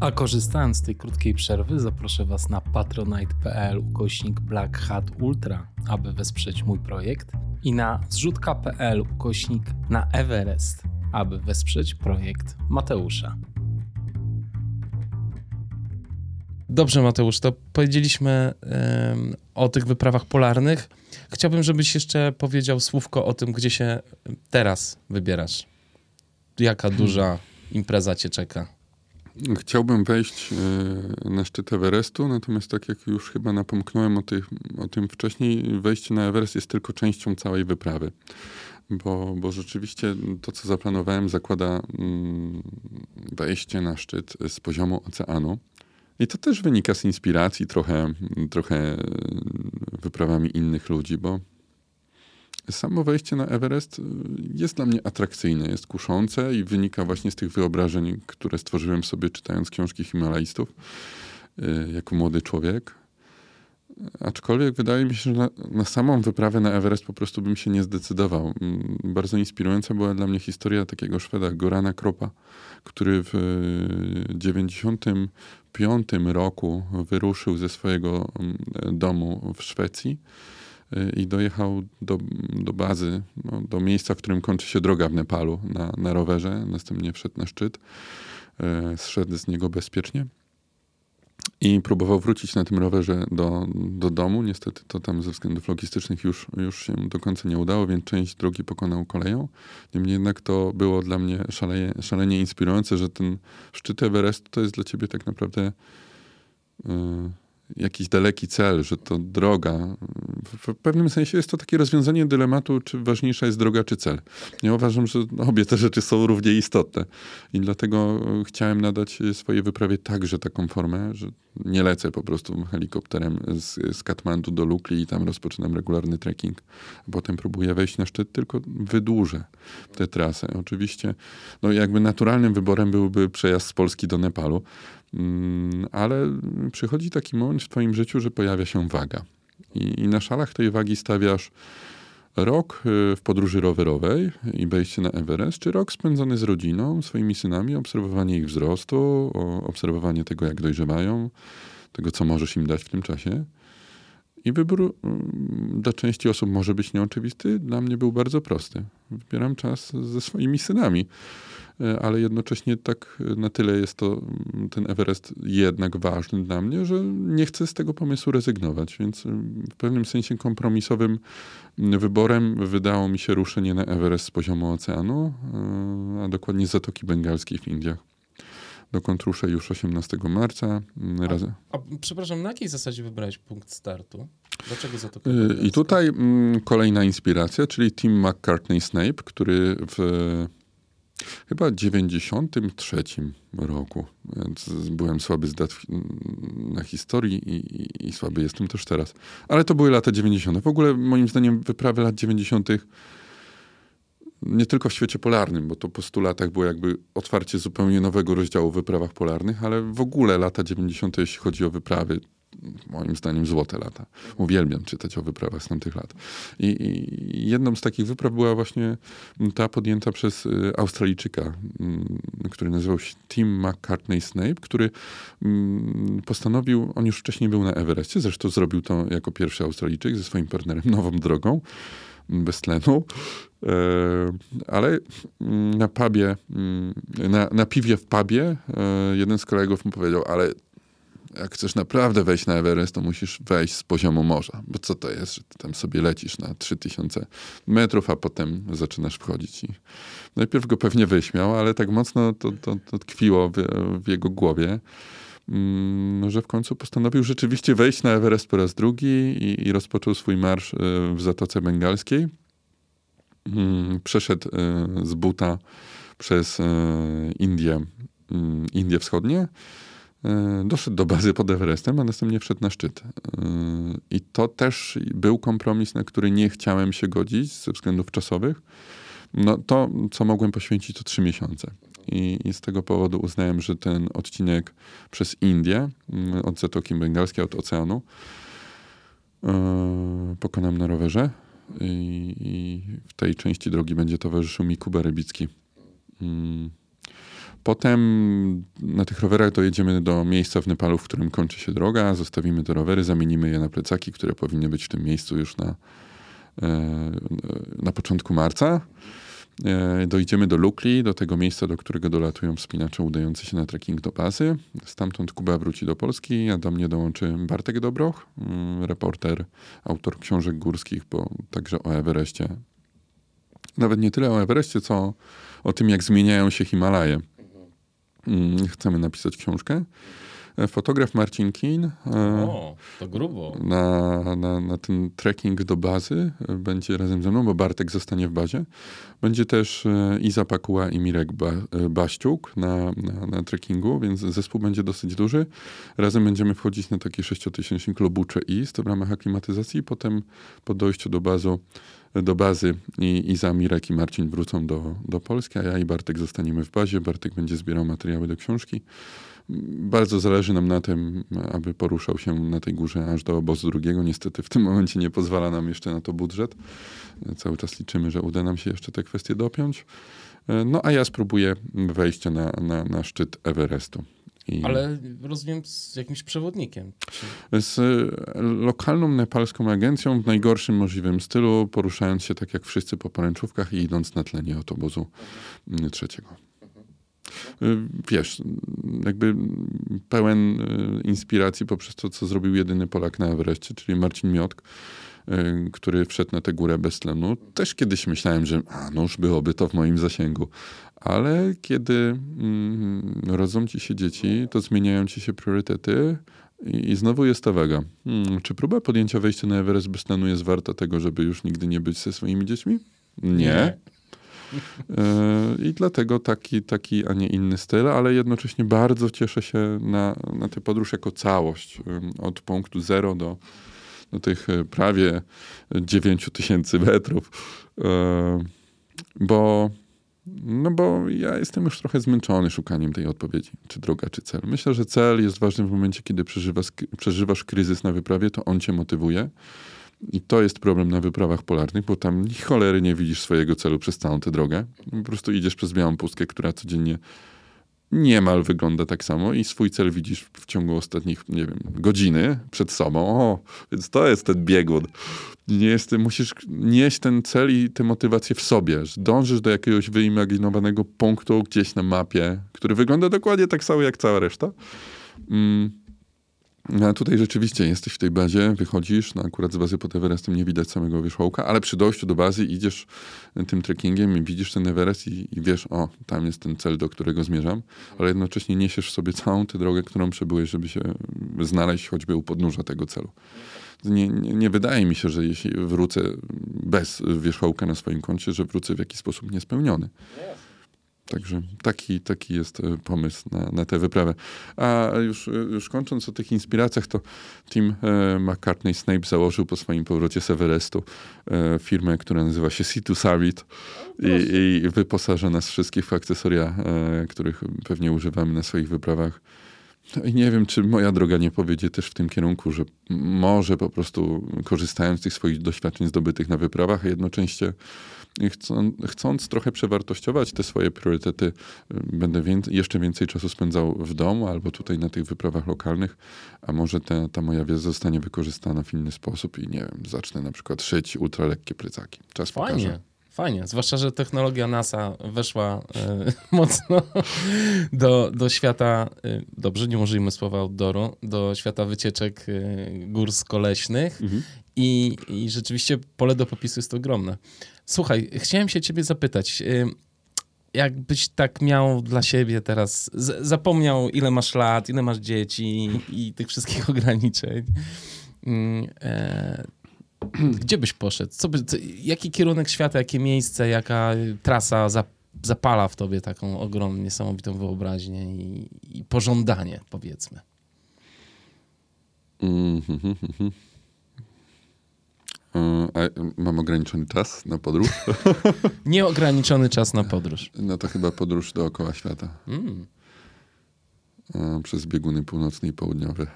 A korzystając z tej krótkiej przerwy, zaproszę Was na patronite.pl ukośnik Black Hat Ultra, aby wesprzeć mój projekt i na zrzutka.pl ukośnik na Everest, aby wesprzeć projekt Mateusza. Dobrze, Mateusz, to powiedzieliśmy um, o tych wyprawach polarnych. Chciałbym, żebyś jeszcze powiedział słówko o tym, gdzie się teraz wybierasz. Jaka duża impreza cię czeka? Chciałbym wejść e, na szczyt Everestu, natomiast tak jak już chyba napomknąłem o, o tym wcześniej, wejście na Everest jest tylko częścią całej wyprawy. Bo, bo rzeczywiście to, co zaplanowałem, zakłada mm, wejście na szczyt z poziomu oceanu. I to też wynika z inspiracji trochę, trochę wyprawami innych ludzi, bo samo wejście na Everest jest dla mnie atrakcyjne, jest kuszące i wynika właśnie z tych wyobrażeń, które stworzyłem sobie czytając książki Himalajstów y, jako młody człowiek. Aczkolwiek wydaje mi się, że na, na, samą wyprawę na Everest po prostu bym się nie zdecydował. Mm, bardzo inspirująca była dla mnie historia takiego Szweda, Gorana Kropa, który w 95 roku wyruszył ze swojego mm, domu w Szwecji y, i dojechał do, do bazy, no, do miejsca, w którym kończy się droga w Nepalu na, na rowerze. Następnie wszedł na szczyt, y, zszedł z niego bezpiecznie. I próbował wrócić na tym rowerze do, do domu. Niestety to tam ze względów logistycznych już, już się do końca nie udało, więc część drogi pokonał koleją. Niemniej jednak to było dla mnie szalenie, szalenie inspirujące, że ten szczyt Everestu to jest dla ciebie tak naprawdę. Yy, jakiś daleki cel, że to droga. W pewnym sensie jest to takie rozwiązanie dylematu, czy ważniejsza jest droga, czy cel. Ja uważam, że obie te rzeczy są równie istotne. I dlatego chciałem nadać swojej wyprawie także taką formę, że nie lecę po prostu helikopterem z, z Katmandu do Lukli i tam rozpoczynam regularny trekking. Potem próbuję wejść na szczyt, tylko wydłużę tę trasę. Oczywiście, no jakby naturalnym wyborem byłby przejazd z Polski do Nepalu, ale przychodzi taki moment w twoim życiu, że pojawia się waga. I, I, na szalach tej wagi stawiasz rok y, w podróży rowerowej i wejście na Everest, czy rok spędzony z rodziną, swoimi synami, obserwowanie ich wzrostu, obserwowanie tego, jak dojrzewają, tego, co możesz im dać w tym czasie. I wybór mm, dla części osób może być nieoczywisty, dla mnie był bardzo prosty. Wybieram czas ze swoimi synami. E, ale jednocześnie tak e, na tyle jest to mm, ten Everest jednak ważny dla mnie, że nie chcę z tego pomysłu rezygnować, więc e, w pewnym sensie kompromisowym mm, wyborem wydało mi się ruszenie na Everest z poziomu oceanu, a dokładnie z Zatoki Bengalskiej w Indiach. Dokąd ruszę już 18 marca. Mm, a, a przepraszam, na jakiej zasadzie wybrałeś punkt startu? Dlaczego Zatoka I tutaj kolejna inspiracja, czyli Tim McCartney-Snape, który w Chyba w 93 roku. Więc byłem słaby z dat na historii i, i, i, słaby jestem też teraz. Ale to były lata 90. W ogóle moim zdaniem wyprawy lat 90. nie tylko w świecie polarnym, bo to po 100 latach było jakby otwarcie zupełnie nowego rozdziału w wyprawach polarnych, ale w ogóle lata 90. jeśli chodzi o wyprawy, moim zdaniem złote lata. Uwielbiam czytać o wyprawach z tamtych lat. I, I, jedną z takich wypraw była właśnie ta podjęta przez y, Australijczyka, mm, który nazywał się Tim McCartney Snape, który mm, postanowił, on już wcześniej był na Everestie, zresztą zrobił to jako pierwszy Australijczyk ze swoim partnerem Nową Drogą mm, bez tlenu, e, ale na pubie, na, na piwie w pubie e, jeden z kolegów mu powiedział, ale jak chcesz naprawdę wejść na Everest, to musisz wejść z poziomu morza. Bo co to jest, że ty tam sobie lecisz na 3000 metrów, a potem zaczynasz wchodzić. I najpierw go pewnie wyśmiał, ale tak mocno to, to, to tkwiło w, w jego głowie, mm, że w końcu postanowił rzeczywiście wejść na Everest po raz drugi i, i rozpoczął swój marsz e, w Zatoce Bengalskiej. Mm, przeszedł e, z buta przez e, Indie, mm, Indie Wschodnie doszedł do bazy pod Everestem, a następnie wszedł na szczyt. E, I to też był kompromis, na który nie chciałem się godzić ze względów czasowych. No to, co mogłem poświęcić, to trzy miesiące. I, I, z tego powodu uznałem, że ten odcinek przez Indię, mm, od Zatoki Bengalskiej, od oceanu, yy, pokonam na rowerze. I, I, w tej części drogi będzie towarzyszył mi Kuba Rybicki. Yy Potem na tych rowerach dojedziemy do miejsca w Nepalu, w którym kończy się droga, zostawimy te rowery, zamienimy je na plecaki, które powinny być w tym miejscu już na, e, na początku marca. E, dojdziemy do Lukli, do tego miejsca, do którego dolatują wspinacze udający się na trekking do bazy. Stamtąd Kuba wróci do Polski, a do mnie dołączy Bartek Dobroch, mm, reporter, autor książek górskich, bo także o Everestie. Nawet nie tyle o Everestie, co o tym, jak zmieniają się Himalaje chcemy napisać książkę. E, Fotograf Marcin Kin e, O, to grubo. na, na, na ten trekking do bazy e, będzie razem ze mną, bo Bartek zostanie w bazie. Będzie też Iza Pakuła i Mirek ba, Baściuk na, na, na trekkingu, więc zespół będzie dosyć duży. Razem będziemy wchodzić na taki sześciotysięcznik Lobucze East w ramach aklimatyzacji. Potem po dojściu do, bazu, do bazy i Iza, Mirek i Marcin wrócą do, do Polski, a ja i Bartek zostaniemy w bazie. Bartek będzie zbierał materiały do książki. Bardzo zależy nam na tym, aby poruszał się na tej górze aż do obozu drugiego. Niestety w tym momencie nie pozwala nam jeszcze na to budżet. Cały czas liczymy, że uda nam się jeszcze te kwestie dopiąć. No a ja spróbuję wejścia na, na, na szczyt Everestu. I Ale rozumiem z jakimś przewodnikiem. Czy... z lokalną nepalską agencją w najgorszym możliwym stylu, poruszając się tak jak wszyscy po poręczówkach i idąc na tlenie od obozu mm, trzeciego. Y, Wiesz, jakby pełen y, inspiracji poprzez to, co zrobił jedyny Polak na Everestie, czyli Marcin Miotk, y, który wszedł na tę górę bez tlenu. Też kiedyś myślałem, że a, już byłoby to w moim zasięgu. Ale kiedy mm, rodzą ci się dzieci, to zmieniają ci się priorytety i, i znowu jest ta waga. Hmm, czy próba podjęcia wejścia na Everest bez tlenu jest warta tego, żeby już nigdy nie być ze swoimi dziećmi? Nie. E, I dlatego taki, taki, a nie inny styl, ale jednocześnie bardzo cieszę się na, na tę podróż jako całość. Od punktu zero do, do tych e, prawie 9 tysięcy metrów. E, Bo, no bo ja jestem już trochę zmęczony szukaniem tej odpowiedzi, czy droga, czy cel. Myślę, że cel jest ważny w momencie, kiedy przeżywasz, przeżywasz kryzys na wyprawie, to on cię motywuje. I to jest problem na wyprawach polarnych, bo tam cholery nie widzisz swojego celu przez całą tę drogę. Po prostu idziesz przez białą pustkę, która codziennie niemal wygląda tak samo i swój cel widzisz w ciągu ostatnich, nie wiem, godziny przed sobą. O, więc to jest ten biegun. Nie jest, musisz nieść ten cel i tę motywację w sobie. że Dążysz do jakiegoś wyimaginowanego punktu gdzieś na mapie, który wygląda dokładnie tak samo jak cała reszta. Mm. No, tutaj rzeczywiście jesteś w tej bazie, wychodzisz, no akurat z bazy pod Everestem nie widać samego wierzchołka, ale przy dojściu do bazy idziesz tym trekkingiem i widzisz ten Everest i, i wiesz, o, tam jest ten cel, do którego zmierzam, ale jednocześnie niesiesz sobie całą tę drogę, którą przebyłeś, żeby się znaleźć choćby u podnóża tego celu. Nie, nie, nie wydaje mi się, że jeśli wrócę bez wierzchołka na swoim koncie, że wrócę w jakiś sposób niespełniony. Także taki, taki jest e, pomysł na, na tę wyprawę. A już, już kończąc o tych inspiracjach, to Tim e, McCartney Snape założył po swoim powrocie z Everestu e, firmę, która nazywa się C2 Summit i, i wyposaża nas wszystkich w akcesoria, e, których pewnie używamy na swoich wyprawach. No i nie wiem, czy moja droga nie powiedzie też w tym kierunku, że może po prostu korzystając z tych swoich doświadczeń zdobytych na wyprawach, a jednocześnie chcą, chcąc trochę przewartościować te swoje priorytety, y, będę więcej, jeszcze więcej czasu spędzał w domu albo tutaj na tych wyprawach lokalnych, a może ta, ta moja wiedza zostanie wykorzystana w inny sposób i nie wiem, zacznę na przykład szyć ultralekkie plecaki. Czas Fajnie. pokaże. Fajnie, zwłaszcza, że technologia NASA weszła e, mocno do, do świata, e, dobrze, nie użyjmy słowa outdooru, do świata wycieczek e, górsko-leśnych Mhm. I, i rzeczywiście pole do popisu jest ogromne. Słuchaj, chciałem się ciebie zapytać, e, jakbyś tak miał dla siebie teraz, z, zapomniał ile masz lat, ile masz dzieci i tych wszystkich ograniczeń, mm, e, gdzie byś poszedł? Co by, co, jaki kierunek świata, jakie miejsce, jaka trasa za, zapala w tobie taką ogromną, niesamowitą wyobraźnię i, i pożądanie, powiedzmy? A mam ograniczony czas na podróż? Nieograniczony czas na podróż. No to chyba podróż dookoła świata. Mm. E, Przez bieguny północne i południowe.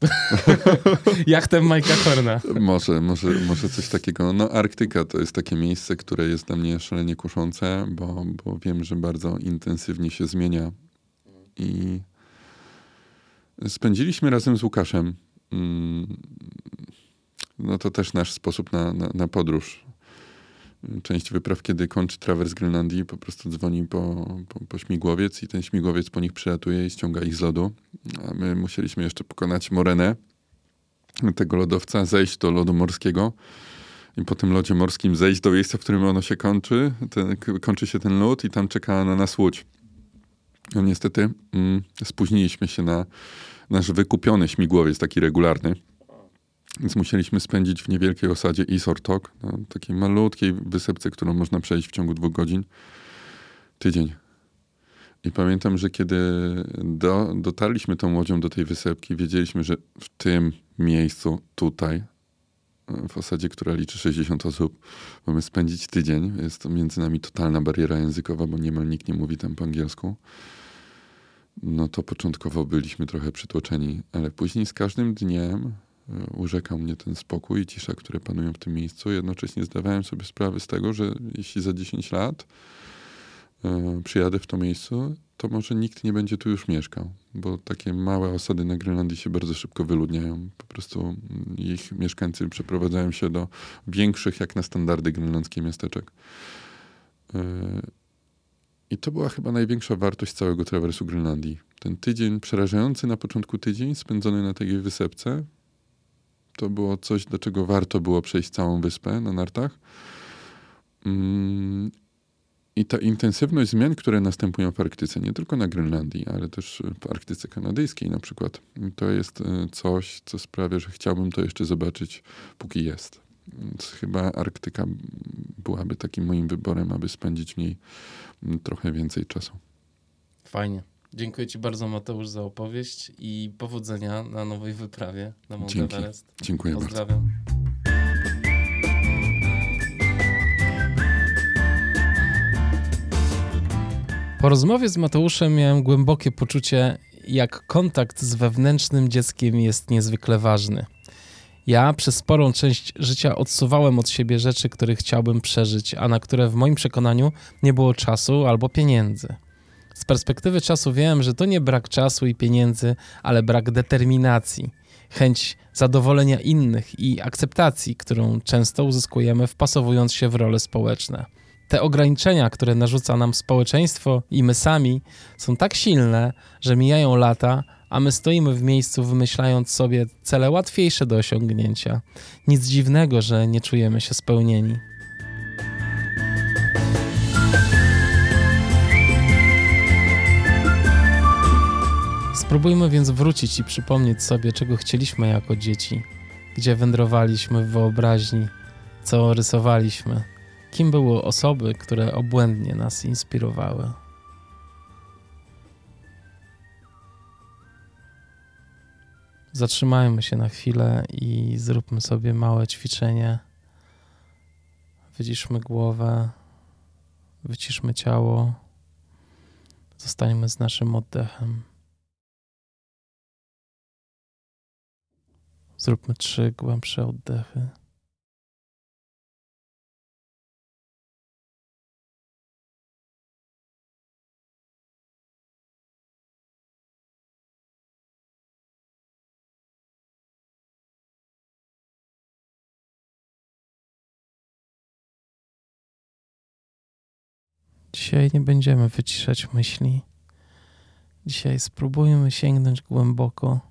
Jachtem Majka Horna. Może, może, może coś takiego. No, Arktyka to jest takie miejsce, które jest dla mnie szalenie kuszące, bo, bo wiem, że bardzo intensywnie się zmienia. I spędziliśmy razem z Łukaszem. mm, No to też nasz sposób na, na, na podróż. Część wypraw, kiedy kończy trawers Grenlandii, po prostu dzwoni po, po, po śmigłowiec i ten śmigłowiec po nich przylatuje i ściąga ich z lodu. A my musieliśmy jeszcze pokonać morenę tego lodowca, zejść do lodu morskiego i po tym lodzie morskim zejść do miejsca, w którym ono się kończy, ten, kończy się ten lód i tam czeka na nas łódź. No niestety mm, spóźniliśmy się na nasz wykupiony śmigłowiec, taki regularny. Więc musieliśmy spędzić w niewielkiej osadzie Isortok, na takiej malutkiej wysepce, którą można przejść w ciągu dwóch godzin, tydzień. I pamiętam, że kiedy do, dotarliśmy tą łodzią do tej wysepki, wiedzieliśmy, że w tym miejscu, tutaj, w osadzie, która liczy 60 osób, mamy spędzić tydzień. Jest to między nami totalna bariera językowa, bo niemal nikt nie mówi tam po angielsku. No to początkowo byliśmy trochę przytłoczeni, ale później z każdym dniem urzekał mnie ten spokój i cisza, które panują w tym miejscu. Jednocześnie zdawałem sobie sprawę z tego, że jeśli za 10 lat e, przyjadę w to miejsce, to może nikt nie będzie tu już mieszkał, bo takie małe osady na Grenlandii się bardzo szybko wyludniają. Po prostu ich mieszkańcy przeprowadzają się do większych, jak na standardy grenlandzkie miasteczek. E, I to była chyba największa wartość całego trawersu Grenlandii. Ten tydzień, przerażający na początku tydzień, spędzony na tej wysepce, to było coś, do czego warto było przejść całą wyspę na nartach. Mm, i ta intensywność zmian, które następują w Arktyce, nie tylko na Grenlandii, ale też w Arktyce kanadyjskiej na przykład, to jest e, coś, co sprawia, że chciałbym to jeszcze zobaczyć, póki jest. Więc chyba Arktyka byłaby takim moim wyborem, aby spędzić w niej trochę więcej czasu. Fajnie. Dziękuję Ci bardzo, Mateusz, za opowieść i powodzenia na nowej wyprawie na Mount Dzięki. Everest. Dziękuję Pozdrawiam. bardzo. Po rozmowie z Mateuszem miałem głębokie poczucie, jak kontakt z wewnętrznym dzieckiem jest niezwykle ważny. Ja przez sporą część życia odsuwałem od siebie rzeczy, które chciałbym przeżyć, a na które w moim przekonaniu nie było czasu albo pieniędzy. Z perspektywy czasu wiem, że to nie brak czasu i pieniędzy, ale brak determinacji, chęć zadowolenia innych i akceptacji, którą często uzyskujemy wpasowując się w role społeczne te ograniczenia, które narzuca nam społeczeństwo i my sami, są tak silne, że mijają lata, a my stoimy w miejscu, wymyślając sobie cele łatwiejsze do osiągnięcia. Nic dziwnego, że nie czujemy się spełnieni. Spróbujmy więc wrócić i przypomnieć sobie, czego chcieliśmy jako dzieci, gdzie wędrowaliśmy w wyobraźni, co rysowaliśmy Kim były osoby, które obłędnie nas inspirowały? Zatrzymajmy się na chwilę i zróbmy sobie małe ćwiczenie. Wyciszmy głowę, wyciszmy ciało, zostańmy z naszym oddechem. Zróbmy trzy głębsze oddechy. Dzisiaj nie będziemy wyciszać myśli. Dzisiaj spróbujmy sięgnąć głęboko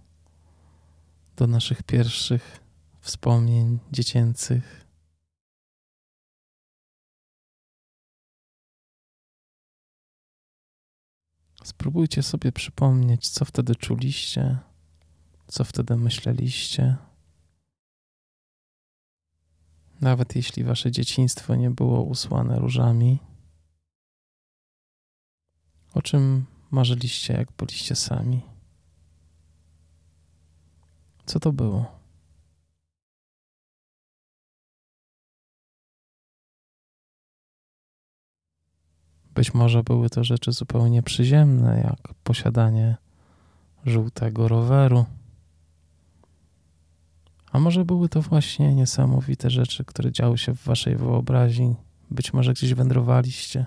do naszych pierwszych wspomnień dziecięcych. Spróbujcie sobie przypomnieć, co wtedy czuliście, co wtedy myśleliście. Nawet jeśli wasze dzieciństwo nie było usłane różami. O czym marzyliście, jak byliście sami? Co to było? Być może były to rzeczy zupełnie przyziemne, jak posiadanie żółtego roweru. A może były to właśnie niesamowite rzeczy, które działy się w waszej wyobraźni. Być może gdzieś wędrowaliście.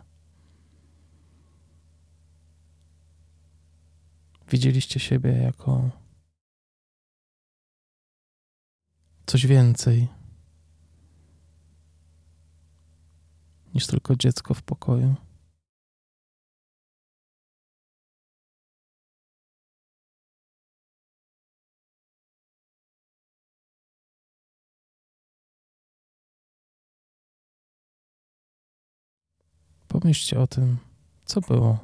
Widzieliście siebie jako coś więcej niż tylko dziecko w pokoju. Pomyślcie o tym, co było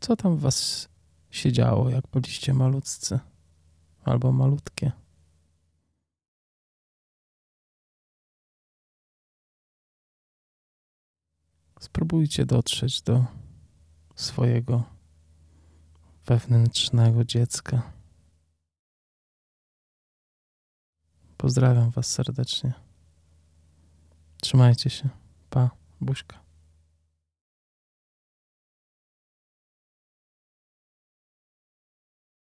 Co tam w was się działo, jak byliście malutcy albo malutkie? Spróbujcie dotrzeć do swojego wewnętrznego dziecka. Pozdrawiam Was serdecznie. Trzymajcie się. Pa, buźka.